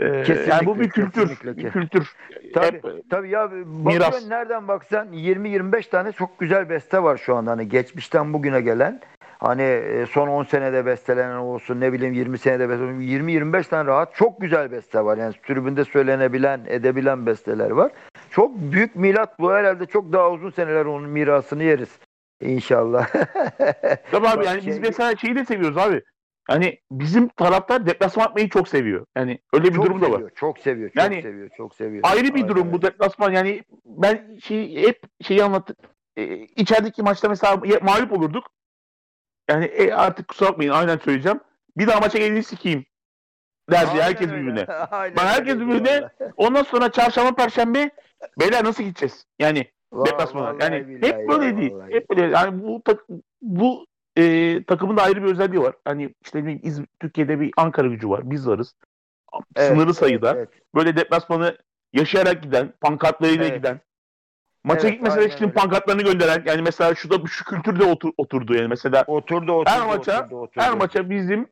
E, yani bu bir kültür. Bir kültür. Tabii. Hep- Tabii ya bakıyorsun nereden baksan 20-25 tane çok güzel beste var şu anda hani geçmişten bugüne gelen. Hani e, son 10 senede bestelenen olsun ne bileyim 20 senede bestelenen 20-25 tane rahat çok güzel beste var. Yani tribünde söylenebilen, edebilen besteler var. Çok büyük milat bu herhalde çok daha uzun seneler onun mirasını yeriz. İnşallah. <laughs> Tabii abi yani biz mesela şeyi de seviyoruz abi. Hani bizim taraftar deplasman atmayı çok seviyor. Yani öyle bir çok durum da var. seviyor, çok seviyor, çok Yani seviyor, çok seviyor. Ayrı bir durum bu deplasman yani ben şey hep şeyi anlattık. E, içerideki maçta mesela mağlup olurduk. Yani e, artık kusura bakmayın aynen söyleyeceğim. Bir daha maça gelini sikeyim derdi Aynen herkes öyle. birbirine. <laughs> Aynen Ben herkes öyle birbirine. Ondan sonra çarşamba perşembe beyler nasıl gideceğiz? Yani deplasmana. Yani hep böyle değil. vallahi. Hep böyle. Yani bu tak- bu e, takımın da ayrı bir özelliği var. Hani işte ne İzmir- Türkiye'de bir Ankara gücü var. Biz varız. Evet, Sınırlı evet, sayıda. evet. Böyle deplasmanı yaşayarak giden, pankartlarıyla Evet. giden. Maça Evet, aynen için öyle. pankartlarını gönderen. Yani mesela şurada şu kültürde otur, oturdu yani mesela. Oturdu oturdu. Her maça- oturdu, oturdu. Her maça bizim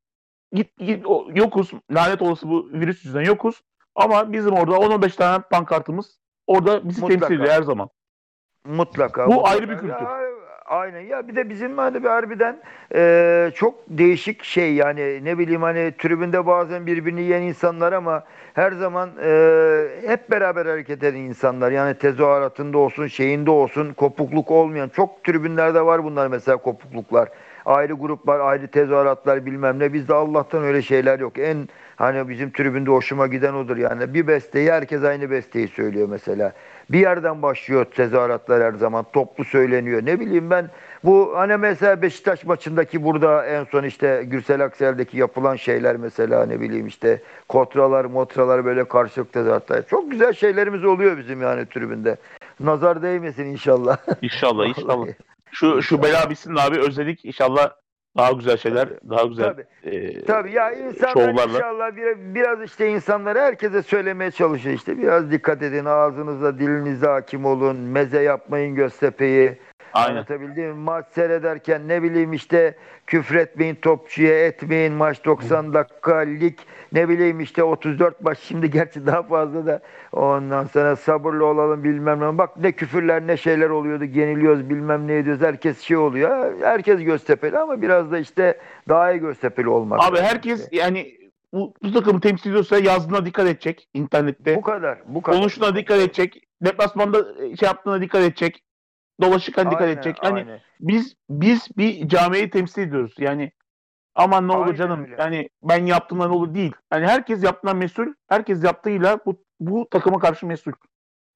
git, git o- yokuz. Lanet olası bu virüs yüzünden yokuz. Ama bizim orada 10-15 tane pankartımız orada bizi Mutlaka. temsil ediyor her zaman. Mutlaka. Bu mutlaka. ayrı bir kültür. Ya, aynen. Ya bir de bizim hani bir harbiden e, çok değişik şey yani ne bileyim hani tribünde bazen birbirini yiyen insanlar ama her zaman e, hep beraber hareket eden insanlar. Yani tezahüratında olsun, şeyinde olsun kopukluk olmayan çok tribünlerde var bunlar mesela kopukluklar. Ayrı gruplar, ayrı tezahüratlar bilmem ne. Bizde Allah'tan öyle şeyler yok. En hani bizim tribünde hoşuma giden odur yani. Bir besteyi herkes aynı besteyi söylüyor mesela. Bir yerden başlıyor tezahüratlar her zaman. Toplu söyleniyor. Ne bileyim ben bu hani mesela Beşiktaş maçındaki burada en son işte Gürsel Aksel'deki yapılan şeyler mesela ne bileyim işte kotralar motralar böyle karşılık tezahüratlar. Çok güzel şeylerimiz oluyor bizim yani tribünde. Nazar değmesin inşallah. İnşallah inşallah. <laughs> Şu şu bela bitsin abi özledik. İnşallah daha güzel şeyler, daha güzel Tabii. e, Tabii ya insanlar şovlarla. inşallah bir, biraz işte insanlara herkese söylemeye çalışıyor işte. Biraz dikkat edin ağzınıza dilinize hakim olun. Meze yapmayın Göztepe'yi. Aynen. Anlatabildim mi? Maç seyrederken ne bileyim işte küfretmeyin topçuya etmeyin maç 90 dakika lig ne bileyim işte 34 maç şimdi <laughs> gerçi daha fazla da ondan sonra sabırlı olalım bilmem ne. Bak ne küfürler ne şeyler oluyordu yeniliyoruz bilmem ne ediyoruz herkes şey oluyor. Herkes Göztepe'li ama biraz da işte daha iyi Göztepe'li olmak. Abi lazım herkes yani bu, bu takımı temsil ediyorsa yazdığına dikkat edecek internette. bu kadar bu kadar. Konuştuğuna dikkat edecek. Deplasmanda e, şey yaptığına dikkat edecek. Dolaşırken dikkat Aynen, edecek. Hani aynen. biz biz bir camiayı temsil ediyoruz. Yani aman ne olur canım. öyle. Yani ben yaptığımdan olur değil. Yani herkes yaptığından mesul. Herkes yaptığıyla bu bu takıma karşı mesul.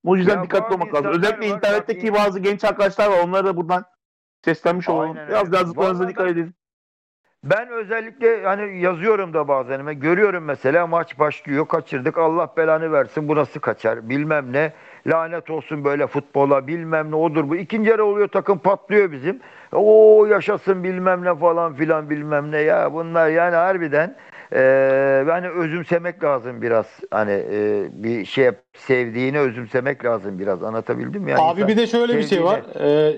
O yüzden Ya dikkatli olmak lazım. Özellikle var, internetteki bak- bazı genç arkadaşlar var. Onlara da buradan seslenmiş olalım. Biraz yazdıklarınıza dikkat edin. Ben özellikle hani yazıyorum da bazen görüyorum mesela maç başlıyor kaçırdık Allah belanı versin bu nasıl kaçar bilmem ne lanet olsun böyle futbola bilmem ne odur bu ikinci yarı oluyor takım patlıyor bizim o yaşasın bilmem ne falan filan bilmem ne ya bunlar yani harbiden eee yani özümsemek lazım biraz hani eee, bir şey sevdiğini özümsemek lazım biraz anlatabildim mi? yani abi bir de şöyle bir şey sevdiğine- var.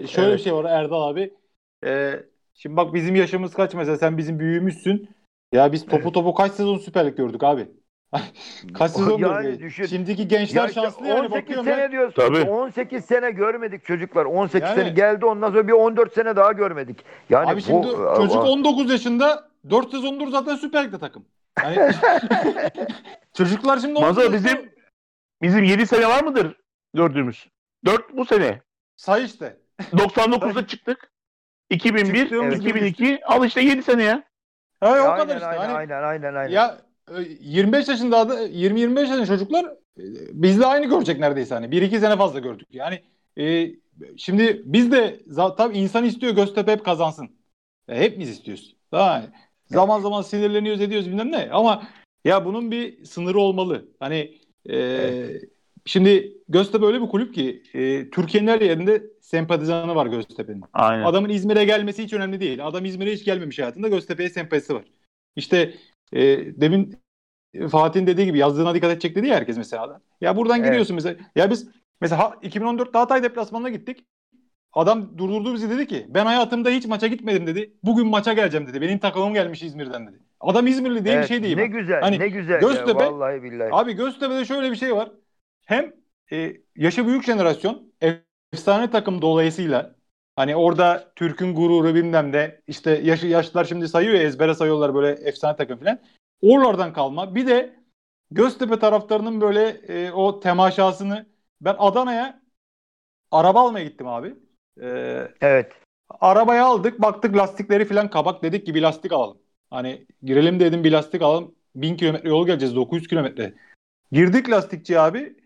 Ee, şöyle Evet. bir şey var Erdal abi. Ee, şimdi bak bizim yaşımız kaç mesela sen bizim büyüğümüzsün. Ya biz topu topu kaç sezon Süper Lig gördük abi. <laughs> kaç sezon Yani düşün. Şimdiki gençler Ya işte şanslı yani 18 bakıyorum sene ben. diyorsun. Tabii. 18 sene görmedik çocuklar. 18 Yani- sene geldi ondan sonra bir 14 sene daha görmedik. Yani Abi şimdi bu, çocuk Aa, 19 yaşında 4 sezondur zaten Süper Lig'de takım. Yani <laughs> çocuklar şimdi Mazo 19 bizim bizim 7 sene var mıdır gördüğümüz? 4 bu sene. say işte. 99'da çıktık. 2001, Çıktığımız gibi 2002 al işte 7 sene ya. Ha, o aynen, kadar işte. aynen, Hani aynen aynen aynen. Ya 25 yaşında da 20-25 yaşında çocuklar e, bizle aynı görecek neredeyse hani. 1-2 sene fazla gördük. Yani e, şimdi biz de za- tabii insan istiyor Göztepe hep kazansın. E, hepimiz istiyoruz. Daha zaman zaman sinirleniyoruz ediyoruz bilmem ne ama ya bunun bir sınırı olmalı. Hani e, Evet. şimdi Göztepe öyle bir kulüp ki e, Türkiye'nin her yerinde sempatizanı var Göztepe'nin. Aynen. Adamın İzmir'e gelmesi hiç önemli değil. Adam İzmir'e hiç gelmemiş hayatında Göztepe'ye sempatisi var. İşte e, demin Fatih'in dediği gibi yazdığına dikkat edecek dedi ya herkes mesela. Ya buradan Evet. giriyorsun mesela. Ya biz mesela ha- 2014'te Hatay deplasmanına gittik. Adam durdurdu bizi dedi ki ben hayatımda hiç maça gitmedim dedi. Bugün maça geleceğim dedi. Benim takımım gelmiş İzmir'den dedi. Adam İzmirli diye Evet, bir şey değil. Ne bak. güzel, Hani ne güzel Göztepe- ya vallahi billahi. Abi Göztepe'de şöyle bir şey var. Hem e, yaşı büyük jenerasyon efsane takım dolayısıyla hani orada Türk'ün gururu bilmem ne işte yaşı yaşlılar şimdi sayıyor ya ezbere sayıyorlar böyle efsane takım falan. Oralardan kalma. Bir de Göztepe taraftarının böyle e, o temaşasını ben Adana'ya araba almaya gittim abi. E, Evet. Arabayı aldık baktık lastikleri falan kabak dedik ki bir lastik alalım. Hani girelim dedim bir lastik alalım. 1000 kilometre yol geleceğiz 900 kilometre. Girdik lastikçi abi.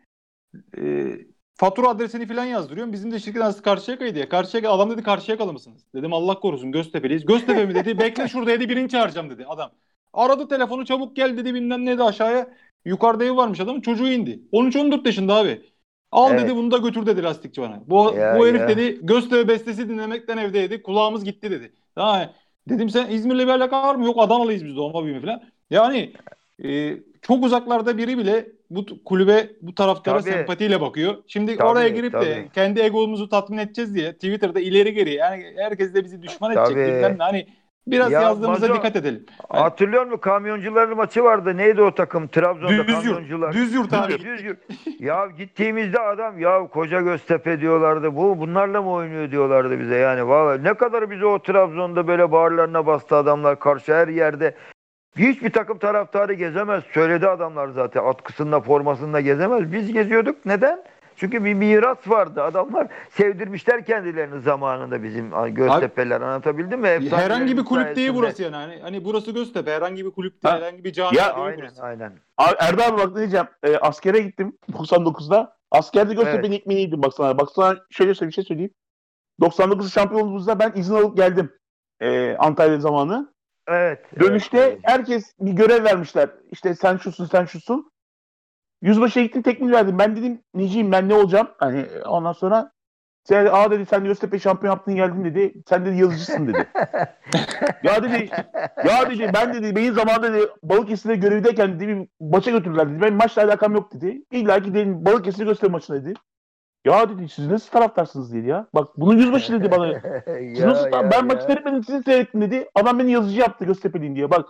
E, fatura adresini falan yazdırıyorum. Bizim de şirket arası Karşıyaka'ydı ya. Karşıyaka adam dedi Karşıyakalı mısınız? Dedim Allah korusun Göztepe'liyiz. Göztepe mi dedi. Bekle şurada dedi birini çağıracağım dedi adam. Aradı telefonu çabuk gel dedi bilmem ne de aşağıya. Yukarıda ev varmış adamın çocuğu indi. 13-14 yaşında abi. Al Evet. dedi bunu da götür dedi lastikçi bana. Bu, Ya, bu herif ya. dedi Göztepe bestesi dinlemekten evdeydi. Kulağımız gitti dedi. Ha, dedim sen İzmir'le bir alaka var mı? Yok Adanalıyız biz doğma büyüme falan. Yani e, çok uzaklarda biri bile bu kulübe bu taraftara Tabii. sempatiyle bakıyor. Şimdi Tabii, oraya girip de tabii. kendi egomuzu tatmin edeceğiz diye Twitter'da ileri geri yani herkes de bizi düşman edecek. Tabii. bilmem ne. Hani biraz Ya yazdığımıza Mazo- dikkat edelim. Hatırlıyor musun? Kamyoncuların maçı vardı. Neydi o takım? Trabzon'da Düz kamyoncular. Düz yurt abi. Düz yurt. ya gittiğimizde adam ya koca Göztepe diyorlardı. Bu bunlarla mı oynuyor diyorlardı bize yani. Vallahi ne kadar bize o Trabzon'da böyle bağırlarına bastı adamlar karşı her yerde. Hiçbir takım taraftarı gezemez. Söyledi adamlar zaten. Atkısında formasında gezemez. Biz geziyorduk. Neden? Çünkü bir miras vardı. Adamlar sevdirmişler kendilerini zamanında bizim Göztepe'ler. Anlatabildim mi? Herhangi bir kulüp değil burası yani. Hani, hani burası Göztepe. Herhangi bir kulüp değil. Ha. Herhangi bir cami Ya, değil Aynen burası. aynen. Abi, Erdal abi bak ne diyeceğim. E, askere gittim 99'da. Askerde Göztepe'nin ekmeğiydim bak sana. Bak sana şöyle bir şey söyleyeyim. 99 şampiyonluğumuzda ben izin alıp geldim. E, Antalya zamanı. Evet. Dönüşte evet. herkes bir görev vermişler. İşte sen şusun sen şusun. Yüzbaşıya gittim tekmil verdim. Ben dedim neciyim ben ne olacağım? Hani ondan sonra sen, aa dedi sen Göztepe şampiyon yaptın geldin dedi. Sen dedi yazıcısın dedi. <laughs> ya dedi ya dedi ben dedi benim zamanında dedi Balıkesir'de görevdeyken dedi bir maça götürdüler dedi. Benim maçla alakam yok dedi. İlla ki dedim Balıkesir Göztepe maçına dedi. Ya dedi siz nasıl taraftarsınız dedi ya. Bak bunu yüzbaşı dedi bana. <laughs> Siz Ya, nasıl ya, ben ya. maçı seyretmedim sizi seyrettim dedi. Adam beni yazıcı yaptı Göztepe'liyim diye bak.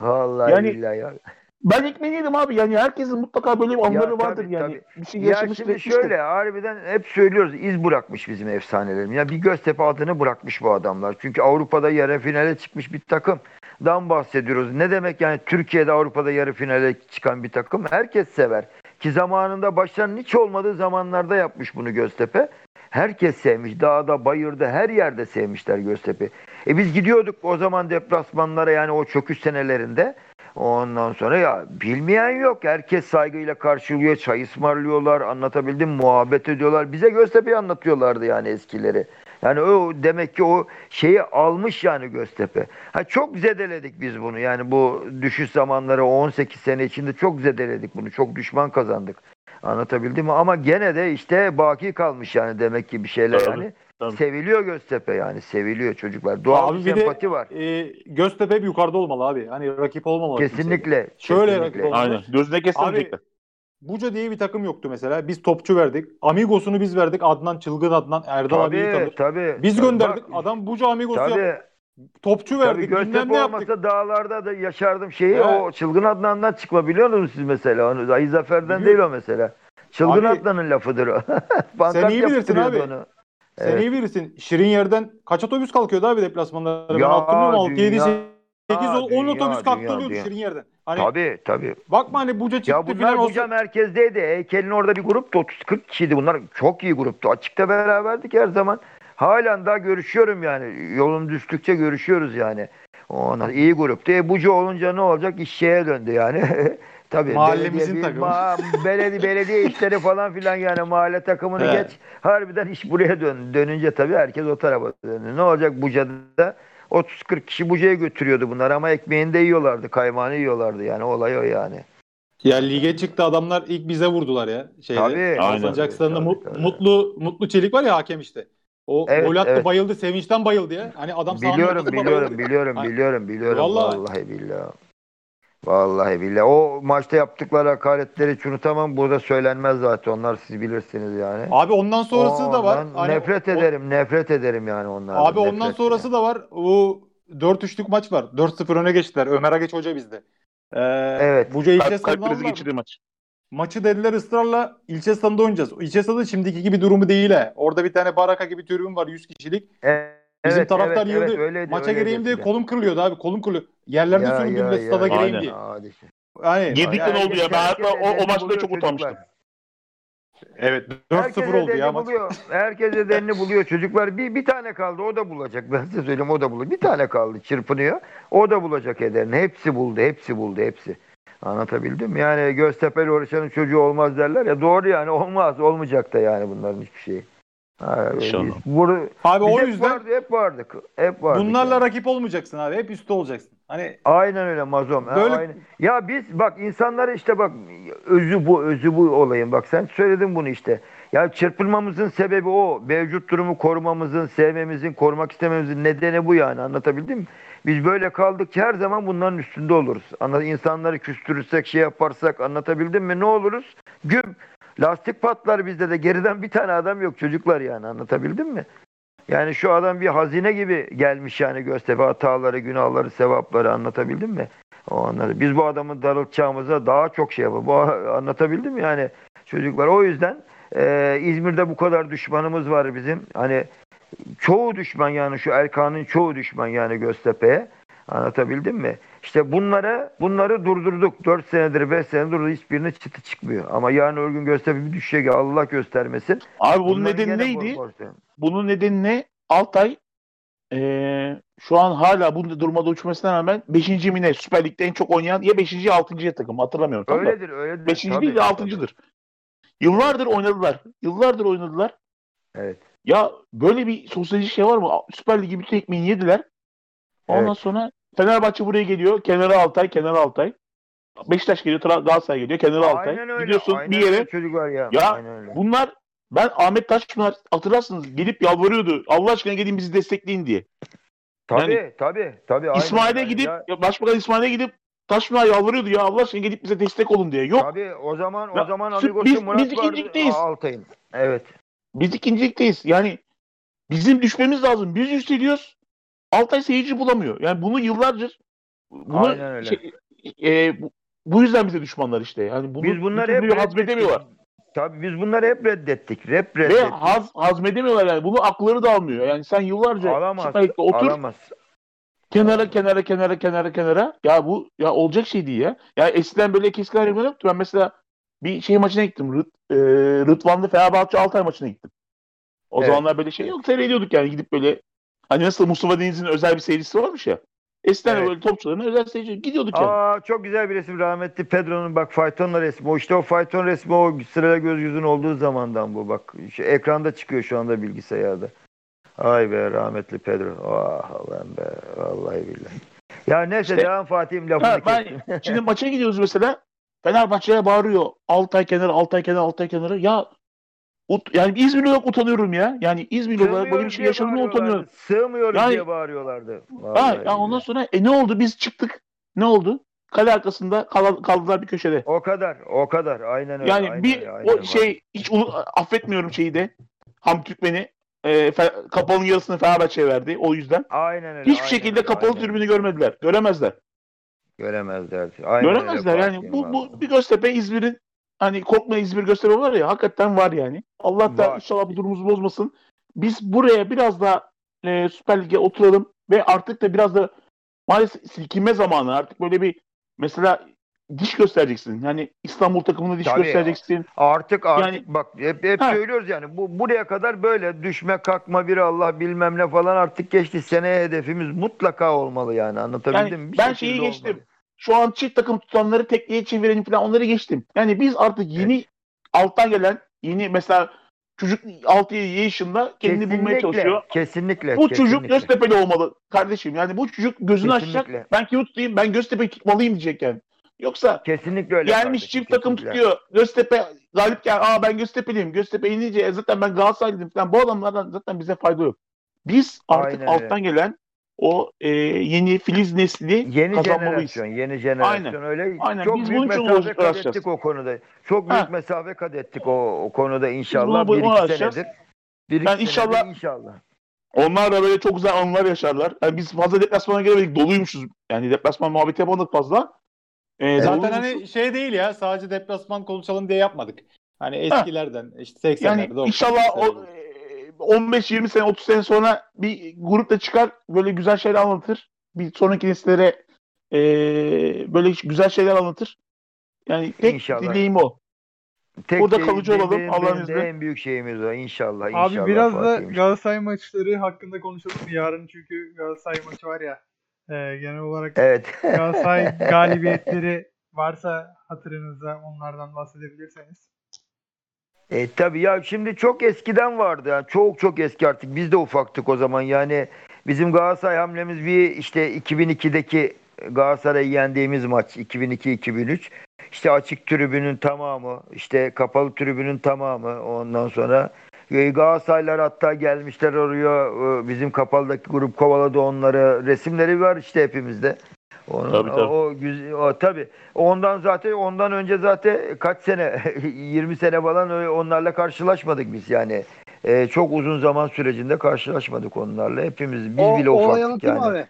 Vallahi Yani- billahi ya. Ben ekmeğini yedim abi. Yani herkesin mutlaka böyle bir anları tabii, vardır yani. tabii. Bir şey Ya şimdi etmiştir. şöyle harbiden hep söylüyoruz iz bırakmış bizim efsanelerim. Ya bir Göztepe adını bırakmış bu adamlar. Çünkü Avrupa'da yarı finale çıkmış bir takımdan bahsediyoruz. Ne demek yani Türkiye'de Avrupa'da yarı finale çıkan bir takım? Herkes sever. Ki zamanında başlarının hiç olmadığı zamanlarda yapmış bunu Göztepe. Herkes sevmiş. Dağda, bayırda, her yerde sevmişler Göztepe. E biz gidiyorduk o zaman deplasmanlara yani o çöküş senelerinde. Ondan sonra ya bilmeyen yok. Herkes saygıyla karşılıyor. Çay ısmarlıyorlar. Anlatabildim muhabbet ediyorlar. Bize Göztepe'yi anlatıyorlardı yani eskileri. Yani o demek ki o şeyi almış yani Göztepe. Ha çok zedeledik biz bunu. Yani bu düşüş zamanları o 18 sene içinde çok zedeledik bunu. Çok düşman kazandık. Anlatabildim mi? Ama gene de işte baki kalmış yani demek ki bir şeyler Tabii, yani. tabii. Seviliyor Göztepe yani. Seviliyor çocuklar. Doğal Abi bir bir de- sempati var. E, Göztepe hep yukarıda olmalı abi. Hani rakip olmamalı. kimseye. Kesinlikle. Şöyle kesinlikle. rakip olmalı. Aynen. Gözüne kestirmeyecekler. Buca diye bir takım yoktu mesela. Biz topçu verdik. Amigos'unu biz verdik. Adnan Çılgın Adnan. Erdal abiyi Tabii tanır. tabii. Biz Tabii, gönderdik. bak, Adam Buca Amigos'u Tabii, yaptı. Topçu tabii verdik. Bilmem Göztepe yaptık. olmasa dağlarda da yaşardım şeyi. Evet. O Çılgın Adnan'dan çıkma biliyor musunuz siz mesela? Onu Ayı Zafer'den Biliyorum. değil o mesela. Çılgın Abi, Adnan'ın lafıdır o. <laughs> Pankart iyi bilirsin abi. Onu. Sen Evet. iyi bilirsin. Şirin yerden kaç otobüs kalkıyordu abi deplasmanlara? Ben Ya, hatırlıyorum 6, 7, dünya, 8, 10 dünya, otobüs kalktırıyordu dünya. Şirin yerden. Hani Tabii tabii. bakma hani Buca çıktı Ya bunlar. Buca merkezdeydi. Heykelin orada bir gruptu. 30-40 kişiydi. Bunlar çok iyi gruptu. Açıkta beraberdik her zaman. Halen daha görüşüyorum yani. Yolun düştükçe görüşüyoruz yani. Onlar iyi gruptu. E Buca olunca ne olacak? İş şeye döndü yani. <laughs> Tabii. Mahallemizin takımı. ma- belediye, belediye <laughs> işleri falan filan yani mahalle takımını Evet. geç. Harbiden iş buraya döndü. Dönünce tabii herkes o tarafa döndü. Ne olacak Buca'da? 30-40 kişi Buca'ya götürüyordu bunlar ama ekmeğini de yiyorlardı. Kaymağını yiyorlardı yani. Olay o yani. Ya lige çıktı adamlar ilk bize vurdular ya. Şeyde. Tabii. Alsancak'ta Tabii, Mu-. Mutlu Mutlu Çelik var ya hakem işte. O Evet, gol attı evet. bayıldı sevinçten bayıldı ya. Hani adam Biliyorum, biliyorum, bayıldı. biliyorum, Ay- biliyorum, biliyorum. Vallahi. Vallahi, billahi. Vallahi billahi. O maçta yaptıkları hakaretleri hiç unutamam. Burada söylenmez zaten. Onlar siz bilirsiniz yani. Abi ondan sonrası da var. Ondan Hani nefret o- ederim, nefret ederim yani onlardan. Abi ondan nefret sonrası yani. da var. O 4-3'lük maç var. 4-0 öne geçtiler. Ömer Ageç Hoca bizde. Ee, Evet. Buca ilçe Kalp, krizi geçirdiği maç. Maçı dediler ısrarla ilçe stadında oynayacağız. İlçe stadı şimdiki gibi durumu değil he. Orada bir tane baraka gibi tribün var 100 kişilik. Evet, Bizim evet, taraftar evet, yıldı. evet, öyleydi, Maça öyleydi gireyim diye kolum kırılıyordu abi. Kolum kırılıyor. Yerlerde Ya, süründüm ya, de ya, stada ya. gireyim Aynen. diye. Yani Yedikten Herkes- oldu ya. Ben hatta o, o maçta çok utanmıştım. evet Herkes 4-0 oldu ya maç. buluyor. Herkes elini buluyor. Çocuklar bir, bir tane kaldı. O da bulacak. Ben size söyleyeyim o da bulacak. Bir tane kaldı. Çırpınıyor. O da bulacak ederini. Hepsi buldu. Hepsi buldu. Hepsi. Anlatabildim mi? Yani Göztepe'li uğraşanın çocuğu olmaz derler ya. Doğru yani. Olmaz. Olmayacak da yani bunların hiçbir şeyi. İnşallah. Bunu, Abi biz o hep yüzden vardı, hep vardık. Hep vardık. bunlarla yani. rakip olmayacaksın abi. Hep üstte olacaksın. Hani Aynen öyle mazom. Ha, Böyle- aynen. Ya biz bak insanları işte bak özü bu özü bu olayın bak sen söyledin bunu işte. Ya çırpılmamızın sebebi o. Mevcut durumu korumamızın, sevmemizin, korumak istememizin nedeni bu yani. Anlatabildim mi? Biz böyle kaldık ki her zaman bunların üstünde oluruz. Anla, insanları küstürürsek, şey yaparsak anlatabildim mi? Ne oluruz? Güm. Lastik patlar bizde de. Geriden bir tane adam yok çocuklar yani. Anlatabildim mi? Yani şu adam bir hazine gibi gelmiş yani Göztepe hataları, günahları, sevapları anlatabildim mi? O anları. Biz bu adamı darıltacağımıza daha çok şey yapalım. Bu anlatabildim mi yani çocuklar? O yüzden e, İzmir'de bu kadar düşmanımız var bizim. Hani çoğu düşman yani şu Erkan'ın çoğu düşman yani Göztepe'ye. Anlatabildim mi? İşte bunları bunları durdurduk. 4 senedir 5 senedir durdurduk. Hiçbirine çıtı çıkmıyor. Ama yarın öbür gün Göztepe bir düşecek. Allah göstermesin. Abi bunun Bunları nedeni neydi? Bunun nedeni ne? Altay eee, şu an hala bu durumda uçmasına rağmen 5. mi ne? Süper Lig'de en çok oynayan ya 5. ya 6. takım hatırlamıyorum. Tam da. Öyledir, öyledir. 5. Tabii, değil de tabii. 6.dır. Yıllardır oynadılar. Yıllardır oynadılar. Evet. Ya böyle bir sosyolojik şey var mı? Süper Lig'i bütün ekmeğini yediler. Ondan Evet. sonra Fenerbahçe buraya geliyor. Kenara Altay, kenara Altay. Beşiktaş geliyor, Tra- Galatasaray geliyor, kenara Altay. Aynen öyle. Gidiyorsun aynen bir yere. çocuklar ya. Ya, aynen öyle. Bunlar ben Ahmet Taşpınar hatırlarsınız gelip yalvarıyordu. Allah aşkına gelin bizi destekleyin diye. tabii, yani- tabii, tabii. İsmail'e gidip Ya, Başbakan İsmail'e gidip Taşpınar yalvarıyordu ya Allah aşkına gelip bize destek olun diye. Yok tabii o zaman o Ya, zaman biz- Amigos'u biz- Murat biz ikincilikteyiz. Altay'ın. Evet. biz ikincilikteyiz. Yani bizim düşmemiz lazım. Biz yükseliyoruz. Altay seyirci bulamıyor. Yani bunu yıllardır bunu Aynen öyle. şey- e, bu, bu yüzden bize düşmanlar işte. Yani bunu Biz bunları hep hazmedemiyorlar. Tabii biz bunları hep reddettik. Hep Ve reddettik. haz, hazmedemiyorlar yani. Bunu akılları da almıyor. Yani sen yıllarca Alamaz. Otur. Alamaz. Kenara kenara kenara kenara kenara. Ya bu ya olacak şey değil ya. Ya eskiden böyle keskin ayrımlar yoktu. Ben mesela bir şey maçına gittim. Rıt, e, Rıdvanlı Fenerbahçe Altay maçına gittim. O Evet. zamanlar böyle şey yok. Seyrediyorduk yani gidip böyle hani nasıl Mustafa Deniz'in özel bir seyircisi varmış ya. Eskiden de Evet. böyle topçuların özel seyircisi gidiyorduk yani. Aa çok güzel bir resim rahmetli Pedro'nun bak faytonla resmi. O işte o fayton resmi o sırayla göz yüzün olduğu zamandan bu bak. Şu ekranda çıkıyor şu anda bilgisayarda. Ay be rahmetli Pedro. Ah Allah'ım be. Vallahi billahi. Ya neyse İşte- devam Fatih'im lafını Ha, ben <laughs> şimdi maça gidiyoruz mesela. Fenerbahçe'ye bağırıyor. Altay kenara, Altay kenara, Altay kenara. Ya ut, yani İzmirli olarak utanıyorum ya. Yani İzmirli olarak böyle bir şey bağırıyorlardı. utanıyorum. Sığmıyoruz Yani- diye bağırıyorlardı. Ha, Vallahi ya ondan sonra e ne oldu? Biz çıktık. Ne oldu? Kale arkasında kal- kaldılar bir köşede. O kadar, o kadar. Aynen öyle. Yani aynen bir öyle, aynen o şey hiç unu- affetmiyorum şeyi de. Ham Türkmen'i e, Fe- kapalının yarısını Fenerbahçe'ye verdi. O yüzden. Aynen öyle. Hiçbir aynen şekilde öyle, kapalı aynen tribünü görmediler. Göremezler. Göremezler. Aynen öyle Göremezler yani. Bu, bu bir Göztepe İzmir'in hani korkma İzmir Göztepe var ya hakikaten var yani. Allah da Var. inşallah bu durumumuzu bozmasın. Biz buraya biraz daha e, Süper Lig'e oturalım ve artık da biraz da maalesef silkinme zamanı artık böyle bir mesela diş göstereceksin. Yani İstanbul takımına diş Tabii. göstereceksin. Artık artık Yani- bak hep, hep Ha. söylüyoruz yani bu buraya kadar böyle düşme kalkma bir Allah bilmem ne falan artık geçti. Seneye hedefimiz mutlaka olmalı yani anlatabildim Yani mi? Bir ben şeyi geçtim. olmalı. Şu an çift takım tutanları tekliğe çevirelim falan onları geçtim. Yani biz artık yeni alttan gelen yeni mesela çocuk 6-7 yaşında kendini bulmaya çalışıyor. Kesinlikle. Bu çocuk kesinlikle. Göztepe'li olmalı kardeşim. Yani bu çocuk gözünü Kesinlikle. açacak. Ben kimi tutayım? Ben Göztepe'yi tutmalıyım diyecek yani. Yoksa kesinlikle öyle. gelmiş kardeşim, çift takım kesinlikle. tutuyor. Göztepe galip gel. Aa ben Göztepe'liyim. Göztepe inince e, zaten ben Galatasaraylıyım falan. Bu adamlardan zaten bize fayda yok. Biz artık Aynen öyle. alttan gelen o e, yeni filiz nesli Yeni kazanmalıyız. jenerasyon, yeni jenerasyon Aynen. öyle. Aynen. Çok Biz büyük mesafe kat ettik o konuda. Çok büyük Ha. mesafe kat ettik o, o konuda inşallah. bunu- Bir iki senedir. Bir iki senedir inşallah- inşallah. Onlar da böyle çok güzel anılar yaşarlar. Yani biz fazla deplasmana gelemedik. Doluymuşuz. Yani deplasman muhabbeti yapamadık fazla. E, Zaten doluymuş- hani şey değil ya sadece deplasman konuşalım diye yapmadık. Hani eskilerden işte 80'lerde Yani 90'larda. inşallah o, 15-20 sene 30 sene sonra bir grup da çıkar böyle güzel şeyler anlatır. Bir sonraki nesillere e, böyle güzel şeyler anlatır. Yani tek İnşallah. dileğim o. Tek Burada şey- kalıcı olalım, benim- Allah'ın izniyle. En büyük şeyimiz o inşallah. Abi inşallah biraz da. Galatasaray maçları hakkında konuşalım? Yarın çünkü Galatasaray maçı var ya. e, genel olarak Evet. Galatasaray <laughs> galibiyetleri varsa hatırınızda onlardan bahsedebilirseniz. E, tabii ya şimdi çok eskiden vardı. Yani çok çok eski artık. Biz de ufaktık o zaman. Yani bizim Galatasaray hamlemiz bir işte 2002'deki Galatasaray'ı yendiğimiz maç 2002-2003. İşte açık tribünün tamamı, işte kapalı tribünün tamamı ondan sonra e, Galatasaraylar hatta gelmişler oraya e, bizim kapalıdaki grup kovaladı onları. Resimleri var işte hepimizde. Onun, Tabii, tabii. O, o, o tabii. Ondan zaten ondan önce zaten kaç sene <laughs> 20 sene falan öyle onlarla karşılaşmadık biz yani. Ee, çok uzun zaman sürecinde karşılaşmadık onlarla. Hepimiz biz o, bile ufaktık yani. abi?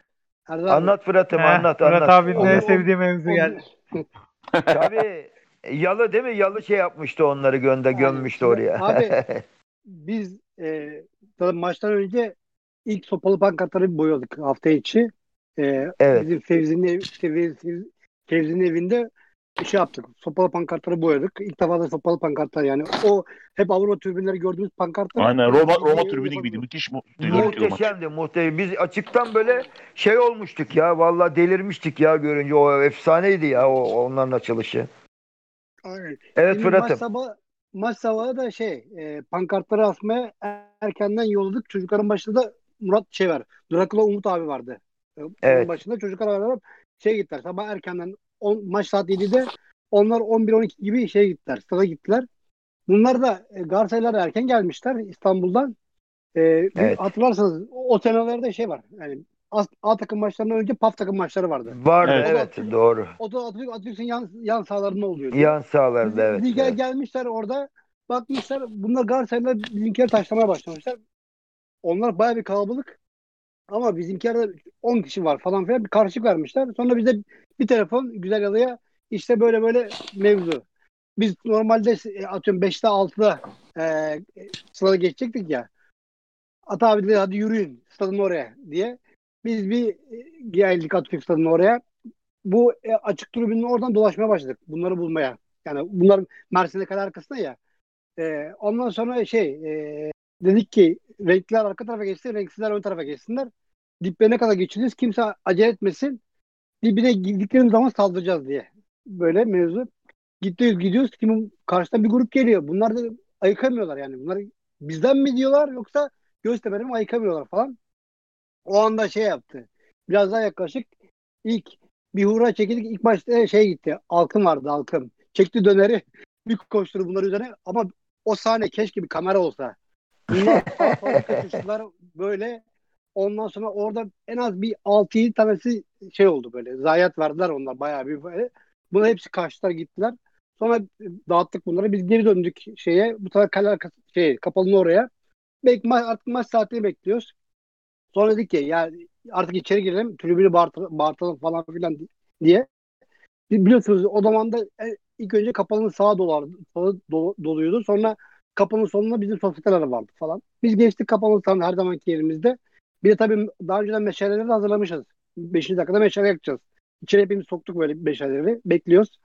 Erdal abi. Anlat Fırat'ım anlat Murat anlat. abinin en sevdiği mevzu geldi. <laughs> Tabii Yalı değil mi? Yalı şey yapmıştı onları gönde gömmüştü oraya. abi, <laughs> Biz e, tabii maçtan önce ilk sopalı pankartları boyadık hafta içi. E, Evet. Bizim Fevzi'nin, ev, Fevzi- Fevzi'nin evinde şey yaptık. Sopalı pankartları boyadık. İlk defa da sopalı pankartlar yani. O hep Avrupa tribünleri gördüğümüz pankartlar. Aynen Roma Roma evde gibiydi. Müthiş mu? maç. Muhteşemdi muhteşem. Biz açıktan böyle şey olmuştuk ya. Vallahi delirmiştik ya görünce. O efsaneydi ya o onların açılışı. Aynen. Evet Şimdi maç Fırat'ım. sabahı, maç sabahı da şey e, pankartları asmaya erkenden yolladık. Çocukların başında da Murat şey var. Drakula Umut abi vardı. E, Evet. başında çocuklar beraber şey gittiler. Sabah erkenden on, maç saat 7'de onlar 11-12 gibi şey gittiler. Stada gittiler. Bunlar da e, Galatasaraylar erken gelmişler İstanbul'dan. E, Evet. Hatırlarsanız o senelerde şey var. Yani A, A takım maçlarından önce PAF takım maçları vardı. Vardı Evet. evet, doğru. O da Atatürk, Atatürk'ün yan, yan sahalarında oluyordu. Yan sağlarda evet. Gel, evet. gelmişler orada bakmışlar bunlar Galatasaray'la bizimkiler taşlamaya başlamışlar. Onlar baya bir kalabalık ama bizimkilerde 10 kişi var falan filan bir karışık vermişler. Sonra bize bir telefon güzel yalıya işte böyle böyle mevzu. Biz normalde e, atıyorum 5'te 6'da e, sırada geçecektik ya. Ata abi dedi hadi yürüyün stadın oraya diye. Biz bir e, geldik Atatürk stadının oraya. Bu e, açık tribünün oradan dolaşmaya başladık. Bunları bulmaya. Yani bunlar Mersin'e kadar arkasında ya. E, ondan sonra şey e, dedik ki renkliler arka tarafa geçsin, renksizler ön tarafa geçsinler. Diplerine kadar geçeceğiz. Kimse acele etmesin. Dibine gittiklerimiz zaman saldıracağız diye. Böyle mevzu. Gidiyoruz gidiyoruz. Kim karşıdan bir grup geliyor. Bunlar da ayıkamıyorlar yani. Bunlar bizden mi diyorlar yoksa Göztepe'den mi ayıkamıyorlar falan. O anda şey yaptı. Biraz daha yaklaşık ilk bir hura çekildik. İlk başta şey gitti. Alkım vardı Alkım. Çekti döneri. <laughs> Bir koşturdu bunlar üzerine. Ama o sahne keşke bir kamera olsa. Bunlar sağa sola kaçıştılar böyle. Ondan sonra orada en az bir 6-7 tanesi şey oldu böyle. Zayiat verdiler onlar bayağı bir böyle. Buna hepsi kaçtılar gittiler. Sonra dağıttık bunları. Biz geri döndük şeye. Bu sefer kale şey, kapalının oraya. Bek, ma- artık maç saatini bekliyoruz. Sonra dedik ki ya artık içeri girelim. Tribünü bağırtalım, bağırtalım falan filan diye. Biliyorsunuz o zaman da e, ilk önce kapalının sağa dolardı, sağı dolu- doluydu. Sonra kapının sonunda bizim sosyeteler vardı falan. Biz geçtik kapının sağına her zamanki yerimizde. Bir de tabii daha önceden meşaleleri de hazırlamışız. Beşinci dakikada meşale yakacağız. İçeri hepimiz soktuk böyle meşaleleri. Bekliyoruz.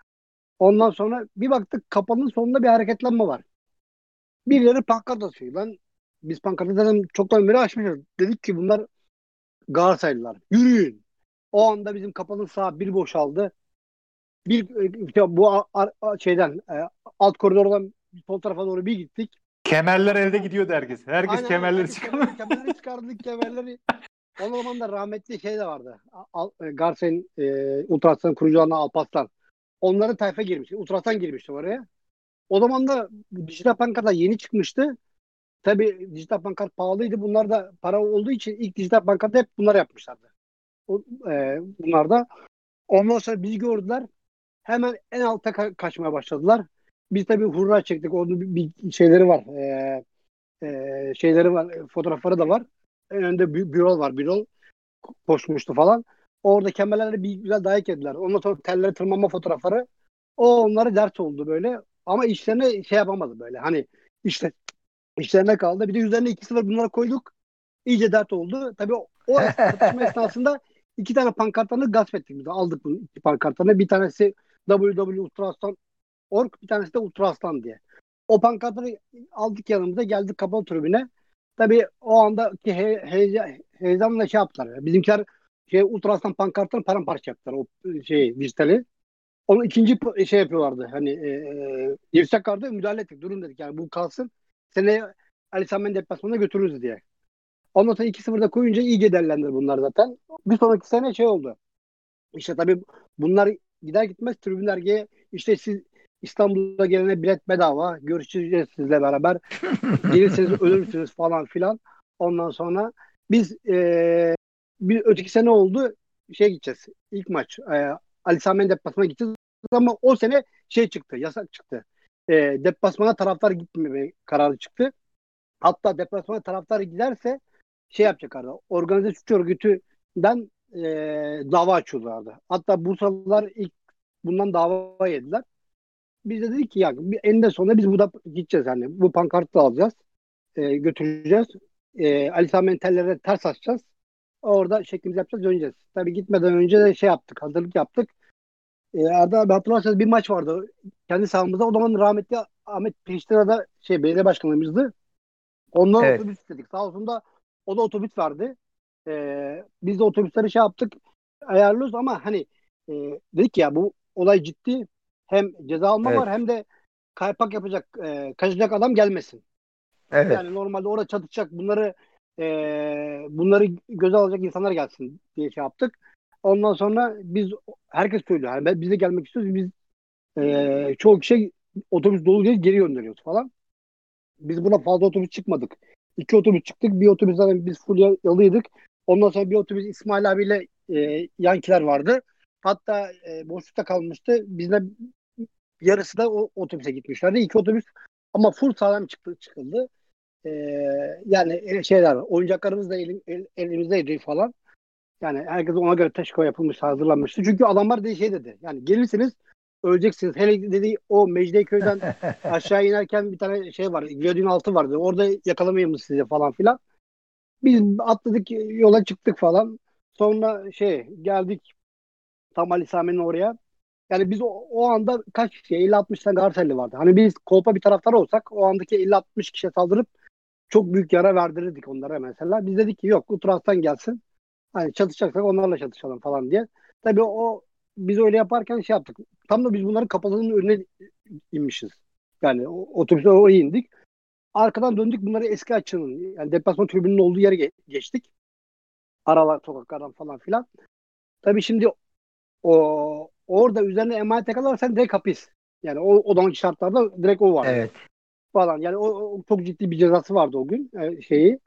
Ondan sonra bir baktık kapının sonunda bir hareketlenme var. Birileri pankart atıyor. Ben biz pankartı zaten çoktan beri açmışız. Dedik ki bunlar Galatasaraylılar. Yürüyün. O anda bizim kapının sağ bir boşaldı. Bir işte bu şeyden e, alt koridordan sol tarafa doğru bir gittik. Kemerler elde gidiyordu herkes. Herkes Aynen, kemerleri herkes çıkardı. kemer- Kemerleri çıkardık kemerleri. <laughs> O zaman da rahmetli şey de vardı. Al, Galatasaray'ın e, Ultrasan kurucularından Alparslan. onların tayfa girmiş. Ultrasan girmişti oraya. O zaman da dijital pankartlar yeni çıkmıştı. Tabii dijital pankart pahalıydı. Bunlar da para olduğu için ilk dijital pankartı hep bunlar yapmışlardı. O, e, bunlar da. Ondan sonra bizi gördüler. Hemen en alta ka- kaçmaya başladılar. Biz tabii hurra çektik. Onun bir, şeyleri var. E, e, şeyleri var. Fotoğrafları da var. En önde bir bürol var. Bürol koşmuştu falan. Orada kemerlerle bir güzel dayak yediler. Ondan sonra tellere tırmanma fotoğrafları. O onlara dert oldu böyle. Ama işlerine şey yapamadı böyle. Hani işte işlerine kaldı. Bir de üzerine 2-0 bunlara koyduk. İyice dert oldu. Tabii o, o <laughs> tartışma esnasında iki tane pankartlarını gasp ettik biz. Aldık bu iki pankartlarını. Bir tanesi www.ultraaslan.org bir tanesi de Ultraaslan diye. O pankartları aldık yanımıza geldik kapalı tribüne. Tabii o andaki he, heyecan, heyecanla şey yaptılar. Bizimkiler şey Ultraaslan pankartlarını paramparça yaptılar. O şey dijitali. Onun ikinci şey yapıyorlardı. Hani e, e, dirsek kardı müdahale ettik. Durun dedik yani bu kalsın. Seneye Ali Sami deplasmanına götürürüz diye. Ondan sonra 2-0'da koyunca iyice derlendir bunlar zaten. Bir sonraki sene şey oldu. İşte tabii bunlar gider gitmez tribünler işte siz İstanbul'a gelene bilet bedava. Görüşeceğiz sizle beraber. <laughs> Gelirseniz ölürsünüz falan filan. Ondan sonra biz e, bir öteki sene oldu şey gideceğiz. İlk maç e, Ali Sami deplasmana gideceğiz ama o sene şey çıktı. Yasak çıktı. E, deplasmana taraftar gitmeme kararı çıktı. Hatta deplasmana taraftar giderse şey yapacaklardı. Organize suç örgütünden e, dava açıyorlardı. Hatta Bursalılar ilk bundan dava yediler. Biz de dedik ki ya eninde sonunda biz burada gideceğiz hani bu pankartı da alacağız. E, götüreceğiz. E, Ali Sami tellere ters açacağız. Orada şeklimizi yapacağız döneceğiz. Tabii gitmeden önce de şey yaptık. Hazırlık yaptık. E, Arda abi hatırlarsanız bir maç vardı. Kendi sahamızda. O zaman rahmetli Ahmet Peştira'da şey belediye başkanımızdı. Ondan Evet. otobüs istedik. Sağ olsun da o da otobüs verdi. Ee, biz de otobüsleri şey yaptık. Ayarlıyoruz ama hani e, dedik ya bu olay ciddi. Hem ceza alma Evet. var hem de kaypak yapacak, e, kaçacak adam gelmesin. Evet. Yani normalde orada çatışacak bunları e, bunları göze alacak insanlar gelsin diye şey yaptık. Ondan sonra biz herkes söylüyor. Yani ben- biz de gelmek istiyoruz. Biz e, çoğu kişi otobüs dolu diye geri gönderiyoruz falan. Biz buna fazla otobüs çıkmadık. İki otobüs çıktık. Bir otobüs zaten biz full ya- yalıydık. Ondan sonra bir otobüs İsmail abiyle e, yankiler vardı. Hatta e, boşlukta kalmıştı. Bizde yarısı da o otobüse gitmişlerdi. İki otobüs ama full sağlam çıktı, çıkıldı. E, yani e, şeyler var. Oyuncaklarımız da elim, el- elimizdeydi falan. Yani herkes ona göre teşkil yapılmış, hazırlanmıştı. Çünkü adamlar da şey dedi. Yani gelirsiniz öleceksiniz. Hele dedi o Mecidiyeköy'den <laughs> aşağı inerken bir tane şey var. Viyadüğün altı vardı. Orada yakalamayayım mı sizi falan filan. Biz atladık yola çıktık falan. Sonra şey geldik tam Ali Sami'nin oraya. Yani biz o, o anda kaç kişi? 50-60 tane vardı. Hani biz kolpa bir taraftar olsak o andaki 50-60 kişiye saldırıp çok büyük yara verdirirdik onlara mesela. Biz dedik ki yok Utras'tan gelsin. Hani çatışacaksak onlarla çatışalım falan diye. Tabii o biz öyle yaparken şey yaptık. Tam da biz bunların kapalının önüne inmişiz. Yani o- otobüse oraya indik. Arkadan döndük bunları eski açının yani deplasman tribünün olduğu yere ge- geçtik. Aralar sokaklardan falan filan. Tabii şimdi o orada üzerine emanet yakalarsan direkt hapis. Yani o, o zamanki şartlarda direkt o var Evet. falan. Yani o, o çok ciddi bir cezası vardı o gün e, şeyi.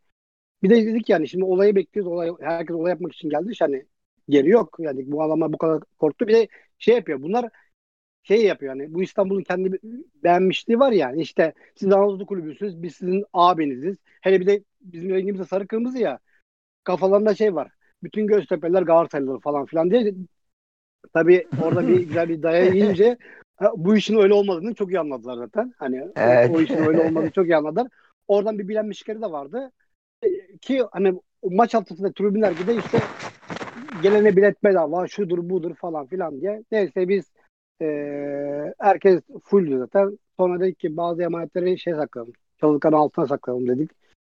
Bir de dedik yani şimdi olayı bekliyoruz. Olay, herkes olay yapmak için geldi. Yani geri yok. Yani bu adamlar bu kadar korktu. Bir de şey yapıyor. Bunlar şey yapıyor yani bu İstanbul'un kendi beğenmişliği var yani işte siz Anadolu kulübüsünüz biz sizin abiniziz. Hele bir de bizim rengimiz de sarı kırmızı ya kafalarında şey var. Bütün Göztepe'liler Galatasaraylılar falan filan diye tabii orada bir güzel bir daya yiyince <laughs> bu işin öyle olmadığını çok iyi anladılar zaten. Hani o- Evet. o, işin öyle <laughs> olmadığını çok iyi anladılar. Oradan bir bilenmişlikleri de vardı. E, Ki hani maç haftasında tribünler gide işte gelene bilet bedava şudur budur falan filan diye. Neyse biz ee, herkes fulldü zaten. Sonra dedik ki bazı emanetleri şey saklayalım. Çalıkların altına saklayalım dedik.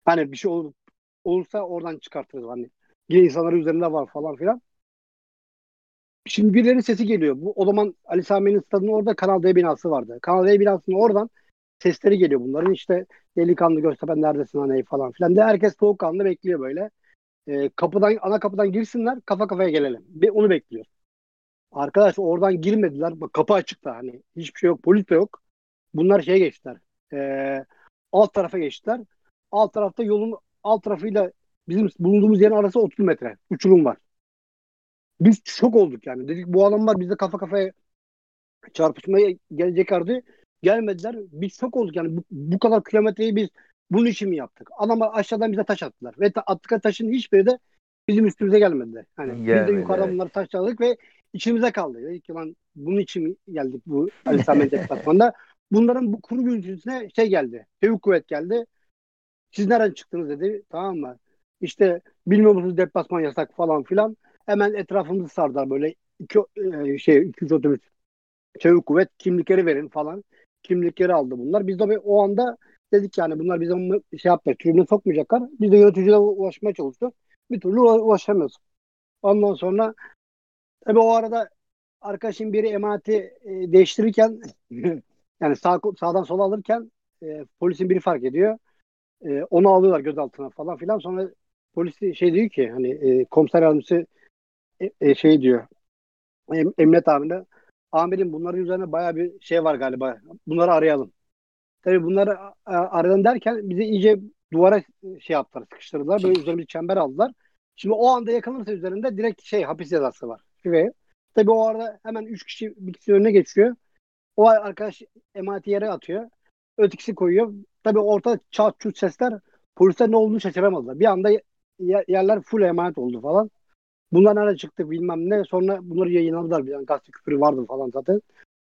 Hani bir şey olur, olursa oradan çıkartırız hani. Yine insanların üzerinde var falan filan. Şimdi birilerinin sesi geliyor. Bu o zaman Ali Sami'nin stadının orada Kanal D binası vardı. Kanal D binasının oradan sesleri geliyor bunların. İşte delikanlı Göztepe neredesin hani falan filan de herkes soğukkanlı bekliyor böyle. Ee, kapıdan ana kapıdan girsinler kafa kafaya gelelim. Bir onu bekliyor. Arkadaş oradan girmediler. Bak kapı açık da hani hiçbir şey yok. Polis de yok. Bunlar şeye geçtiler. Ee, alt tarafa geçtiler. Alt tarafta yolun alt tarafıyla bizim bulunduğumuz yerin arası 30 metre. Uçurum var. Biz şok olduk yani. Dedik bu adamlar bizde kafa kafaya çarpışmaya geleceklerdi. Gelmediler. Biz şok olduk yani. Bu, bu kadar kilometreyi biz bunun için mi yaptık? Adamlar aşağıdan bize taş attılar. Ve ta- attıkları taşın hiçbiri de bizim üstümüze gelmedi. Yani biz de Gelmedi, yukarıdan bunları taşladık ve içimize kaldı. Dedik ki lan bunun için mi geldik bu Ali Sami deplasmanda? <laughs> Bunların bu kuru gürültüsüne şey geldi. Tevhük kuvvet geldi. Siz nereden çıktınız dedi. Tamam mı? İşte bilmiyor musunuz deplasman yasak falan filan. Hemen etrafımızı sardılar böyle iki e, şey iki üç otobüs. Çevik kuvvet kimlikleri verin falan. Kimlikleri aldı bunlar. Biz de o anda dedik yani bunlar bize şey yapmayacak. Tribüne sokmayacaklar. Biz de yöneticilere ulaşmaya çalıştık. Bir türlü ula- ulaşamıyoruz. Ondan sonra tabii o arada arkadaşın biri emaneti e, değiştirirken <laughs> yani sağ, sağdan sola alırken e, polisin biri fark ediyor. E, onu alıyorlar gözaltına falan filan. Sonra polis şey diyor ki hani e, komiser yardımcısı e, e, şey diyor em, emniyet amirine amirim bunların üzerine baya bir şey var galiba. Bunları arayalım. Tabii bunları a- a- arayalım derken bizi iyice duvara şey yaptılar, sıkıştırdılar. Böyle üzerine bir çember aldılar. Şimdi o anda yakalanırsa üzerinde direkt şey hapis cezası var. Ve tabii o arada hemen üç kişi bir kişi önüne geçiyor. O arkadaş emaneti yere atıyor. Ötekisi koyuyor. Tabii ortada çat çut sesler. Polisler ne olduğunu şaşıramadılar. Bir anda ye- yerler full emanet oldu falan. Bunlar nerede çıktı bilmem ne. Sonra bunları yayınladılar. Bir yani gazete küfürü vardı falan zaten.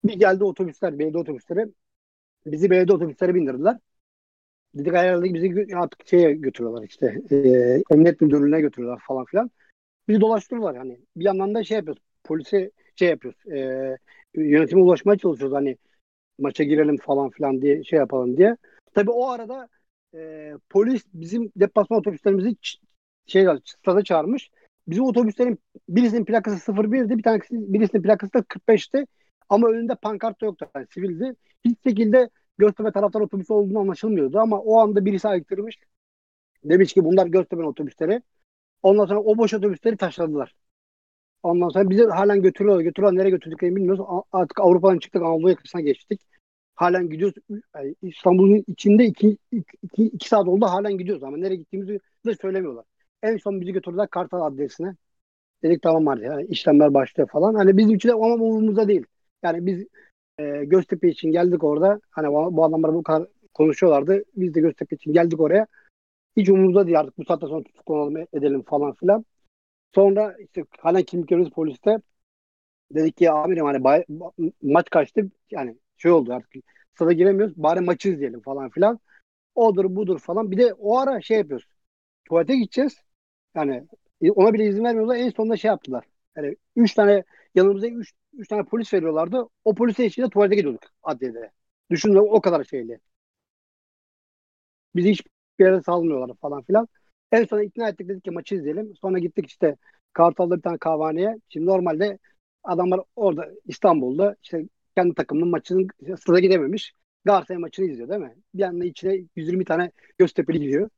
Bir geldi otobüsler, belediye otobüsleri. Bizi belediye otobüslere bindirdiler. Dedik herhalde bizi artık şeye götürüyorlar işte. E, emniyet müdürlüğüne götürüyorlar falan filan. Bizi dolaştırıyorlar yani. Bir yandan da şey yapıyoruz. Polise şey yapıyoruz. E, yönetime ulaşmaya çalışıyoruz. Hani maça girelim falan filan diye şey yapalım diye. Tabii o arada e, polis bizim deplasman otobüslerimizi ç- şey stada çağırmış. Bizim otobüslerin birisinin plakası 01'di, bir tanesi birisinin plakası da 45'ti. Ama önünde pankart yoktu. Yani sivildi. Hiç şekilde Göztepe taraftar otobüsü olduğunu anlaşılmıyordu ama o anda birisi ayıktırmış. Demiş ki bunlar Göztepe'nin otobüsleri. Ondan sonra o boş otobüsleri taşladılar. Ondan sonra bizi halen götürüyorlar. Götürüyorlar. Nereye götürdüklerini bilmiyoruz. Artık Avrupa'dan çıktık. Anadolu yakasına geçtik. Halen gidiyoruz. Yani İstanbul'un içinde iki, iki, iki, iki saat oldu. Halen gidiyoruz ama nereye gittiğimizi de söylemiyorlar. En son bizi götürdüler Kartal adresine. Dedik tamam hadi yani işlemler başlıyor falan. Hani bizim için de ama umurumuzda değil. Yani biz e, Göztepe için geldik orada. Hani bu, adamlar bu kadar konuşuyorlardı. Biz de Göztepe için geldik oraya. Hiç umurumuzda değil artık bu saatten sonra tutuklanalım edelim falan filan. Sonra işte halen kimliklerimiz poliste. Dedik ki amirim hani bay- ma- maç kaçtı. Yani şey oldu artık stada giremiyoruz. Bari maçı izleyelim falan filan. Odur budur falan. Bir de o ara şey yapıyoruz. Tuvalete gideceğiz. Yani e, ona bile izin vermiyorlar. En sonunda şey yaptılar. Yani üç tane yanımıza üç, üç tane polis veriyorlardı. O polise içinde tuvalete gidiyorduk adliyede. Düşünün o kadar şeyli. Bizi hiçbir yere salmıyorlar falan filan. En son ikna ettik dedik ki maçı izleyelim. Sonra gittik işte Kartal'da bir tane kahvehaneye. Şimdi normalde adamlar orada İstanbul'da işte kendi takımının maçının stada gidememiş. Galatasaray maçını izliyor değil mi? Bir anda içine 120 tane Göztepe'li gidiyor.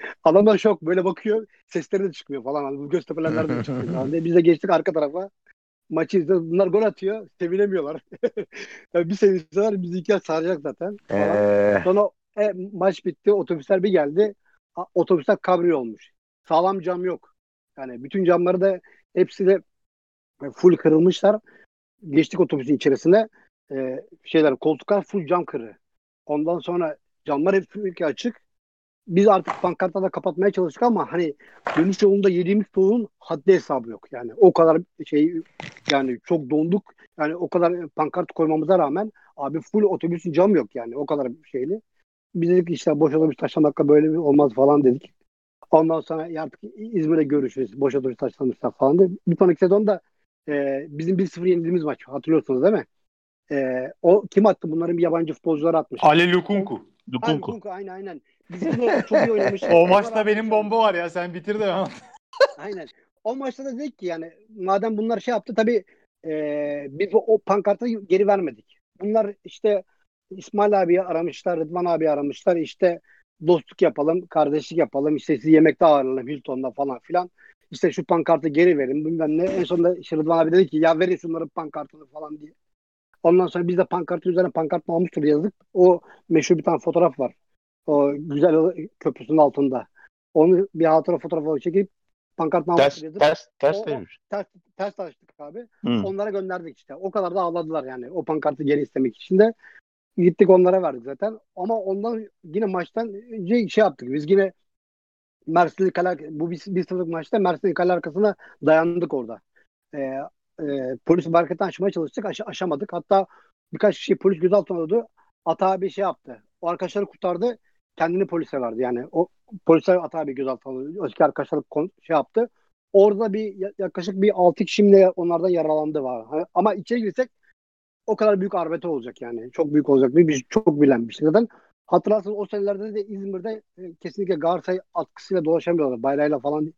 <laughs> Adamlar şok böyle bakıyor. Sesleri de çıkmıyor falan. Hani bu Göztepe'ler nereden çıkıyor falan <laughs> diye. Biz de geçtik arka tarafa. Maçı izliyoruz. Bunlar gol atıyor. Sevinemiyorlar. <laughs> yani bir sevinseler bizi iki saracak zaten. Ee, Sonra e, maç bitti. Otobüsler bir geldi. A- Otobüsler kabriyo olmuş. Sağlam cam yok. Yani bütün camları da hepsi de e, full kırılmışlar. Geçtik otobüsün içerisine. E, şeyler koltuklar full cam kırı. Ondan sonra camlar hep açık. Biz artık pankartla da kapatmaya çalıştık ama hani dönüş yolunda yediğimiz soğuğun haddi hesabı yok. Yani o kadar şey yani çok donduk. Yani o kadar pankart koymamıza rağmen abi full otobüsün camı yok yani o kadar şeyli. Biz dedik işte boş otobüs taşlamakla böyle bir olmaz falan dedik. Ondan sonra ya artık İzmir'e görüşürüz. Boş otobüs taşlamışlar falan diye. Bir sonraki sezonda e, bizim 1-0 yenildiğimiz maç hatırlıyorsunuz değil mi? E, o kim attı? Bunların bir yabancı futbolcular atmış. Ali Lukunku. Lukunku. Kunku, aynen aynen. Bizim de çok iyi oynamış. O maçta benim bomba var ya sen bitir de. Aynen. O maçta da dedik ki yani madem bunlar şey yaptı tabii e, biz o, pankartı geri vermedik. Bunlar işte İsmail abi aramışlar, Rıdvan abi aramışlar. işte dostluk yapalım, kardeşlik yapalım. işte sizi yemekte ağırlayalım Hilton'da falan filan. işte şu pankartı geri verin bilmem ne. En sonunda işte Rıdvan abi dedi ki ya verin şunların pankartını falan diye. Ondan sonra biz de pankartın üzerine pankart almıştır yazdık. O meşhur bir tane fotoğraf var. O güzel köprüsünün altında. Onu bir hatıra fotoğrafı çekip pankart Ters, yazıp ters, ters O- demiş. ters, ters taştık abi. Hı. Onlara gönderdik işte. O kadar da ağladılar yani. O pankartı geri istemek için de gittik onlara verdik zaten. Ama ondan yine maçtan önce şey yaptık. Biz yine Mersin'in kale bu bir, bir sıfırlık maçta Mersin'in kale arkasına dayandık orada. Ee, e, polis marketten aşmaya çalıştık. Aş- aşamadık. Hatta birkaç kişi polis gözaltına alıyordu. Ata abi şey yaptı. O arkadaşları kurtardı. Kendini polise verdi. Yani o polisler Ata abi gözaltına. Öteki arkadaşlar kon- şey yaptı. Orada bir ya- yaklaşık bir 6 kişi mi ne onlardan yaralandı var. Ama içeri girsek o kadar büyük arbete olacak yani. Çok büyük olacak. Bir, bir çok bilenmiş. Zaten hatırlarsınız o senelerde de İzmir'de e, kesinlikle Galatasaray atkısıyla dolaşamıyorlar. Bayrağıyla falan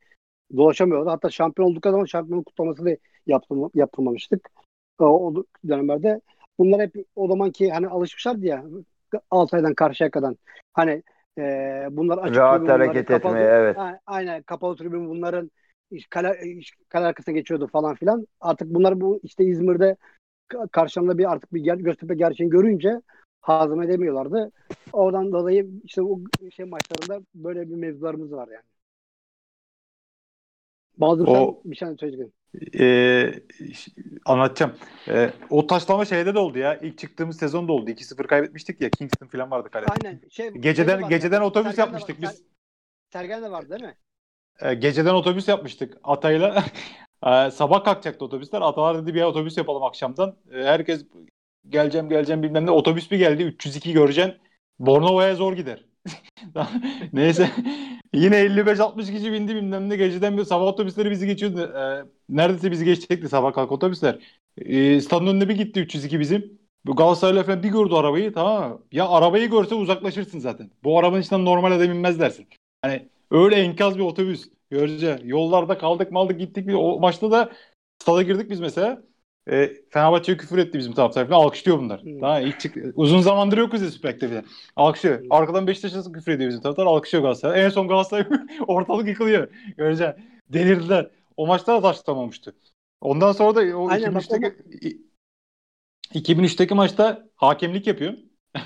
dolaşamıyorlar. Hatta şampiyon oldukları zaman şampiyonluk kutlaması da yaptırma, yaptırmamıştık. O, o dönemlerde. Bunlar hep o zamanki hani alışmışlardı ya Altay'dan Karşıyaka'dan. Hani e, bunlar açık Rahat tribün, hareket kapalı- etmeye, evet. A- Aynen kapalı tribün bunların kale, kale arkasına geçiyordu falan filan. Artık bunlar bu işte İzmir'de ka- karşılarında bir artık bir ger Göztepe gerçeğini görünce hazmedemiyorlardı. Oradan dolayı işte o şey maçlarında böyle bir mevzularımız var yani. Bazı O- sen bir şey söyleyeceksin. Ş- anlatacağım. Ee, o taşlama şeyde de oldu ya. İlk çıktığımız sezonda oldu. 2-0 kaybetmiştik ya. Kingston falan vardı kalede. Aynen. Şey, şey de Geceden var geceden otobüs Sergen yapmıştık var. biz. Ser- Sergen de vardı değil mi? Ee, geceden otobüs yapmıştık Atay'la. <laughs> Ee, sabah kalkacaktı otobüsler. Atalar dedi bir otobüs yapalım akşamdan. Ee, herkes geleceğim geleceğim bilmem ne. Otobüs bir geldi 302 göreceksin. Bornova'ya zor gider. Neyse. Yine 55-60 kişi bindi bilmem ne. Geceden bir sabah otobüsleri bizi geçiyordu. Ee, neredeyse bizi geçecekti sabah kalk otobüsler. Ee, stadın önüne bir gitti 302 bizim. Bu Galatasaraylı falan bir gördü arabayı tamam mı? Ya arabayı görse uzaklaşırsın zaten. Bu arabanın içinden normal adam inmez dersin. Hani öyle enkaz bir otobüs. Göreceksin. Yollarda kaldık maldık gittik. Bir, o maçta da stada girdik biz mesela. E, Fenerbahçe'ye küfür etti bizim taraftar falan. Alkışlıyor bunlar. Hmm. Tamam, ilk çık Uzun zamandır yok bize Süper falan. Alkışlıyor. Hmm. Arkadan Beşiktaş'a küfür ediyor bizim taraftar. Alkışlıyor Galatasaray. En son Galatasaray <laughs> ortalık yıkılıyor. Göreceksin. Delirdiler. O maçta da taşlamamıştı. Ondan sonra da o Aynen bak, 2003'teki 2003'teki maçta hakemlik yapıyor. <laughs>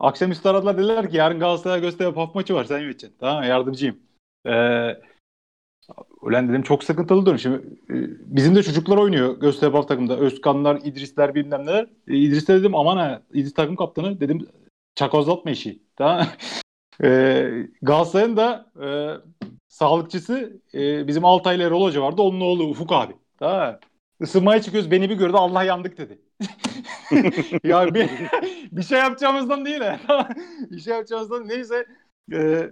Akşamüstü aradılar dediler ki yarın Galatasaray Göztepe PAF maçı var sen yöneteceksin. Tamam yardımcıyım. Ee, ulan dedim çok sıkıntılı dönüş. Şimdi e, bizim de çocuklar oynuyor Göztepe takımda. Özkanlar, İdrisler bilmem neler. E, İdris'e dedim aman ha İdris takım kaptanı dedim çakozlatma işi. <laughs> Tamam? Ee, Galatasaray'ın da e, sağlıkçısı e, bizim Altaylı Erol Hoca vardı. Onun oğlu Ufuk abi. Tamam? Isınmaya çıkıyoruz. Beni bir gördü. Allah yandık dedi. <laughs> ya bir, <laughs> bir şey yapacağımızdan değil bir şey yapacağımızdan neyse. E,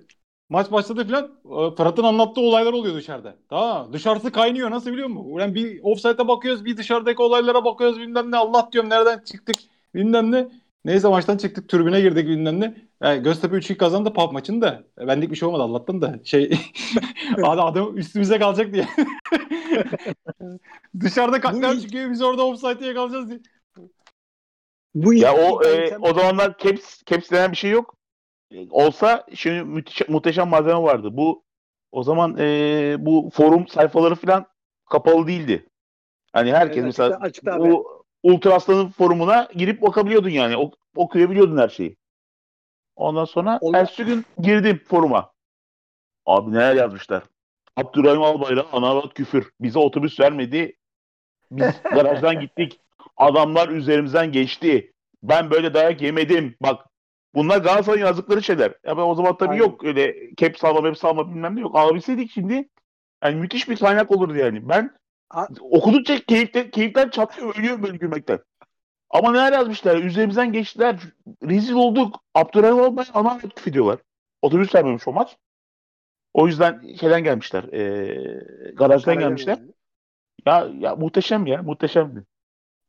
maç başladı falan. E, Fırat'ın anlattığı olaylar oluyor dışarıda. Tamam mı? Dışarısı kaynıyor. Nasıl biliyor musun? Ulan bir offside'e bakıyoruz. Bir dışarıdaki olaylara bakıyoruz. Bilmem ne. Allah diyorum nereden çıktık. Bilmem ne. Neyse maçtan çıktık. Tribüne girdik bilmem ne. Yani Göztepe 3-2 kazandı pub maçını da. E, Benlik bir şey olmadı Allah'tan da. Şey <laughs> adam, üstümüze kalacak diye. <laughs> Dışarıda katliam ilk- çıkıyor. Biz orada offside'e yakalayacağız diye. Bu Ya o e, o zamanlar caps caps denen bir şey yok. Olsa şimdi müthiş, muhteşem malzeme vardı. Bu o zaman e, bu forum sayfaları falan kapalı değildi. Hani herkes Evet, mesela açıkta- bu Ultra Aslan'ın forumuna girip bakabiliyordun yani. Ok- okuyabiliyordun her şeyi. Ondan sonra Onlar- ertesi gün girdim foruma. Abi neler yazmışlar. Abdurrahim Albayrak anavat küfür. Bize otobüs vermedi. Biz <laughs> garajdan gittik. Adamlar üzerimizden geçti. Ben böyle dayak yemedim. Bak bunlar Galatasaray'ın yazdıkları şeyler. Ya ben o zaman tabii Aynen. yok öyle cap salma, map salma bilmem ne yok. Alabilseydik şimdi yani müthiş bir kaynak olurdu yani. Ben A- okudukça keyiften, keyiften çatlıyor, ölüyorum böyle gülmekten. Ama neler yazmışlar? Üzerimizden geçtiler. Rezil olduk. Abdurrahim Albayrak ana küfür diyorlar. Otobüs vermemiş o maç. O yüzden şeyden gelmişler. eee garajdan gelmişler. Ya ya muhteşem ya, muhteşemdi.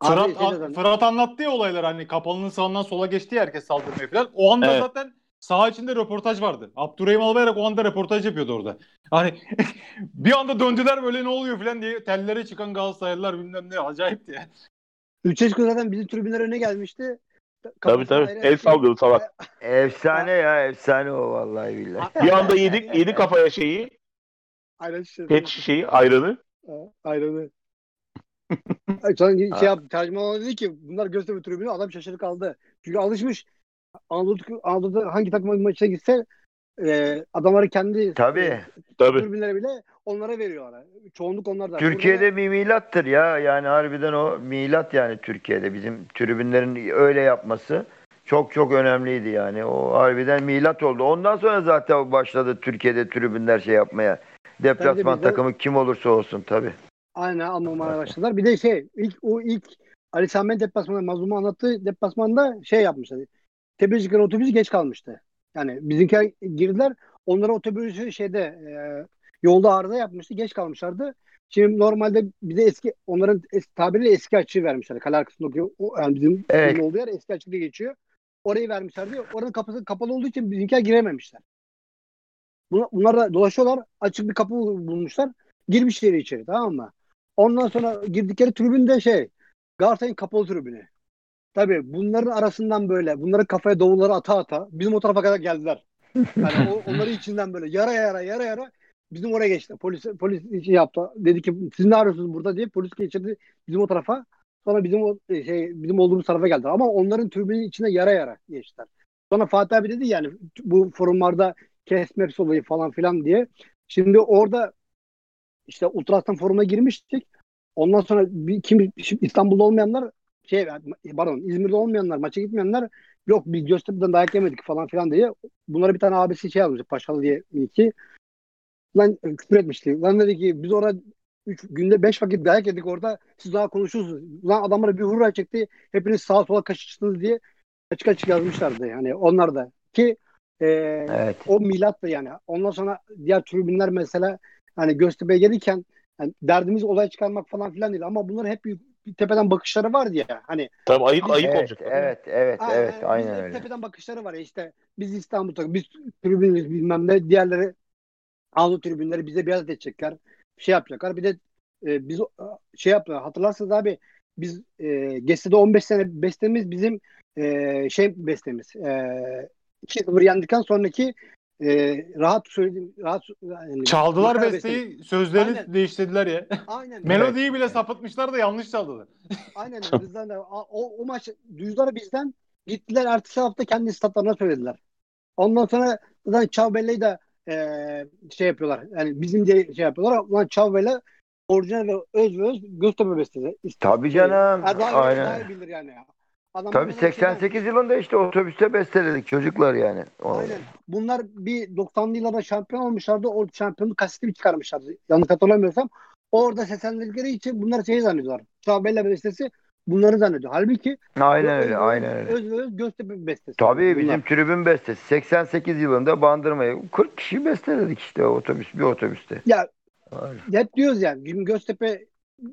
Abi Fırat, şey an- Fırat anlattı ya olaylar hani kapalının sağından sola geçti ya herkes saldırmaya falan. O anda Evet. zaten saha içinde röportaj vardı. Abdurrahim Albayrak o anda röportaj yapıyordu orada. Hani <laughs> bir anda döndüler böyle ne oluyor falan diye tellere çıkan Galatasaraylılar bilmem ne acayipti ya. Üçeşko zaten bizim tribünler önüne gelmişti. Tabii Kafasına tabii. ayrı- El sallıyordu salak. Efsane ya efsane o vallahi billahi. Bir anda yedik, <laughs> yedi kafaya şeyi. Ayran şişesi. Pet şişeyi, ayranı. Ayranı. <laughs> Sonra şey yaptı. Tercüman dedi ki bunlar Göztepe tribünü adam şaşırıp kaldı. Çünkü alışmış. Anadolu, Anadolu'da hangi takım maçına gitse e, adamları kendi Tabii. Tabii. tribünlere bile onlara veriyorlar. Çoğunluk onlarda. Türkiye'de bir milattır ya. Yani harbiden o milat yani Türkiye'de. Bizim tribünlerin öyle yapması çok çok önemliydi yani. O harbiden milat oldu. Ondan sonra zaten başladı Türkiye'de tribünler şey yapmaya. Deplasman bizde- takımı kim olursa olsun tabii. Aynen anlamaya başladılar. Bir de şey ilk o ilk Ali Sami deplasmanı Mazlum'u anlattığı deplasmanda şey yapmışlar. Tepecikler otobüsü geç kalmıştı. Yani bizimkiler girdiler. Onlara otobüsü şeyde e, yolda arıza yapmıştı. Geç kalmışlardı. Şimdi normalde bize eski onların es, tabiriyle eski açığı vermişler. Kale arkasındaki o, yani bizim Evet. olduğu yer eski diye geçiyor. Orayı vermişlerdi. Oranın kapısı kapalı olduğu için bizimkiler girememişler. Bunlar, bunlar da dolaşıyorlar. Açık bir kapı bulmuşlar. Girmişler içeri tamam mı? Ondan sonra girdikleri tribün de şey Galatasaray'ın kapalı tribünü. Tabii bunların arasından böyle bunların kafaya davulları ata ata bizim o tarafa kadar geldiler. Yani o, <laughs> onları içinden böyle yara yara yara yara bizim oraya geçti. Polis polis şey yaptı. Dedi ki siz ne arıyorsunuz burada diye polis geçirdi bizim o tarafa. Sonra bizim o e, şey bizim olduğumuz tarafa geldiler. Ama onların tribünün içinde yara yara geçtiler. Sonra Fatih abi dedi yani bu forumlarda kesmeps olayı falan filan diye. Şimdi orada işte Ultras'tan foruma girmiştik. Ondan sonra bir, kim İstanbul'da olmayanlar şey pardon İzmir'de olmayanlar maça gitmeyenler yok biz Göztepe'den dayak yemedik falan filan diye bunlara bir tane abisi şey yazmış Paşalı diye iki lan küfür etmişti. Lan dedi ki biz orada üç, günde beş vakit dayak yedik orada siz daha konuşuyorsunuz. Lan adamlara bir hurra çekti hepiniz sağa sola kaçıştınız diye açık açık yazmışlardı yani onlar da ki e, Evet. o milattı yani. Ondan sonra diğer tribünler mesela hani Göztepe'ye gelirken yani derdimiz olay çıkarmak falan filan değil ama bunların hep bir, bir tepeden bakışları vardı ya hani Tabii ayık ayık Evet, olacak. evet, evet, Aynen, evet, biz aynen hep öyle. Tepeden bakışları var ya işte biz İstanbul'da biz tribünüz bilmem ne diğerleri Anadolu tribünleri bize biat edecekler. Şey yapacaklar. Bir de e, biz şey yapıyor. Hatırlarsanız abi biz e, Geste'de 15 sene bestemiz bizim e, şey bestemiz. E, 2-0 yendikten sonraki e, rahat söyledim rahat yani, Çaldılar Makara besteyi, sözlerini Aynen. değiştirdiler ya. Aynen. <laughs> Melodiyi bile sapıtmışlar da yanlış çaldılar. <laughs> Aynen bizden de o, o maç duydular bizden gittiler ertesi hafta kendi statlarına söylediler. Ondan sonra zaten Çavbelle'yi de eee, şey yapıyorlar. Yani bizim de şey yapıyorlar. Ulan Çavbelle orijinal ve öz ve öz Göztepe bestesi. Tabii canım. Daha, Aynen. daha iyi bilir yani. Adam Tabii bunlar şeyden- 88 yılında işte otobüste besteledik çocuklar yani. O- Aynen. Bunlar bir 90'lı yıllarda şampiyon olmuşlardı. O şampiyonluk kaseti bir çıkarmışlardı. Yanlış hatırlamıyorsam. Orada seslendikleri için bunlar şey zannediyorlar. Çavbelle bestesi bunları zannediyor. Halbuki Aynen öyle, aynen öyle. Öz öz Göztepe bestesi. Tabii Bunlar. bizim tribün bestesi 88 yılında Bandırma'yı 40 kişi besteledik işte otobüs bir otobüste. Ya Aynen. hep diyoruz yani Göztepe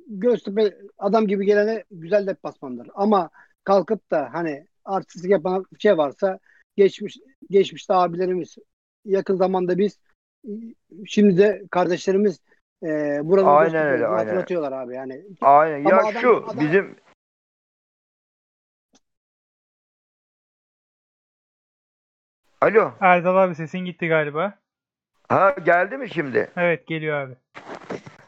Göztepe adam gibi gelene güzel deplasmandır. Ama kalkıp da hani artistlik yapan bir şey varsa geçmiş geçmişte abilerimiz yakın zamanda biz şimdi de kardeşlerimiz e, buranın Aynen öyle, olduğunu aynen. hatırlatıyorlar abi yani. Aynen. Ama Ya adam- şu adam- bizim Alo. Erdal abi sesin gitti galiba. Ha geldi mi şimdi? Evet geliyor abi.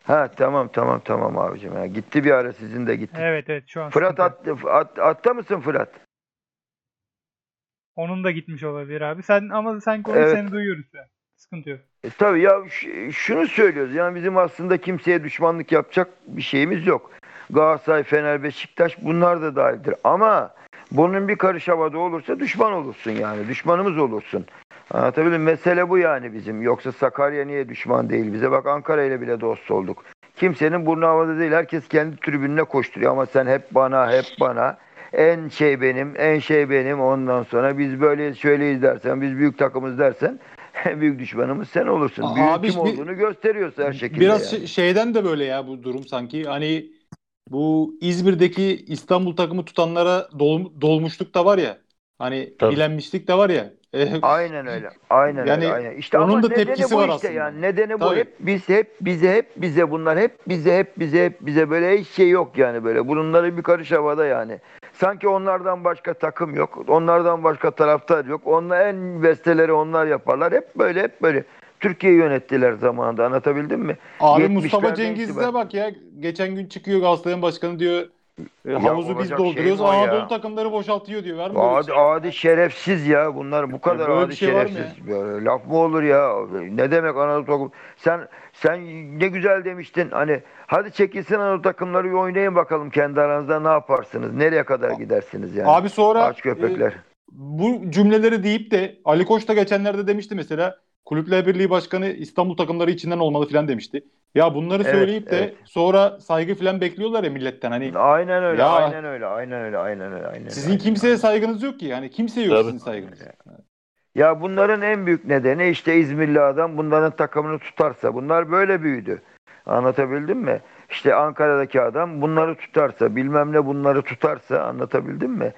Ha tamam tamam tamam abicim. Ya. Gitti bir ara sizin de gitti. Evet evet şu an Fırat at, at, atta mısın Fırat? Onun da gitmiş olabilir abi. Sen ama sen konuş Evet. seni duyuyoruz an. Sıkıntı yok. E, tabii ya şunu söylüyoruz. Yani bizim aslında kimseye düşmanlık yapacak bir şeyimiz yok. Galatasaray, Fener, Beşiktaş bunlar da dahildir. Ama bunun bir karış havada olursa düşman olursun yani. Düşmanımız olursun. Anlatabildim? Mesele bu yani bizim. Yoksa Sakarya niye düşman değil bize? Bak Ankara ile bile dost olduk. Kimsenin burnu havada değil. Herkes kendi tribününe koşturuyor ama sen hep bana, hep bana. En şey benim, en şey benim. Ondan sonra biz böyle şöyleyiz dersen, biz büyük takımız dersen <laughs> büyük düşmanımız sen olursun. Aa, Büyük abi kim bir- olduğunu gösteriyorsa her şekilde. Biraz yani. şey- şeyden de böyle ya bu durum sanki. Hani bu İzmir'deki İstanbul takımı tutanlara dol, dolmuşluk da var ya. Hani Tabii. bilenmişlik de var ya. E, Aynen öyle. Aynen Yani öyle. Aynen. İşte onun da tepkisi bu var işte aslında. yani. Nedeni bu Tabii. hep biz hep bize hep bize bunlar hep bize hep bize hep bize böyle hiç şey yok yani böyle. Bunları bir karış havada yani. Sanki onlardan başka takım yok. Onlardan başka taraftar yok. Onlar en besteleri onlar yaparlar. Hep böyle hep böyle. Türkiye yönettiler zamanında anlatabildim mi? Abi 70'lerden Mustafa Cengiz'e bak ya. Geçen gün çıkıyor Galatasaray'ın başkanı diyor. E, havuzu biz şey dolduruyoruz. mi o ya? Anadolu takımları boşaltıyor diyor. Bir Adi, şey? adi şerefsiz ya bunlar bu kadar böyle adi şey şerefsiz. Böyle laf mı olur ya? Ne demek Anadolu takım? Sen sen ne güzel demiştin. Hani hadi çekilsin Anadolu takımları bir oynayın bakalım kendi aranızda ne yaparsınız? Nereye kadar gidersiniz yani? Abi sonra Aç köpekler. e, bu cümleleri deyip de Ali Koç da geçenlerde demişti mesela Kulüpler Birliği Başkanı İstanbul takımları içinden olmalı falan demişti. Ya bunları Evet, söyleyip de evet. sonra saygı falan bekliyorlar ya milletten. Hani Aynen öyle, Ya- aynen öyle, aynen öyle, aynen öyle, aynen. sizin aynen, kimseye aynen. saygınız yok ki. Yani kimse yok Tabii. sizin saygınız. Ya bunların en büyük nedeni işte İzmirli adam bunların takımını tutarsa. Bunlar böyle büyüdü. Anlatabildim mi? İşte Ankara'daki adam bunları tutarsa, bilmem ne bunları tutarsa anlatabildim mi?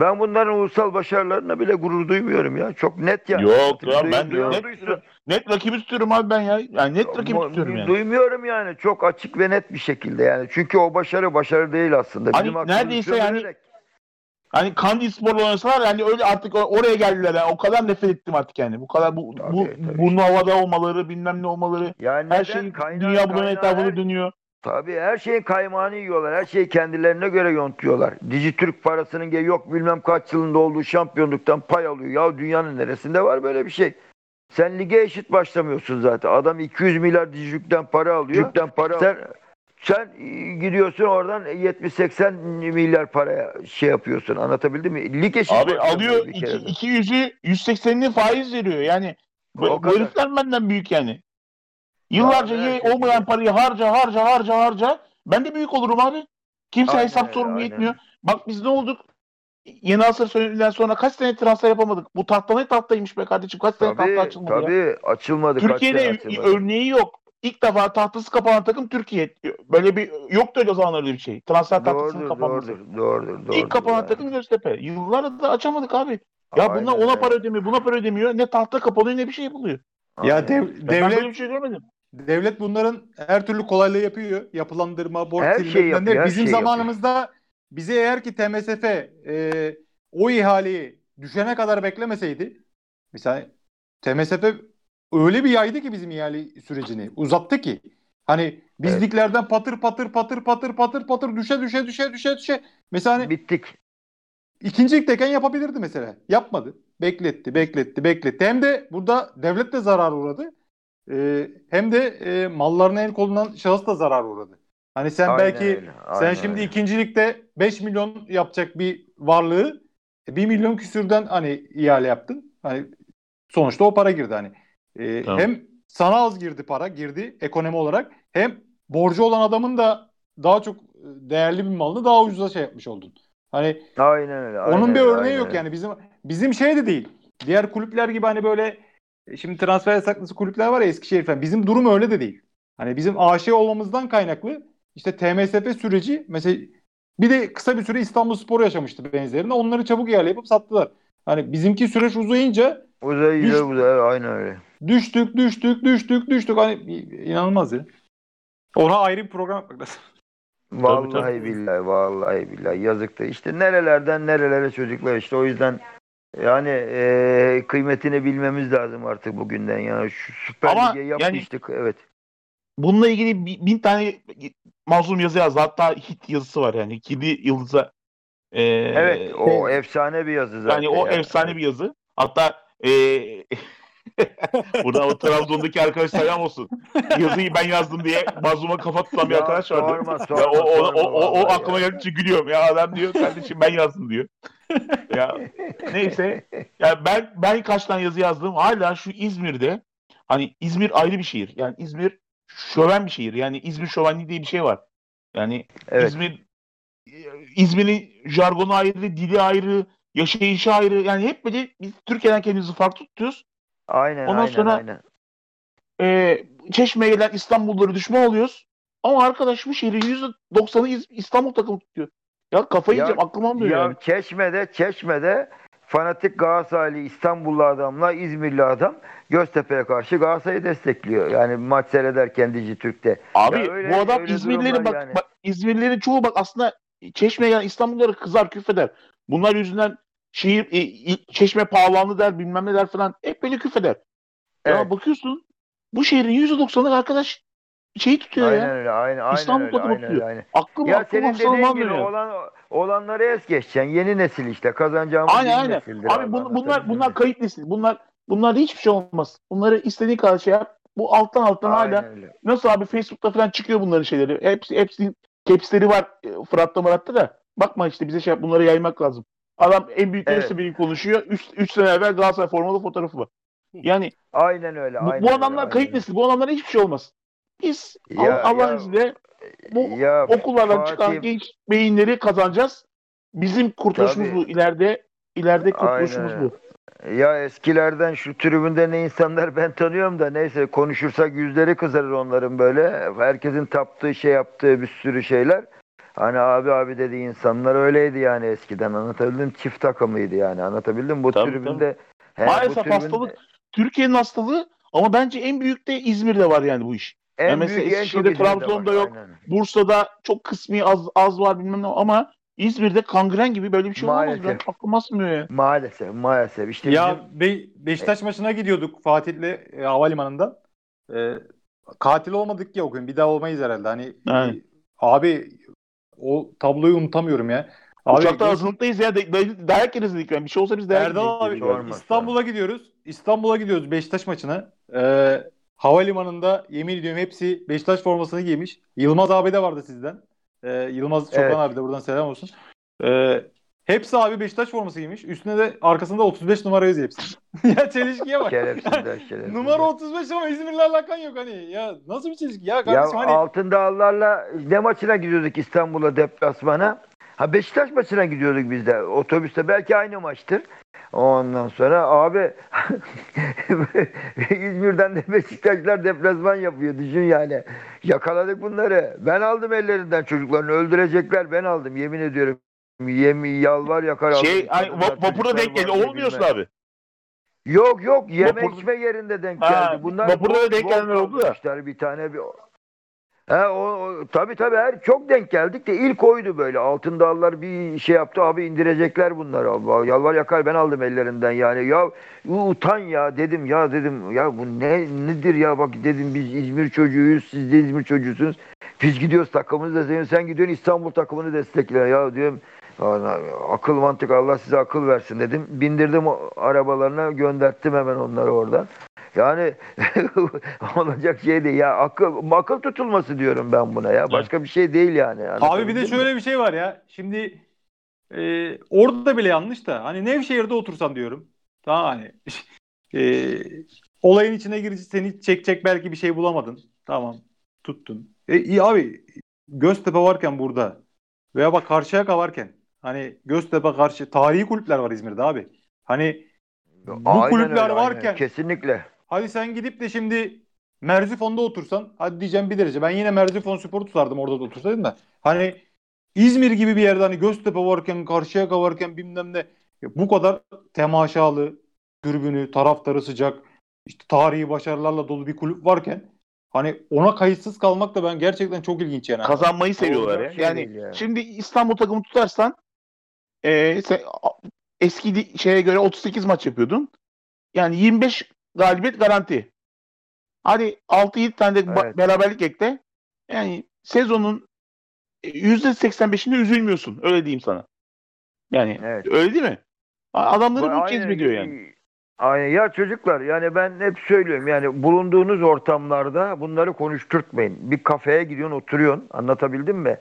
Ben bunların ulusal başarılarına bile gurur duymuyorum ya. Çok net yani. Yok ya ben Duyuyor net, musun? net rakibi tutuyorum abi ben ya. Yani net rakibi Mu- tutuyorum yani. Duymuyorum yani. Çok açık ve net bir şekilde yani. Çünkü o başarı başarı değil aslında. Hani Bizim neredeyse yani- sömürerek- Hani Kandi Spor'la oynasalar yani öyle artık oraya geldiler yani. O kadar nefret ettim artık yani. Bu kadar bu, Tabii, bu tabii. burnu havada olmaları bilmem ne olmaları. yani Her neden? şey Kaynağı- dünya bunun etrafında dönüyor. Tabii her şeyin kaymağını yiyorlar. Her şeyi kendilerine göre yontuyorlar. Dijitürk parasının yok bilmem kaç yılında olduğu şampiyonluktan pay alıyor. Ya dünyanın neresinde var böyle bir şey? Sen lige eşit başlamıyorsun zaten. Adam 200 milyar Dijitürk'ten para alıyor. Dijitürk'ten para sen, sen e, gidiyorsun oradan 70-80 milyar paraya şey yapıyorsun. Anlatabildim mi? Lig eşit Abi alıyor bir iki, kere de. 200'ü 180'ini faiz veriyor. Yani bu, herifler benden büyük yani. Yıllarca Ya, ye, olmayan parayı harca harca harca harca. Ben de büyük olurum abi. Kimse Aynen hesap aynen. yetmiyor. Bak biz ne olduk? Yeni asır söylediğinden sonra kaç sene transfer yapamadık? Bu tahta ne tahtaymış be kardeşim? Kaç sene tahta Tabii, açılmadı ya? tabii açılmadı. kaç Türkiye'de sene açılmadı. örneği yok. İlk defa tahtası kapanan takım Türkiye. Böyle bir yoktu öyle zamanlar öyle bir şey. Transfer tahtasının kapanması. doğrudur, doğrudur, doğrudur. İlk kapanan yani. takım Göztepe. Yıllardır da açamadık abi. Ya bunlar Aynen ona öyle. para ödemiyor, buna para ödemiyor. Ne tahta kapanıyor ne bir şey buluyor. Ya dev- Ben böyle devlet bir şey görmedim. Devlet bunların her türlü kolaylığı yapıyor. Yapılandırma, borç Her ne. yapıyor, her Bizim şeyi zamanımızda bize eğer ki TMSF e, o ihaleyi düşene kadar beklemeseydi mesela TMSF öyle bir yaydı ki bizim ihale sürecini uzattı ki hani biz Evet. patır patır patır patır patır patır düşe düşe düşe düşe düşe mesela hani Bittik. İkinci ligdeyken yapabilirdi mesela. Yapmadı. Bekletti, bekletti, bekletti. Hem de burada devlet de zarar uğradı. Ee, hem de e, mallarına el konulan şahıs da zarar uğradı. Hani sen Aynen belki öyle, sen aynen şimdi öyle. ikinci ligde 5 milyon yapacak bir varlığı 1 milyon küsürden hani ihale yaptın. Hani sonuçta o para girdi hani. Ee, Tamam. Hem sana az girdi para, girdi ekonomi olarak. Hem borcu olan adamın da daha çok e, değerli bir malını daha ucuza şey yapmış oldun. Hani Aynen öyle. onun aynen bir öyle, örneği aynen yok yani bizim bizim şey de değil. Diğer kulüpler gibi hani böyle e, şimdi transfer yasaklısı kulüpler var ya Eskişehir falan. Bizim durum öyle de değil. Hani bizim AŞ olmamızdan kaynaklı işte TMSF süreci mesela bir de kısa bir süre İstanbul Spor yaşamıştı benzerini. Onları çabuk ihale yapıp sattılar. Hani bizimki süreç uzayınca Uzayınca Düş- uzay, aynen öyle. düştük düştük düştük düştük. Hani inanılmaz ya. Ona ayrı bir program yapmak lazım. Vallahi tabii. billahi, vallahi billahi yazıktı. İşte nerelerden nerelere çocuklar işte o yüzden yani e, kıymetini bilmemiz lazım artık bugünden yani şu Süper Ama Lig'e yani- yapmıştık evet. Bununla ilgili bi- bin tane mazlum yazı yazdı. Hatta hit yazısı var yani. Kedi Yıldız'a e, Evet o efsane bir yazı zaten. yani o yani. efsane bir yazı. Hatta e, <laughs> burada o Trabzon'daki arkadaş selam olsun. Yazıyı ben yazdım diye mazluma kafa tutan bir arkadaş vardı. sorma, sorma, Ya o, o, o, o, o aklıma ya. geldikçe gülüyorum. Ya adam diyor kardeşim ben yazdım diyor. <laughs> ya neyse. Ya ben ben kaç tane yazı yazdım. Hala şu İzmir'de hani İzmir ayrı bir şehir. Yani İzmir şöven bir şehir. Yani İzmir şövenliği diye bir şey var. Yani Evet. İzmir İzmir'in jargonu ayrı, dili ayrı, yaşayışı ayrı. Yani hep böyle biz Türkiye'den kendimizi farklı tutuyoruz. Aynen Ondan aynen sonra- aynen. Ee, Çeşme'ye gelen İstanbulluları düşman oluyoruz. Ama arkadaş bu şehrin %90'ı İz- İstanbul takımı tutuyor. Ya kafayı Ya- yiyeceğim aklım almıyor Ya yani. Çeşme'de Çeşme'de fanatik Galatasaraylı İstanbullu adamla İzmirli adam Göztepe'ye karşı Galatasaray'ı destekliyor. Yani maç seyrederken Dijitürk'te. Abi Ya öyle- bu adam İzmirlilerin bak, yani. bak İzmirlilerin çoğu bak aslında Çeşme'ye gelen İstanbullulara kızar küfeder. Bunlar yüzünden şehir e, Çeşme pahalandı der bilmem ne der falan. Hep böyle küfeder. Ya Evet. bakıyorsun bu şehrin %90'ı arkadaş şeyi tutuyor Aynen ya. öyle. Aynen, aynen İstanbul öyle. Aynen öyle. tutuyor. Aynen. Aklım Ya aklım senin dediğin gibi almıyor. olan olanları es geçeceksin. Yeni nesil işte kazanacağımız Aynen aynen. nesildir. Abi bun- bunlar bunlar kayıt nesil. Bunlar bunlarda hiçbir şey olmaz. Bunları istediğin kadar şey yap. Bu alttan alttan hala Aynen öyle. nasıl abi Facebook'ta falan çıkıyor bunların şeyleri. Hepsi hepsinin caps'leri var e, Fırat'ta Murat'ta da. Bakma işte bize şey yap, bunları yaymak lazım. Adam en büyük Evet. bir konuşuyor. 3 sene evvel Galatasaray formalı fotoğrafı var. Yani Aynen öyle. bu, aynen bu öyle, adamlar aynen kayıt öyle. nesil. Bu adamlara hiçbir şey olmaz. Biz Ya- Allah- Allah'ın izniyle bu Ya okullardan Fatih- çıkan genç beyinleri kazanacağız. Bizim kurtuluşumuz Tabii. bu. İleride ileride kurtuluşumuz Aynen. bu. Ya eskilerden şu tribünde ne insanlar <laughs> ben tanıyorum da neyse konuşursak yüzleri kızarır onların böyle. Herkesin taptığı şey yaptığı bir sürü şeyler. Hani abi abi dediği insanlar öyleydi yani eskiden anlatabildim. Çift takımıydı yani anlatabildim. Bu Tabii, tribünde he, bu Maalesef tribünde hastalık Türkiye'nin hastalığı ama bence en büyük de İzmir'de var yani bu iş. En Ya mesela Eskişehir'de, Trabzon'da yok. aynen. Bursa'da çok kısmi az az var bilmem ne ama İzmir'de kangren gibi böyle bir şey. Maalesef. Ben aklım basmıyor ya. Maalesef maalesef işte Ya bizim- Be- Beşiktaş maçına gidiyorduk Fatih'le e, havalimanından. E, katil olmadık ya o gün. Bir daha olmayız herhalde. Hani Evet. e, abi o tabloyu unutamıyorum ya. Abi Uçakta hazırlıktayız ya. Da, da, dayak yeriz dedik. Bir şey olsa biz dayak Erdal abi İstanbul'a gidiyoruz. İstanbul'a gidiyoruz Beşiktaş maçına. Ee, havalimanında yemin ediyorum hepsi Beşiktaş formasını giymiş. Yılmaz abi de vardı sizden. Ee, Yılmaz Çoban Evet. abi de buradan selam olsun. Ee, hepsi abi Beşiktaş forması giymiş. Üstüne de arkasında 35 numara yazıyor hepsi. <laughs> ya çelişkiye bak. şerefsizler <laughs> şerefsizler. Numara 35 ama İzmir'le alakan yok hani. Ya nasıl bir çelişki ya Ya kardeşim hani. Altın Dağlar'la ne maçına gidiyorduk İstanbul'a deplasmana? Ha Beşiktaş maçına gidiyorduk biz de. Otobüste belki aynı maçtır. Ondan sonra abi <laughs> İzmir'den de Beşiktaşlar deplasman yapıyor. Düşün yani. Yakaladık bunları. Ben aldım ellerinden çocuklarını. Öldürecekler. Ben aldım. Yemin ediyorum. Yemi yalvar yakar aldım. Şey, ay, vapura denk geldi. Olmuyorsun abi. Yok yok yeme Vapur- içme yerinde denk Ha, geldi. Bunlar vapurda da denk gelenler oldu da. Bir tane bir He o, o tabii tabii her çok denk geldik de ilk oydu böyle. Altın dağlar bir şey yaptı abi indirecekler bunları. Allah yalvar yakar ben aldım ellerinden yani. Ya utan ya dedim ya dedim ya bu ne nedir ya bak dedim biz İzmir çocuğuyuz siz de İzmir çocuğusunuz. Biz gidiyoruz takımımızı destekliyoruz. Sen gidiyorsun İstanbul takımını destekle ya diyorum. Akıl mantık Allah size akıl versin dedim. Bindirdim arabalarına gönderttim hemen onları oradan. Yani <laughs> olacak şey değil ya akıl akıl tutulması diyorum ben buna ya. Başka bir şey değil yani. Abi bir de Anlatabildim mi? şöyle bir şey var ya. Şimdi e, orada bile yanlış da hani Nevşehir'de otursan diyorum. Tamam hani <laughs> e, olayın içine girince seni çekecek belki bir şey bulamadın. Tamam tuttun. E, iyi abi Göztepe varken burada veya bak Karşıyaka varken hani Göztepe karşı tarihi kulüpler var İzmir'de abi. Hani bu Aynen kulüpler öyle, aynen. varken kesinlikle. Hadi sen gidip de şimdi Merzifon'da otursan hadi diyeceğim bir derece. Ben yine Merzifon Spor'u tutardım orada da otursaydım da. Hani İzmir gibi bir yerde hani Göztepe varken, Karşıyaka varken bilmem ne bu kadar temaşalı, dürbünü, taraftarı sıcak, işte tarihi başarılarla dolu bir kulüp varken hani ona kayıtsız kalmak da ben gerçekten çok ilginç yani. Kazanmayı seviyorlar ya. Şey Yani yani. şimdi İstanbul takımı tutarsan e, sen, eski şeye göre 38 maç yapıyordun. Yani 25 galibiyet garanti. Hadi 6-7 tane de Evet. beraberlik ekle. Yani sezonun e, %85'inde üzülmüyorsun. Öyle diyeyim sana. Yani Evet. öyle değil mi? Adamları bu Aynen. cezbediyor yani. Aynen. Ya çocuklar yani ben hep söylüyorum yani bulunduğunuz ortamlarda bunları konuşturtmayın. Bir kafeye gidiyorsun oturuyorsun anlatabildim mi?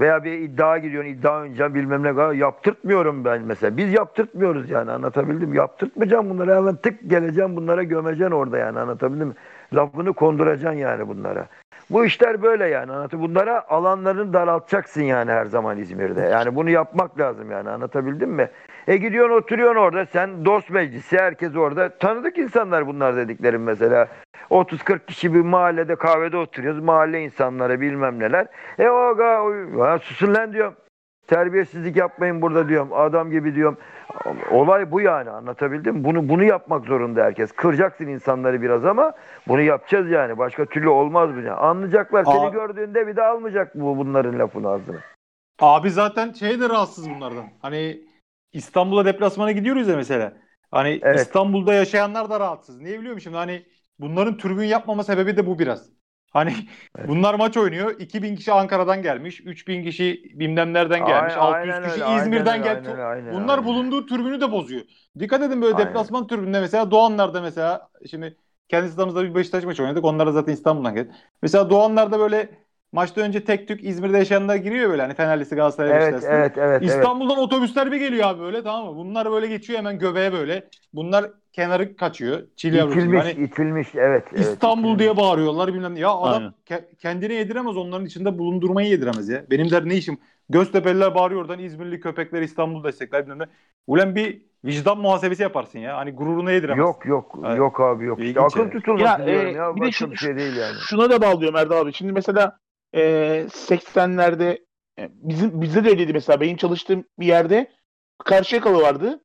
Veya bir iddia gidiyorsun iddia oynayacağım bilmem ne yaptırtmıyorum ben mesela. Biz yaptırtmıyoruz yani anlatabildim. Yaptırtmayacağım bunlara hemen tık geleceğim bunlara gömeceksin orada yani anlatabildim mi? Lafını konduracaksın yani bunlara. Bu işler böyle yani anlatı. Bunlara alanlarını daraltacaksın yani her zaman İzmir'de. Yani bunu yapmak lazım yani anlatabildim mi? E gidiyorsun oturuyorsun orada sen dost meclisi herkes orada. Tanıdık insanlar bunlar dediklerim mesela. 30-40 kişi bir mahallede kahvede oturuyoruz. Mahalle insanları bilmem neler. E o ga o- susun lan diyorum. Terbiyesizlik yapmayın burada diyorum. Adam gibi diyorum. Olay bu yani anlatabildim? Bunu bunu yapmak zorunda herkes. Kıracaksın insanları biraz ama bunu yapacağız yani. Başka türlü olmaz bu. yani. Anlayacaklar. Seni Aa. gördüğünde bir daha almayacak bu bunların lafını ağzına. Abi zaten şey de rahatsız bunlardan. Hani İstanbul'a deplasmana gidiyoruz ya mesela. Hani Evet. İstanbul'da yaşayanlar da rahatsız. Niye biliyor musun? Şimdi hani bunların tribün yapmama sebebi de bu biraz. Hani bunlar maç oynuyor. 2000 kişi Ankara'dan gelmiş. 3000 kişi bilmem nereden gelmiş. Aynen- 600 aynen kişi öyle, İzmir'den gelmiş. Bunlar aynen. bulunduğu tribünü de bozuyor. Dikkat edin böyle Aynen. deplasman tribünde mesela Doğanlar'da mesela şimdi kendi stadımızda bir Beşiktaş maçı oynadık. Onlar da zaten İstanbul'dan geldi. Mesela Doğanlar'da böyle maçtan önce tek tük İzmir'de yaşayanlar giriyor böyle hani Fenerlisi Galatasaray Evet, evet, evet, evet. İstanbul'dan otobüsler bir geliyor abi böyle tamam mı? Bunlar böyle geçiyor hemen göbeğe böyle. Bunlar kenarı kaçıyor. Çil. İtilmiş, Hani itilmiş, evet. evet, İstanbul itilmiş. diye bağırıyorlar bilmem ne. Ya adam Aynen. ke- kendini yediremez onların içinde bulundurmayı yediremez ya. Benim der ne işim? Göztepe'liler bağırıyor oradan İzmirli köpekler İstanbul destekler bilmem ne. Ulan bir vicdan muhasebesi yaparsın ya. Hani gururuna yediremez. Yok yok Evet. yok abi yok. İşte akıl yani. tutulması Ya, e, ya. bir de şu- bir şey değil yani. Şuna da bağlıyorum Erdal abi. Şimdi mesela e, 80'lerde e, bizim bizde de öyleydi mesela. Benim çalıştığım bir yerde Karşıyakalı vardı.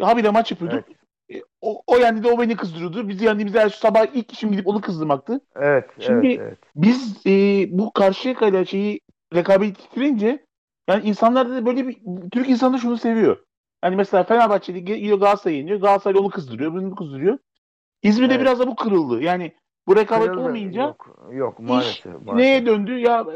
Habire maç yapıyorduk. E, O, o yendi de o beni kızdırıyordu. Biz yendiğimizde her sabah ilk işim gidip onu kızdırmaktı. Evet, Şimdi- evet, evet. Biz e, bu Karşıyaka'yla şeyi rekabet getirince yani insanlar da böyle bir Türk insanı şunu seviyor. Hani mesela Fenerbahçe'de gidiyor Galatasaray yeniyor. Galatasaray onu kızdırıyor, bunu kızdırıyor. İzmir'de Evet. biraz da bu kırıldı. Yani bu rekabet Kırıldı. olmayınca Yok, yok iş maalesef. maalesef. neye döndü? Ya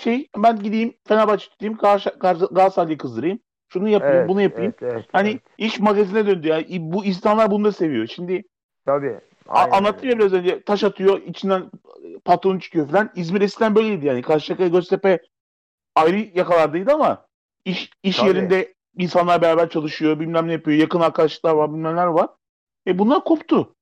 şey ben gideyim Fenerbahçe tutayım Galatasaray- Galatasaray'ı kızdırayım. Şunu yapayım, Evet, bunu yapayım. Evet, evet, Hani evet. iş magazine döndü ya. Bu insanlar bunu da seviyor. Şimdi Tabii. aynen anlattım ya biraz önce taş atıyor, içinden patron çıkıyor falan. İzmir eskiden böyleydi yani. Karşıyaka Göztepe ayrı yakalardaydı ama iş iş Tabii. yerinde insanlar beraber çalışıyor, bilmem ne yapıyor, yakın arkadaşlıklar var, bilmem neler var. E bunlar koptu.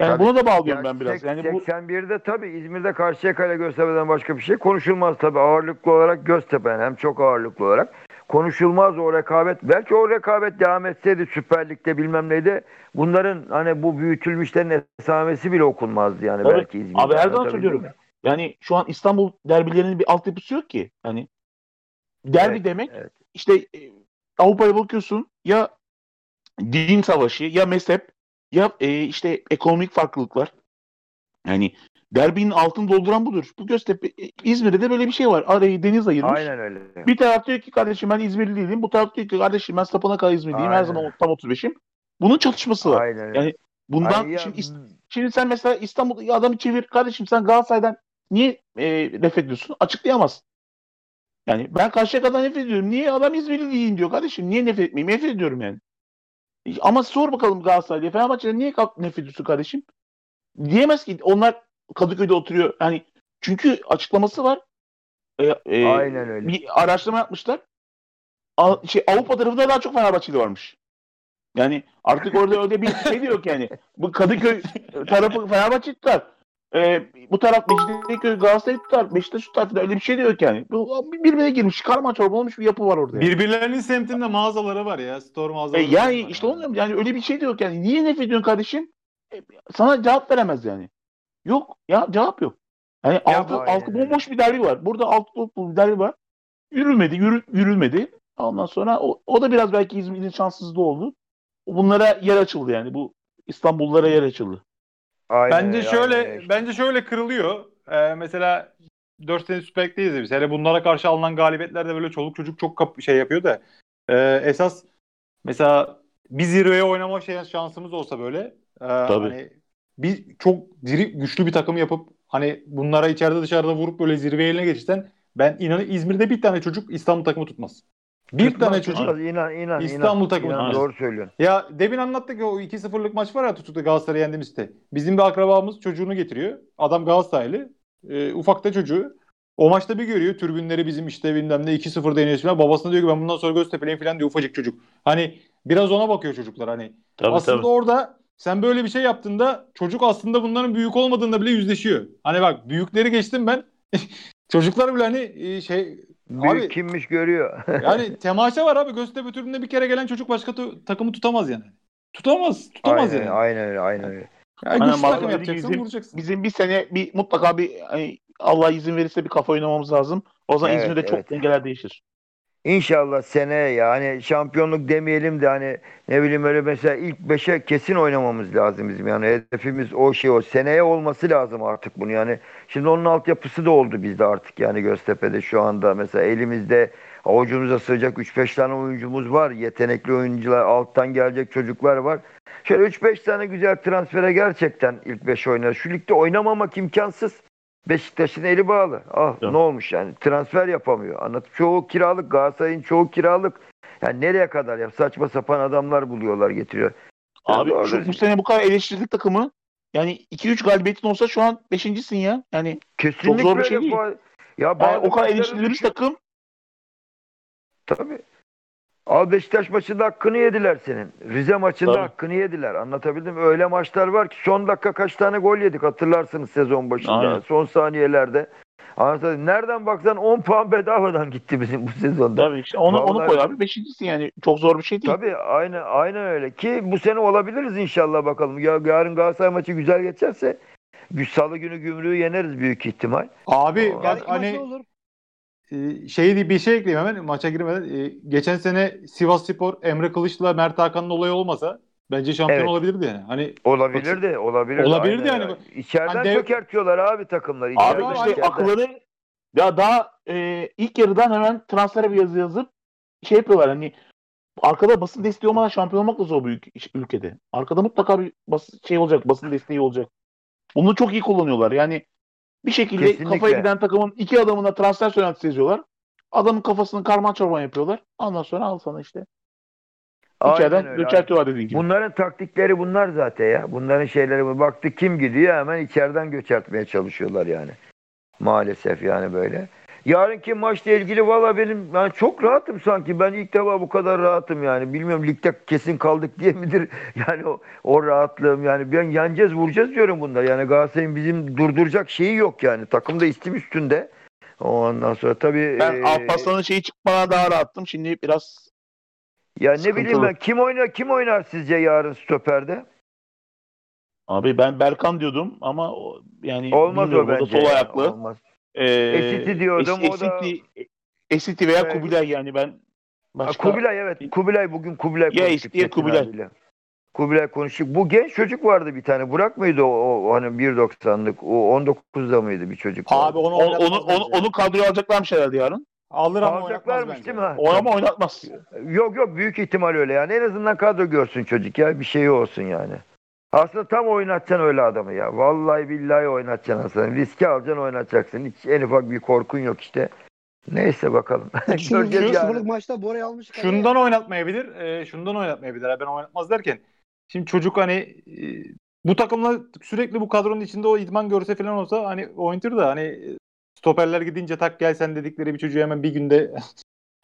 Yani Tabii. buna da bağlıyorum ben biraz. Yani bu 81'de tabii İzmir'de Karşıyaka'yla Göztepe'den başka bir şey konuşulmaz tabii. Ağırlıklı olarak Göztepe hem çok ağırlıklı olarak. Konuşulmaz o rekabet. Belki o rekabet devam etseydi Süper Lig'de bilmem neydi. Bunların hani bu büyütülmüşlerin esamesi bile okunmazdı yani Tabii. belki İzmir'de. Abi her zaman söylüyorum. Yani şu an İstanbul derbilerinin bir altyapısı yok ki. Hani derbi Evet, demek evet. işte e, Avrupa'ya bakıyorsun ya din savaşı ya mezhep ya e, işte ekonomik farklılıklar. Yani derbinin altını dolduran budur. Bu Göztepe e, İzmir'de de böyle bir şey var. Arayı deniz ayırmış. Aynen öyle. Bir taraf diyor ki kardeşim ben İzmirli değilim. Bu taraf diyor ki kardeşim ben sapına kadar İzmirliyim. Her zaman tam 35'im. Bunun çatışması var. Aynen öyle. Yani bundan Ay ya, şimdi, İst- şimdi sen mesela İstanbul'da adamı çevir kardeşim sen Galatasaray'dan niye e, nefret ediyorsun? Açıklayamazsın. Yani ben Karşıyaka'dan nefret ediyorum. Niye adam İzmirli değil diyor kardeşim. Niye nefret etmeyeyim? Nefret ediyorum yani. Ama sor bakalım Galatasaray'da Fenerbahçe'den niye kalk nefret ediyorsun kardeşim? Diyemez ki onlar Kadıköy'de oturuyor. Yani çünkü açıklaması var. E, e, Aynen öyle. bir araştırma yapmışlar. A- şey, Avrupa tarafında daha çok Fenerbahçeli varmış. Yani artık orada öyle bir şey de yok yani. Bu Kadıköy tarafı Fenerbahçe tutar. Ee, bu taraf Mecidiyeköy Galatasaray tutar. Beşiktaş tutar falan öyle bir şey de yok yani. Bu birbirine girmiş. Karma çorba olmuş bir yapı var orada. Yani. Birbirlerinin semtinde mağazaları var ya. Store E, mağazaları. yani var işte onu yani öyle bir şey de yok yani. Niye nefret ediyorsun kardeşim? E, sana cevap veremez yani. Yok ya cevap yok. Yani altı, aynen altı öyle. bomboş bir derbi var. Burada altı dolu bir derbi var. Yürülmedi, yürü, yürülmedi. Ondan sonra o, o da biraz belki İzmir'in şanssızlığı oldu. Bunlara yer açıldı yani. Bu İstanbullulara yer açıldı. Aynen Bence öyle, şöyle aynen öyle bence şöyle kırılıyor. Ee, mesela 4 sene Süper Lig'deyiz biz. Hele bunlara karşı alınan galibiyetlerde böyle çoluk çocuk çok kap- şey yapıyor da e, esas mesela bir zirveye oynama şey şansımız olsa böyle e, hani bir çok diri güçlü bir takım yapıp hani bunlara içeride dışarıda vurup böyle zirve eline geçirsen ben inanın İzmir'de bir tane çocuk İstanbul takımı tutmaz. Bir Tutmaz, tane çocuk tutmaz. inan inan İstanbul inan, takımı inan, doğru söylüyorsun. ya demin anlattık ya o 2-0'lık maç var ya tutuklu Galatasaray'ı yendiğimizde. Bizim bir akrabamız çocuğunu getiriyor. Adam Galatasaraylı. E, ufakta çocuğu. O maçta bir görüyor. Türbünleri bizim işte bilmem ne 2-0'da yeniyoruz falan. Babasına diyor ki ben bundan sonra Göztepe'liyim falan diyor ufacık çocuk. Hani biraz ona bakıyor çocuklar hani. aslında orada sen böyle bir şey yaptığında çocuk aslında bunların büyük olmadığında bile yüzleşiyor. Hani bak büyükleri geçtim ben. <laughs> Çocuklar bile hani e, şey Büyük Abi- kimmiş görüyor. <laughs> yani temaşa var abi. Göztepe tribünde bir kere gelen çocuk başka tu- takımı tutamaz yani. Tutamaz. Tutamaz aynen, yani. aynen öyle, aynen öyle. Ya Aynen, takım yapacaksın bizim- vuracaksın. Bizim bir sene bir mutlaka bir hani Allah izin verirse bir kafa oynamamız lazım. O zaman Evet, İzmir'de çok evet. dengeler değişir. İnşallah seneye ya. Hani şampiyonluk demeyelim de hani ne bileyim öyle mesela ilk beşe kesin oynamamız lazım bizim. Yani hedefimiz o şey o seneye olması lazım artık bunu. Yani şimdi onun altyapısı da oldu bizde artık. Yani Göztepe'de şu anda mesela elimizde avucumuza sığacak 3-5 tane oyuncumuz var. Yetenekli oyuncular alttan gelecek çocuklar var. Şöyle 3-5 tane güzel transfere gerçekten ilk 5 oynar. Şu ligde oynamamak imkansız. Beşiktaş'ın eli bağlı. Ah Evet. ne olmuş yani transfer yapamıyor. Anlat. Çoğu kiralık Galatasaray'ın çoğu kiralık. Yani nereye kadar ya saçma sapan adamlar buluyorlar getiriyor. Abi Doğru. şu, bu sene bu kadar eleştirdik takımı. Yani 2-3 galibiyetin olsa şu an 5.sin ya. Yani Kesinlikle zor bir şey değil. Bu- Ya yani o kadar eleştirilmiş takım. Tabii. Al Beşiktaş maçında hakkını yediler senin. Rize maçında Tabii. hakkını yediler. Anlatabildim mi? Öyle maçlar var ki son dakika kaç tane gol yedik hatırlarsınız sezon başında. Aynen. Son saniyelerde. Anlatabildim. Nereden baksan 10 puan bedavadan gitti bizim bu sezonda. Tabii işte onu, onu Vallahi- koy abi 5.sin yani. Çok zor bir şey değil. Tabii aynı aynen öyle ki bu sene olabiliriz inşallah bakalım. Ya yarın Galatasaray maçı güzel geçerse Salı günü gümrüğü yeneriz büyük ihtimal. Abi Aa, hani olur? E, şey diye bir şey ekleyeyim hemen maça girmeden. E, geçen sene Sivas Spor Emre Kılıç'la Mert Hakan'ın olayı olmasa bence şampiyon Evet. olabilirdi yani. Hani Olabilir de olabilir. de, Olabilirdi aynen yani. öyle. İçeriden Hani dev- çökertiyorlar abi takımları. Abi işte içeriden. akılları ya daha e, ilk yarıdan hemen transfere bir yazı yazıp şey yapıyorlar hani arkada basın desteği olmadan şampiyon olmak da zor ülke- ülkede. Arkada mutlaka bir bas, şey olacak, basın desteği olacak. Bunu çok iyi kullanıyorlar. Yani bir şekilde Kesinlikle. kafaya giden takımın iki adamına transfer söylentisi yazıyorlar. Adamın kafasını karman çorban yapıyorlar. Ondan sonra al sana işte. İçeriden öyle, göçertiyorlar dediğin gibi. Bunların taktikleri bunlar zaten ya. Bunların şeyleri bu. Baktı kim gidiyor hemen içeriden göçertmeye çalışıyorlar yani. Maalesef yani böyle. Yarınki maçla ilgili valla benim ben çok rahatım sanki. Ben ilk defa bu kadar rahatım yani. Bilmiyorum ligde kesin kaldık diye midir? <laughs> Yani o, o rahatlığım yani. Ben yeneceğiz vuracağız diyorum bunda. Yani Galatasaray'ın bizim durduracak şeyi yok yani. Takım da istim üstünde. Ondan sonra tabii Ben eee, Alparslan'ın şeyi çıkmana daha rahattım. Şimdi biraz ya ne bileyim ben kim oynar kim oynar sizce yarın stoperde? abi ben Berkan diyordum ama o- yani Olmaz o bilmiyorum, da bence. sol ya, ayaklı. Olmaz. Ee, Esiti diyordum, o da- Esiti, Esiti veya Evet. Kubilay yani ben Ha, başka Kubilay evet. Kubilay bugün Kubilay Ya konuştuk. Metin Kubilay. abiyle. Kubilay konuştuk. Bu genç çocuk vardı bir tane. Burak mıydı o, o hani 1.90'lık? O 19'da mıydı bir çocuk? vardı? abi onu onu, bence. onu, onu kadroya alacaklarmış herhalde yarın. alır ama oynatmaz değil mi? Ha, O ama oynatmaz. Yok yok büyük ihtimal öyle yani. En azından kadro görsün çocuk ya. Bir şey olsun yani. Aslında tam oynatacaksın öyle adamı ya. Vallahi billahi oynatacaksın aslında. Riski alacaksın oynatacaksın. Hiç en ufak bir korkun yok işte. Neyse bakalım. <laughs> Göreceğiz 0'lık yani. maçta Bora'yı almış. Şundan oynatmayabilir. e, şundan oynatmayabilir. Ben oynatmaz derken. Şimdi çocuk hani e, bu takımla sürekli bu kadronun içinde o idman görse falan olsa hani oynatır da hani e, stoperler gidince tak gel sen dedikleri bir çocuğu hemen bir günde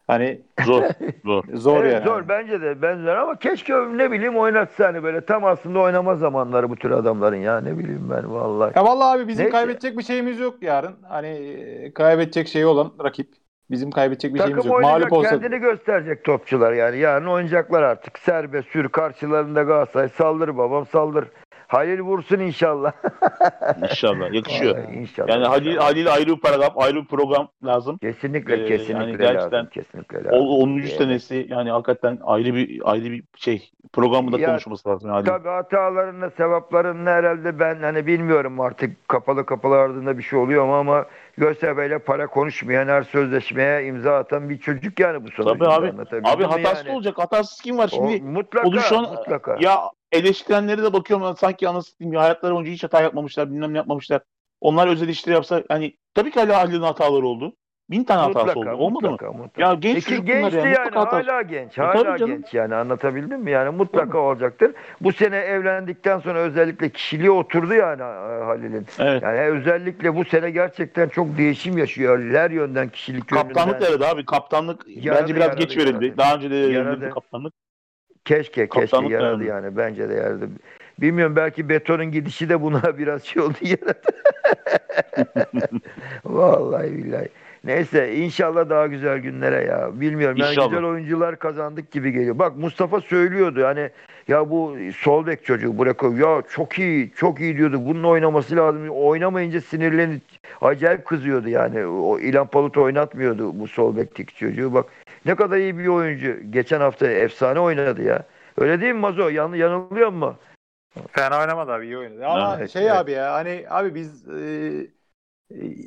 hani Zor. <laughs> Zor. zor Evet, yani. Zor bence de benzer ama keşke ne bileyim oynatsa hani böyle tam aslında oynama zamanları bu tür adamların ya ne bileyim ben vallahi. Ya vallahi abi bizim Neyse. kaybedecek bir şeyimiz yok yarın. Hani e, kaybedecek şey olan rakip. Bizim kaybedecek bir şeyimiz Takım yok. oynayacak Mağlup olsa kendini gösterecek topçular yani yarın oynayacaklar artık serbest sür karşılarında Galatasaray saldır babam saldır. Halil vursun inşallah. <laughs> İnşallah. Yakışıyor. Vallahi inşallah. Yani Halil. Halil ayrı bir program, ayrı bir program lazım. Kesinlikle Ee, kesinlikle yani gerçekten lazım. Kesinlikle lazım. O 10. Yani. senesi yani hakikaten ayrı bir ayrı bir şey programında Ya, konuşması lazım. Yani. Tabii hatalarını, sevaplarını herhalde ben hani bilmiyorum artık kapalı kapalı ardında bir şey oluyor mu ama Göztepe'yle para konuşmayan her sözleşmeye imza atan bir çocuk yani bu sonuçta. Tabii abi. Abi hatasız yani? olacak. Hatasız kim var O, şimdi? mutlaka, Olur şu an mutlaka. ya eleştirenlere de bakıyorum sanki anasını ya hayatları boyunca hiç hata yapmamışlar bilmem ne yapmamışlar. Onlar öz eleştiri yapsa hani tabii ki hala Halil'in hataları oldu. Bin tane hatası oldu. Olmadı mı? mutlaka, mutlaka. Ya genç Peki gençti ya. yani Mutlaka hatası. hala genç E, hala tabii canım. genç yani anlatabildim mi yani mutlaka olacaktır. Bu sene evlendikten sonra özellikle kişiliği oturdu yani e, Halil'in. Evet. Yani özellikle bu sene gerçekten çok değişim yaşıyor her yönden kişilik Kaptanlık yönünden. da abi. Kaptanlık Yaradı, bence biraz yaradı, geç verildi. yaradı. Daha önce de verildi kaptanlık. Keşke keşke Kaptanlık yaradı yaradı. yani bence de yaradı. Bilmiyorum belki betonun gidişi de buna <laughs> biraz şey oldu yaradı. <laughs> Vallahi billahi. Neyse inşallah daha güzel günlere ya. Bilmiyorum yani İnşallah. güzel oyuncular kazandık gibi geliyor. Bak Mustafa söylüyordu hani ya bu sol bek çocuğu bırakıyor. Ya çok iyi çok iyi diyordu. Bunun oynaması lazım. Oynamayınca sinirlenip acayip kızıyordu yani. O İlhan Palut oynatmıyordu bu sol bekteki çocuğu. Bak ne kadar iyi bir oyuncu. Geçen hafta efsane oynadı ya. Öyle değil mi Mazo? Yan, yanılıyor mu? Fena oynamadı abi iyi oynadı. Ama Evet, şey evet. abi ya hani abi biz e,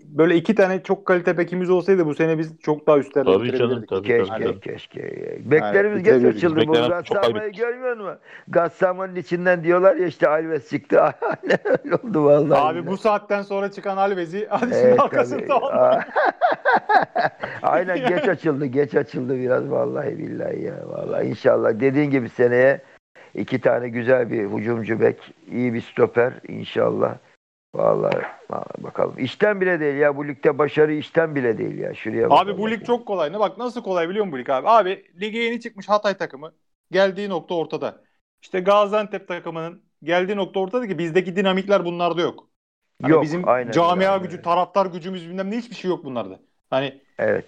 böyle iki tane çok kalite bekimiz olsaydı bu sene biz çok daha üstlerde Tabii canım tabii. Keşke, tabii. keşke. Beklerimiz geç bitirebiliriz. açıldı. Bu Gassama'yı görmüyor musun? Gassama'nın içinden diyorlar ya işte Alves çıktı. <laughs> Aynen öyle oldu vallahi. Abi bu saatten sonra çıkan Alves'i hadi şimdi Evet, arkasında on. Aa. <laughs> Aynen geç açıldı, geç açıldı biraz vallahi billahi ya. Vallahi inşallah dediğin gibi seneye iki tane güzel bir hücumcu bek, iyi bir stoper inşallah. Vallahi, vallahi bakalım. İşten bile değil ya bu ligde başarı işten bile değil ya. Şuraya bak. Abi bu lig çok kolay. Ne bak nasıl kolay biliyor musun bu lig abi? Abi lige yeni çıkmış Hatay takımı. Geldiği nokta ortada. İşte Gaziantep takımının geldiği nokta ortada ki bizdeki dinamikler bunlarda yok. Hani Yok, bizim aynen camia aynen gücü, taraftar gücümüz bilmem ne hiçbir şey yok bunlarda. Hani Evet.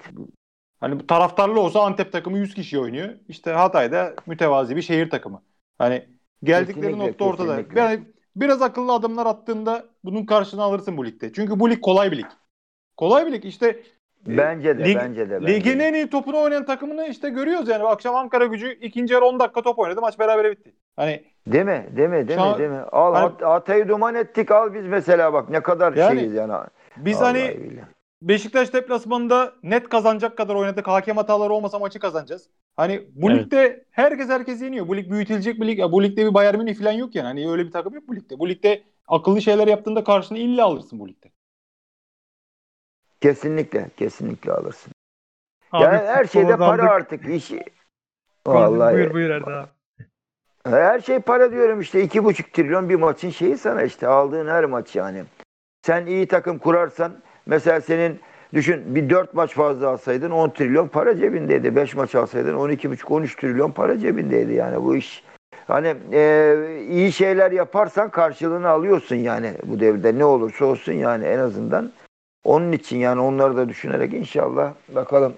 hani bu taraftarlı olsa Antep takımı 100 kişi oynuyor. İşte Hatay'da mütevazi bir şehir takımı. Hani geldikleri Kesinlikle, nokta ortada. kesinlikle. Yani biraz akıllı adımlar attığında bunun karşılığını alırsın bu ligde. Çünkü bu lig kolay bir lig. Kolay bir lig. İşte Bence de, Lig- bence de. bence Ligin en iyi topunu oynayan takımını işte görüyoruz yani. Akşam Ankara gücü ikinci yarı 10 dakika top oynadı. Maç berabere bitti. Hani Değil mi? Değil mi? Değil mi? Değil mi? Al Hani- Hatay'ı duman ettik. Al biz mesela bak ne kadar Yani şeyiz yani. biz Vallahi hani billahi. Beşiktaş deplasmanında net kazanacak kadar oynadık. Hakem hataları olmasa maçı kazanacağız. Hani bu Evet. ligde herkes herkes yeniyor. Bu lig büyütülecek bir lig. Ya bu ligde bir Bayern Münih falan yok yani. Hani öyle bir takım yok bu ligde. Bu ligde akıllı şeyler yaptığında karşını illa alırsın bu ligde. Kesinlikle, kesinlikle alırsın. Abi yani her şeyde para daldık. artık. İşi. Vallahi. Buyur buyur Erda abi. Her şey para diyorum işte. iki buçuk trilyon bir maçın şeyi sana işte. Aldığın her maç yani. Sen iyi takım kurarsan mesela senin düşün bir dört maç fazla alsaydın 10 trilyon para cebindeydi. Beş maç alsaydın 12 buçuk 13 trilyon para cebindeydi yani bu iş. Hani e, iyi şeyler yaparsan karşılığını alıyorsun yani bu devirde ne olursa olsun yani en azından. Onun için yani onları da düşünerek inşallah bakalım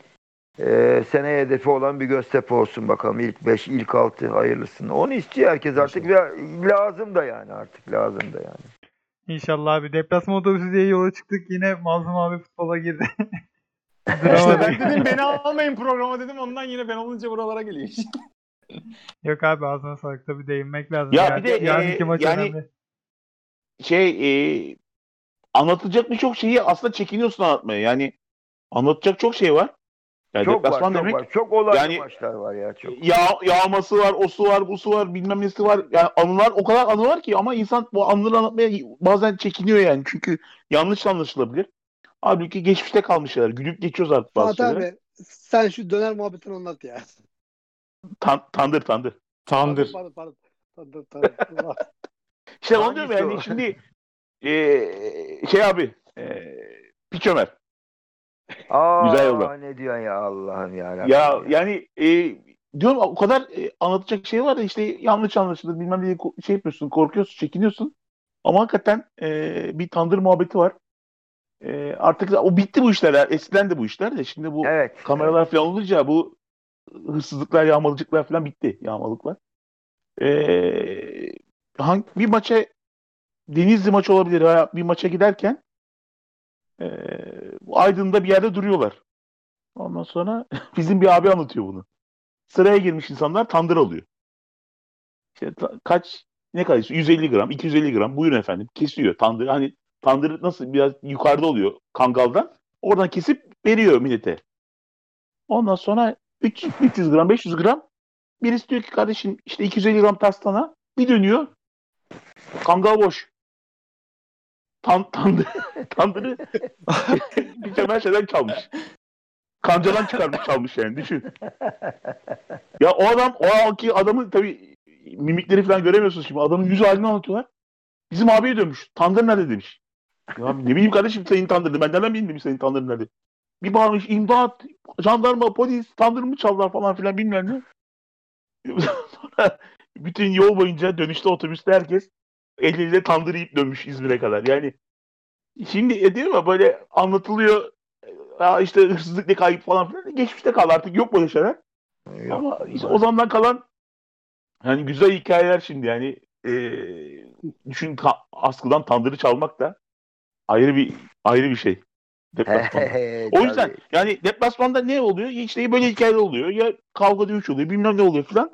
e, seneye hedefi olan bir Göztepe olsun bakalım. ilk 5, ilk 6 hayırlısını. Onu istiyor herkes artık ve lazım da yani artık lazım da yani. İnşallah abi. Deplasman otobüsü diye yola çıktık. Yine Mazlum abi futbola girdi. <laughs> İşte ben dedim beni <laughs> almayın programa dedim. Ondan yine ben olunca buralara geliyor. <laughs> Yok abi ağzına sağlık tabii değinmek lazım. Ya Yarın- bir de, yarınki e, maç yani- önemli. Şey e, anlatacak birçok şeyi aslında çekiniyorsun anlatmaya. Yani anlatacak çok şey var. Yani Çok var, çok demek var. Çok olaylı Yani- maçlar var ya çok. yağ, yağması var, o su var, bu su var, bilmem nesi var. Yani anılar o kadar anı var ki ama insan bu anıları anlatmaya bazen çekiniyor yani. Çünkü yanlış anlaşılabilir. Halbuki geçmişte kalmış şeyler. Gülüp geçiyoruz artık bazı Fatih şeylere. abi sen şu döner muhabbetini anlat ya. Tan- tandır tandır. Tandır. Pardon pardon. Tandır tandır. <laughs> İşte onu diyorum yani şimdi eee, şey abi eee Piç Ömer. Aa, Güzel yolda. ne diyorsun ya Allah'ım ya. Ya yani e, diyorum o kadar e, anlatacak şey var da işte yanlış anlaşılır bilmem ne ko- şey yapıyorsun korkuyorsun çekiniyorsun ama hakikaten e, bir tandır muhabbeti var. E, artık o bitti bu işler ya. eskiden de bu işler de şimdi bu Evet. kameralar falan olunca bu hırsızlıklar yağmalıcıklar falan bitti yağmalıklar. E, hangi, bir maça Denizli maçı olabilir veya bir maça giderken e, Aydın'da bir yerde duruyorlar. Ondan sonra <laughs> bizim bir abi anlatıyor bunu. Sıraya girmiş insanlar tandır alıyor. İşte ta- kaç ne kadar istiyor? 150 gram, 250 gram. Buyurun efendim. Kesiyor tandır. Hani tandır nasıl biraz yukarıda oluyor kangaldan. Oradan kesip veriyor millete. Ondan sonra 300, 300 gram, 500 gram. Birisi diyor ki kardeşim işte 250 gram pastana. Bir dönüyor. Kangal boş. Tan, tandır, <laughs> tandırı <laughs> bir temel şeyden çalmış. Kancadan çıkarmış çalmış yani düşün. Ya o adam o anki adamın tabii mimikleri falan göremiyorsunuz şimdi. Adamın yüz halini anlatıyorlar. Bizim abiye dönmüş. Tandır nerede demiş. Ya ne bileyim kardeşim senin tandırını. Ben nereden bileyim senin tandırın nerede. Bir bağırmış imdat, jandarma, polis, tandır mı çaldılar falan filan bilmem ne. <laughs> Sonra bütün yol boyunca dönüşte otobüste herkes eliyle tandır yiyip dönmüş İzmir'e kadar. Yani şimdi e, diyorum ya böyle anlatılıyor ya işte hırsızlık ne kayıp falan filan. Geçmişte kaldı artık yok böyle şeyler. Yok. Ama işte o zamandan kalan hani güzel hikayeler şimdi yani eee düşün ta- askıdan tandırı çalmak da ayrı bir ayrı bir şey. <laughs> O yüzden yani deplasmanda ne oluyor? İşte böyle hikayeler oluyor. Ya kavga dövüş oluyor. Bilmem ne oluyor falan.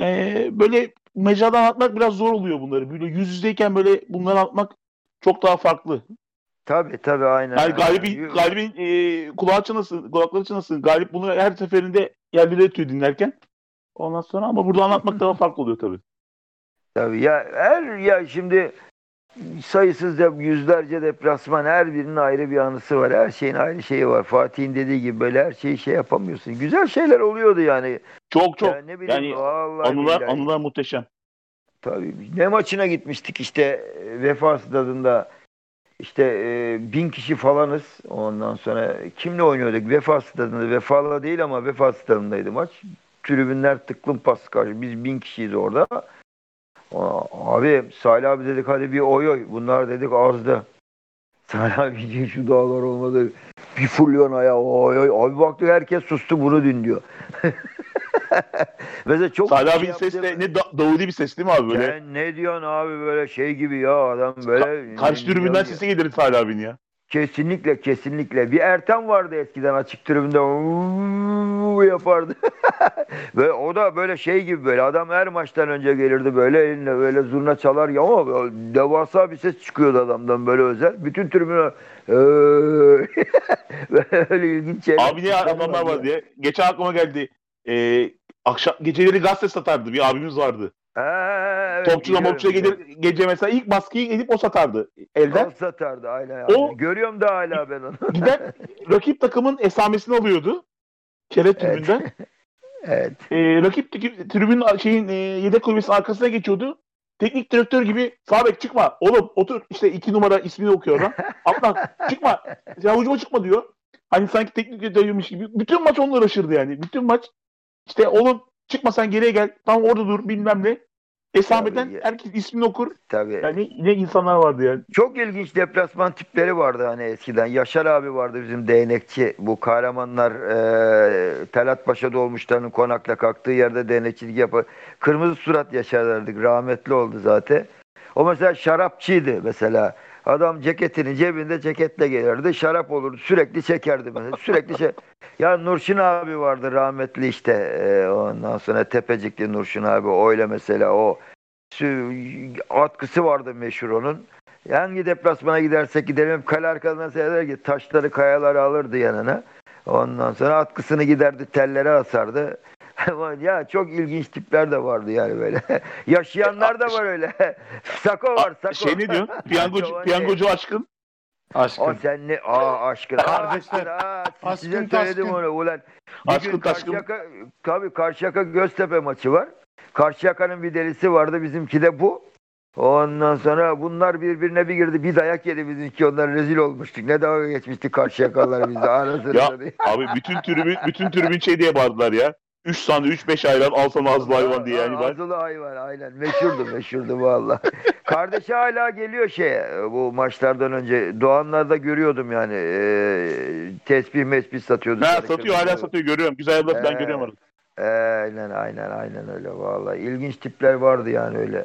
Eee, böyle mecrada anlatmak biraz zor oluyor bunları. Böyle yüz yüzeyken böyle bunları anlatmak çok daha farklı. Tabii tabii aynen. Yani galibin, galibin e, kulağı çınlasın, kulakları çınlasın. Galip bunu her seferinde yerlere atıyor dinlerken. Ondan sonra ama burada anlatmak daha <laughs> farklı oluyor tabii. Tabii ya her ya şimdi sayısız da yüzlerce deplasman her birinin ayrı bir anısı var. Her şeyin ayrı şeyi var. Fatih'in dediği gibi böyle her şeyi şey yapamıyorsun. Güzel şeyler oluyordu yani. Çok çok. Ya ne bileyim yani anılar, billahi. anılar muhteşem. Tabii. Ne maçına gitmiştik işte Vefa Stadı'nda işte e, bin kişi falanız. Ondan sonra kimle oynuyorduk? Vefa Stadı'nda. Vefa'la değil ama Vefa Stadı'ndaydı maç. Tribünler tıklım pas karşı. Biz bin kişiyiz orada. Abi Salih abi dedik hadi bir oy oy. Bunlar dedik azdı. <laughs> Salih abi şu dağlar olmadı. Bir fulyon ayağı oy oy. Abi baktık herkes sustu bunu din diyor. <laughs> Mesela çok Salih şey abinin sesi de ne da, Davudi bir ses değil mi abi böyle? sen ne diyorsun abi böyle şey gibi ya adam böyle. Karşı ne tribünden sesi gelir Salih abinin ya. Kesinlikle kesinlikle. Bir Ertem vardı eskiden açık tribünde "Uuu" yapardı. <laughs> Ve o da böyle şey gibi böyle adam her maçtan önce gelirdi böyle eline böyle zurna çalar ya ama devasa bir ses çıkıyordu adamdan böyle özel. Bütün tribüne "Eee!" <laughs> böyle ilginç şeyler. Abi ne adamlar var diye. Geçen aklıma geldi. Ee, akşam geceleri gazete satardı bir abimiz vardı. Ha, evet, Topçuna mopçuna gelir gece mesela ilk baskıyı edip o satardı elden. O satardı aynen. O- aynen. Görüyorum da hala ben onu. Gider <laughs> rakip takımın esamesini alıyordu. Çelet tribünden. <laughs> Evet. Ee, rakip tribünün şeyin e, yedek kulübesinin arkasına geçiyordu. Teknik direktör gibi sağ bek çıkma. Oğlum otur işte iki numara ismini okuyor adam. <laughs> Atla çıkma. Ya hücuma çıkma diyor. Hani sanki teknik direktörmüş gibi. Bütün maç onunla uğraşırdı yani. Bütün maç işte oğlum çıkma sen geriye gel. Tam orada dur bilmem ne. Esameden ya. herkes ismini okur. Tabii. Yani ne insanlar vardı yani. Çok ilginç deplasman tipleri vardı hani eskiden. Yaşar abi vardı bizim değnekçi. Bu kahramanlar e, Talat Paşa'da olmuşların konakla kalktığı yerde değnekçilik yapar. Kırmızı surat Yaşar derdik. Rahmetli oldu zaten. O mesela şarapçıydı mesela. Adam ceketinin cebinde ceketle gelirdi. Şarap olurdu. Sürekli çekerdi mesela. Sürekli şey. <laughs> Ya Nurşin abi vardı rahmetli işte. E, ondan sonra Tepecikli Nurşin abi. Öyle mesela o atkısı vardı meşhur onun. Hangi deplasmana gidersek gidelim hep kale arkadan seyreder ki taşları kayaları alırdı yanına. Ondan sonra atkısını giderdi tellere asardı. <laughs> Ya çok ilginç tipler de vardı yani böyle. <laughs> Yaşayanlar da var öyle. <laughs> Sako var Sako. Şey ne diyorsun? Piyangocu, piyangocu aşkın. Aşkın. O sen ne? Aa aşkın. Kardeşler. Aa, Aşkın size söyledim onu ulan. Bir Aşkın gün taşkın. Karşıyaka, tabii Karşıyaka Göztepe maçı var. Karşıyaka'nın bir delisi vardı bizimki de bu. Ondan sonra bunlar birbirine bir girdi. Bir dayak yedi bizimki. Onlar rezil olmuştuk. Ne dalga geçmiştik Karşıyakalılar bizde. Anasını Ya abi bütün tribün bütün tribün şey diye bağırdılar ya. 3 sandviç 5 ayran al sana azlı hayvan diye yani. Ben, Azılı hayvan aynen. Meşhurdu meşhurdu valla. <laughs> Kardeşi hala geliyor şeye bu maçlardan önce. Doğanlar'da görüyordum yani. E, tesbih mesbih satıyordu. ha, satıyor hala satıyor görüyorum. Güzel abla ben görüyorum arada. Ee, Aynen aynen aynen öyle vallahi. İlginç tipler vardı yani öyle.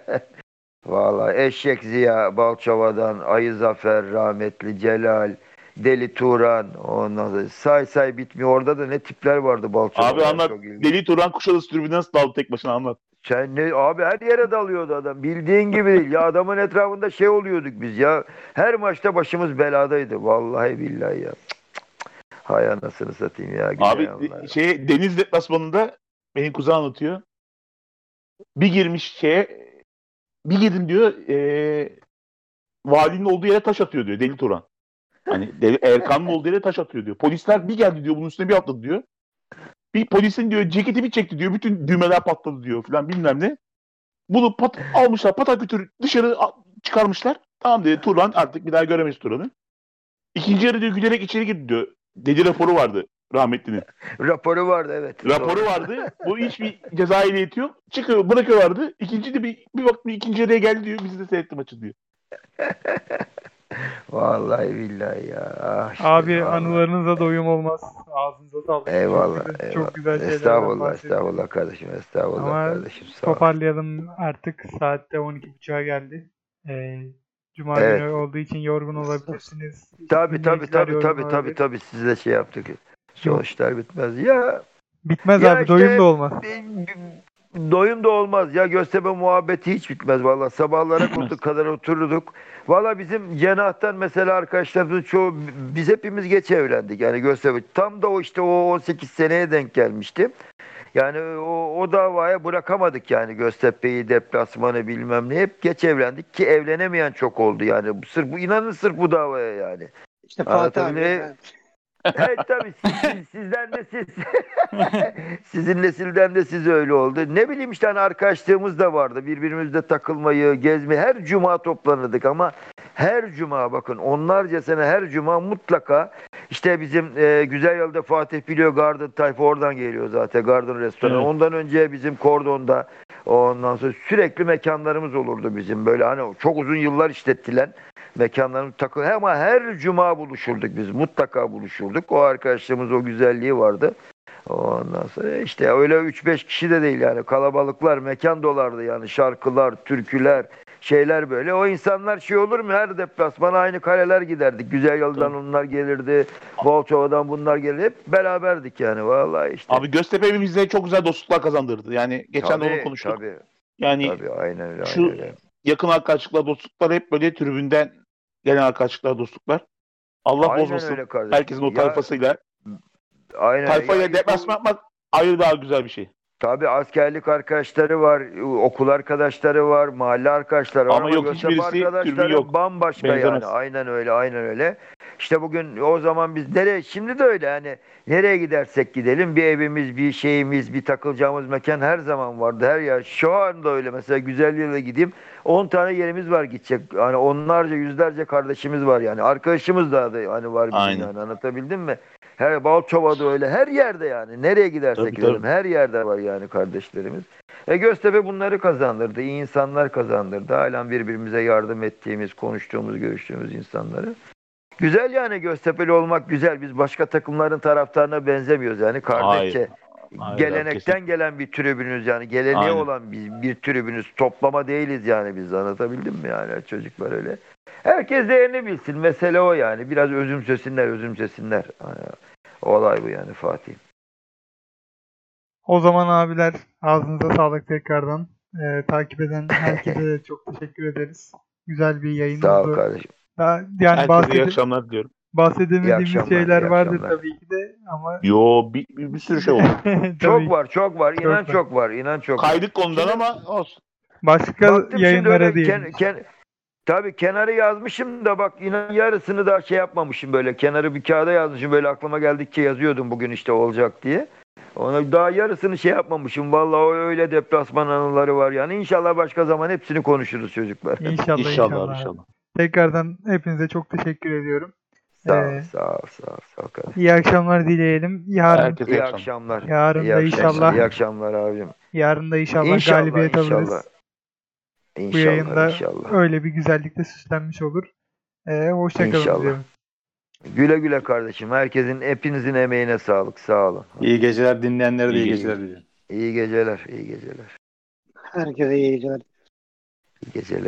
<laughs> vallahi Eşek Ziya, Balçova'dan, Ayı Zafer, rahmetli Celal, Deli Turan, ondan sonra say say bitmiyor. Orada da ne tipler vardı Balçova'da. Abi anlat. Deli Turan Kuşadası tribünden nasıl daldı tek başına anlat. Sen ne abi her yere dalıyordu adam. Bildiğin gibi değil. Ya adamın etrafında şey oluyorduk biz ya. Her maçta başımız beladaydı. Vallahi billahi ya. Cık, cık. Hay anasını satayım ya. Abi şey Deniz deplasmanında benim kuzen anlatıyor. Bir girmiş şeye bir girdim diyor eee valinin olduğu yere taş atıyor diyor Deli Turan. Hani Deli- Erkan'ın olduğu yere taş atıyor diyor. Polisler bir geldi diyor bunun üstüne bir atladı diyor. Bir polisin diyor ceketi bir çekti diyor. Bütün düğmeler patladı diyor falan bilmem ne. Bunu pat almışlar patakütür dışarı çıkarmışlar. Tamam dedi Turan artık bir daha göremeyiz Turan'ı. İkinci yarı diyor gülerek içeri girdi diyor. Deli raporu vardı rahmetlinin. Raporu vardı evet. Raporu Doğru. vardı. Bu hiçbir ceza ehliyeti yok. Çıkıyor bırakıyorlardı. İkinci de bir, bir baktım ikinci yarıya geldi diyor. Bizi de seyretti maçı diyor. <laughs> Vallahi billahi ya. Ah işte, Abi vallahi. anılarınıza doyum olmaz. Ağzınıza sağlık. Eyvallah. Çok güzel, eyvallah. çok güzel şeylerden Estağfurullah, estağfurullah kardeşim, estağfurullah Ama kardeşim. Sağ. Toparlayalım artık. Saatte 12.30'a geldi. Ee, Cuma Evet. günü olduğu için yorgun olabilirsiniz. Tabii yorgun tabii tabii olabilir. tabii siz de şey yaptık. Sonuçlar bitmez. Ya Bitmez Ya abi. işte- Doyum da olmaz. Doyum da olmaz ya Göztepe muhabbeti hiç bitmez valla sabahlara koltuk kadar otururduk. Valla bizim cenahtan mesela arkadaşlarımızın çoğu biz hepimiz geç evlendik yani Göztepe tam da o işte o 18 seneye denk gelmişti. Yani o, o davaya bırakamadık yani Göztepe'yi deplasmanı bilmem ne hep geç evlendik ki evlenemeyen çok oldu yani sırf bu inanın sırf bu davaya yani. İşte Fatih abi. yani. Evet tabii siz, siz- <laughs> sizden de siz <laughs> sizin nesilden de siz öyle oldu. Ne bileyim işte hani arkadaşlığımız da vardı. Birbirimizle takılmayı, gezmeyi her cuma toplanırdık ama her cuma bakın onlarca sene her cuma mutlaka işte bizim e, güzel yolda Fatih biliyor Garden tayfa oradan geliyor zaten Garden restoranı. Evet. Ondan önce bizim Kordon'da ondan sonra sürekli mekanlarımız olurdu bizim böyle hani çok uzun yıllar işlettilen mekanlarımız takıl ama her cuma buluşurduk biz mutlaka buluşurduk. O arkadaşlığımız o güzelliği vardı. Ondan sonra işte öyle 3-5 kişi de değil yani kalabalıklar mekan dolardı yani şarkılar, türküler, şeyler böyle. O insanlar şey olur mu her deplasmana aynı kaleler giderdik. Güzel yoldan onlar gelirdi. Bolçova'dan bunlar gelirdi. Hep beraberdik yani vallahi işte. Abi Göztepe bize çok güzel dostluklar kazandırdı. Yani geçen de Tabii, onu konuştuk. Tabii, Yani tabii aynen öyle. şu- aynen öyle. yakın arkadaşlıklar, dostluklar hep böyle tribünden gelen arkadaşlıklar, dostluklar. Allah Aynen bozmasın. öyle kardeşim. Herkesin o Ya, tayfasıyla. aynen. Tayfayla Ya, deplasman yapmak ayrı daha güzel bir şey. Tabii askerlik arkadaşları var, okul arkadaşları var, mahalle arkadaşları var Ama ama yok, hiçbirisi arkadaşları yok. bambaşka Benzemez. yani. Aynen öyle, aynen öyle. İşte bugün o zaman biz nereye şimdi de öyle hani nereye gidersek gidelim bir evimiz, bir şeyimiz, bir takılacağımız mekan her zaman vardı. Her yer şu anda öyle mesela güzel yere gideyim 10 tane yerimiz var gidecek. Hani onlarca, yüzlerce kardeşimiz var yani. Arkadaşımız da da hani var bizim Aynen. yani anlatabildim mi? Her Balçova'da öyle her yerde yani. Nereye gidersek Tabii, gidelim tabii. her yerde var yani kardeşlerimiz. E Göztepe bunları kazandırdı. iyi insanlar kazandırdı. Halen birbirimize yardım ettiğimiz, konuştuğumuz, görüştüğümüz insanları. Güzel yani Göztepe'li olmak güzel. Biz başka takımların taraftarına benzemiyoruz yani. Kardeşçe Hayır, gelenekten kesin. gelen bir tribünüz yani. Geleneği Aynen. olan bir, bir tribünüz. Toplama değiliz yani biz anlatabildim mi yani çocuklar öyle. Herkes değerini bilsin. Mesele o yani. Biraz özümsesinler, özümsesinler. Olay bu yani Fatih. O zaman abiler ağzınıza sağlık tekrardan. Ee, takip eden <laughs> herkese de çok teşekkür ederiz. Güzel bir yayın Sağ ol oldu. kardeşim. Daha, yani Herkese iyi bahsede- akşamlar diliyorum. bahsedemediğimiz İyi akşamlar, şeyler iyi vardır akşamlar. tabii ki de ama Yo bir, bir, bir sürü şey oldu. <laughs> tabii Çok var, çok var. Çok İnan var. çok var. İnan çok var. Kaydık konudan ama olsun. başka Baktım şimdi yayınlara öyle diyelim. ken, ken, tabii kenarı yazmışım da bak inan yarısını da şey yapmamışım böyle. Kenarı bir kağıda yazmışım böyle aklıma geldikçe yazıyordum bugün işte olacak diye. Ona daha yarısını şey yapmamışım. Vallahi o öyle deplasman anıları var yani. İnşallah başka zaman hepsini konuşuruz çocuklar. İnşallah İnşallah inşallah. Tekrardan hepinize çok teşekkür ediyorum. Sağ ol, Ee, sağ ol, sağ ol, sağ ol kardeşim. İyi akşamlar dileyelim. Yarın Herkese iyi akşamlar. yarın İyi da akşamlar. inşallah İyi akşamlar abicim. yarın da inşallah, İnşallah, galibiyet inşallah. alırız. Bu İnşallah, yayında inşallah. öyle bir güzellikle süslenmiş olur. Ee, hoşçakalın diyorum. Güle güle kardeşim. Herkesin, hepinizin emeğine sağlık. Sağ olun. İyi geceler dinleyenlere de iyi İyi geceler diliyorum. İyi geceler, iyi geceler. Herkese iyi geceler. İyi geceler.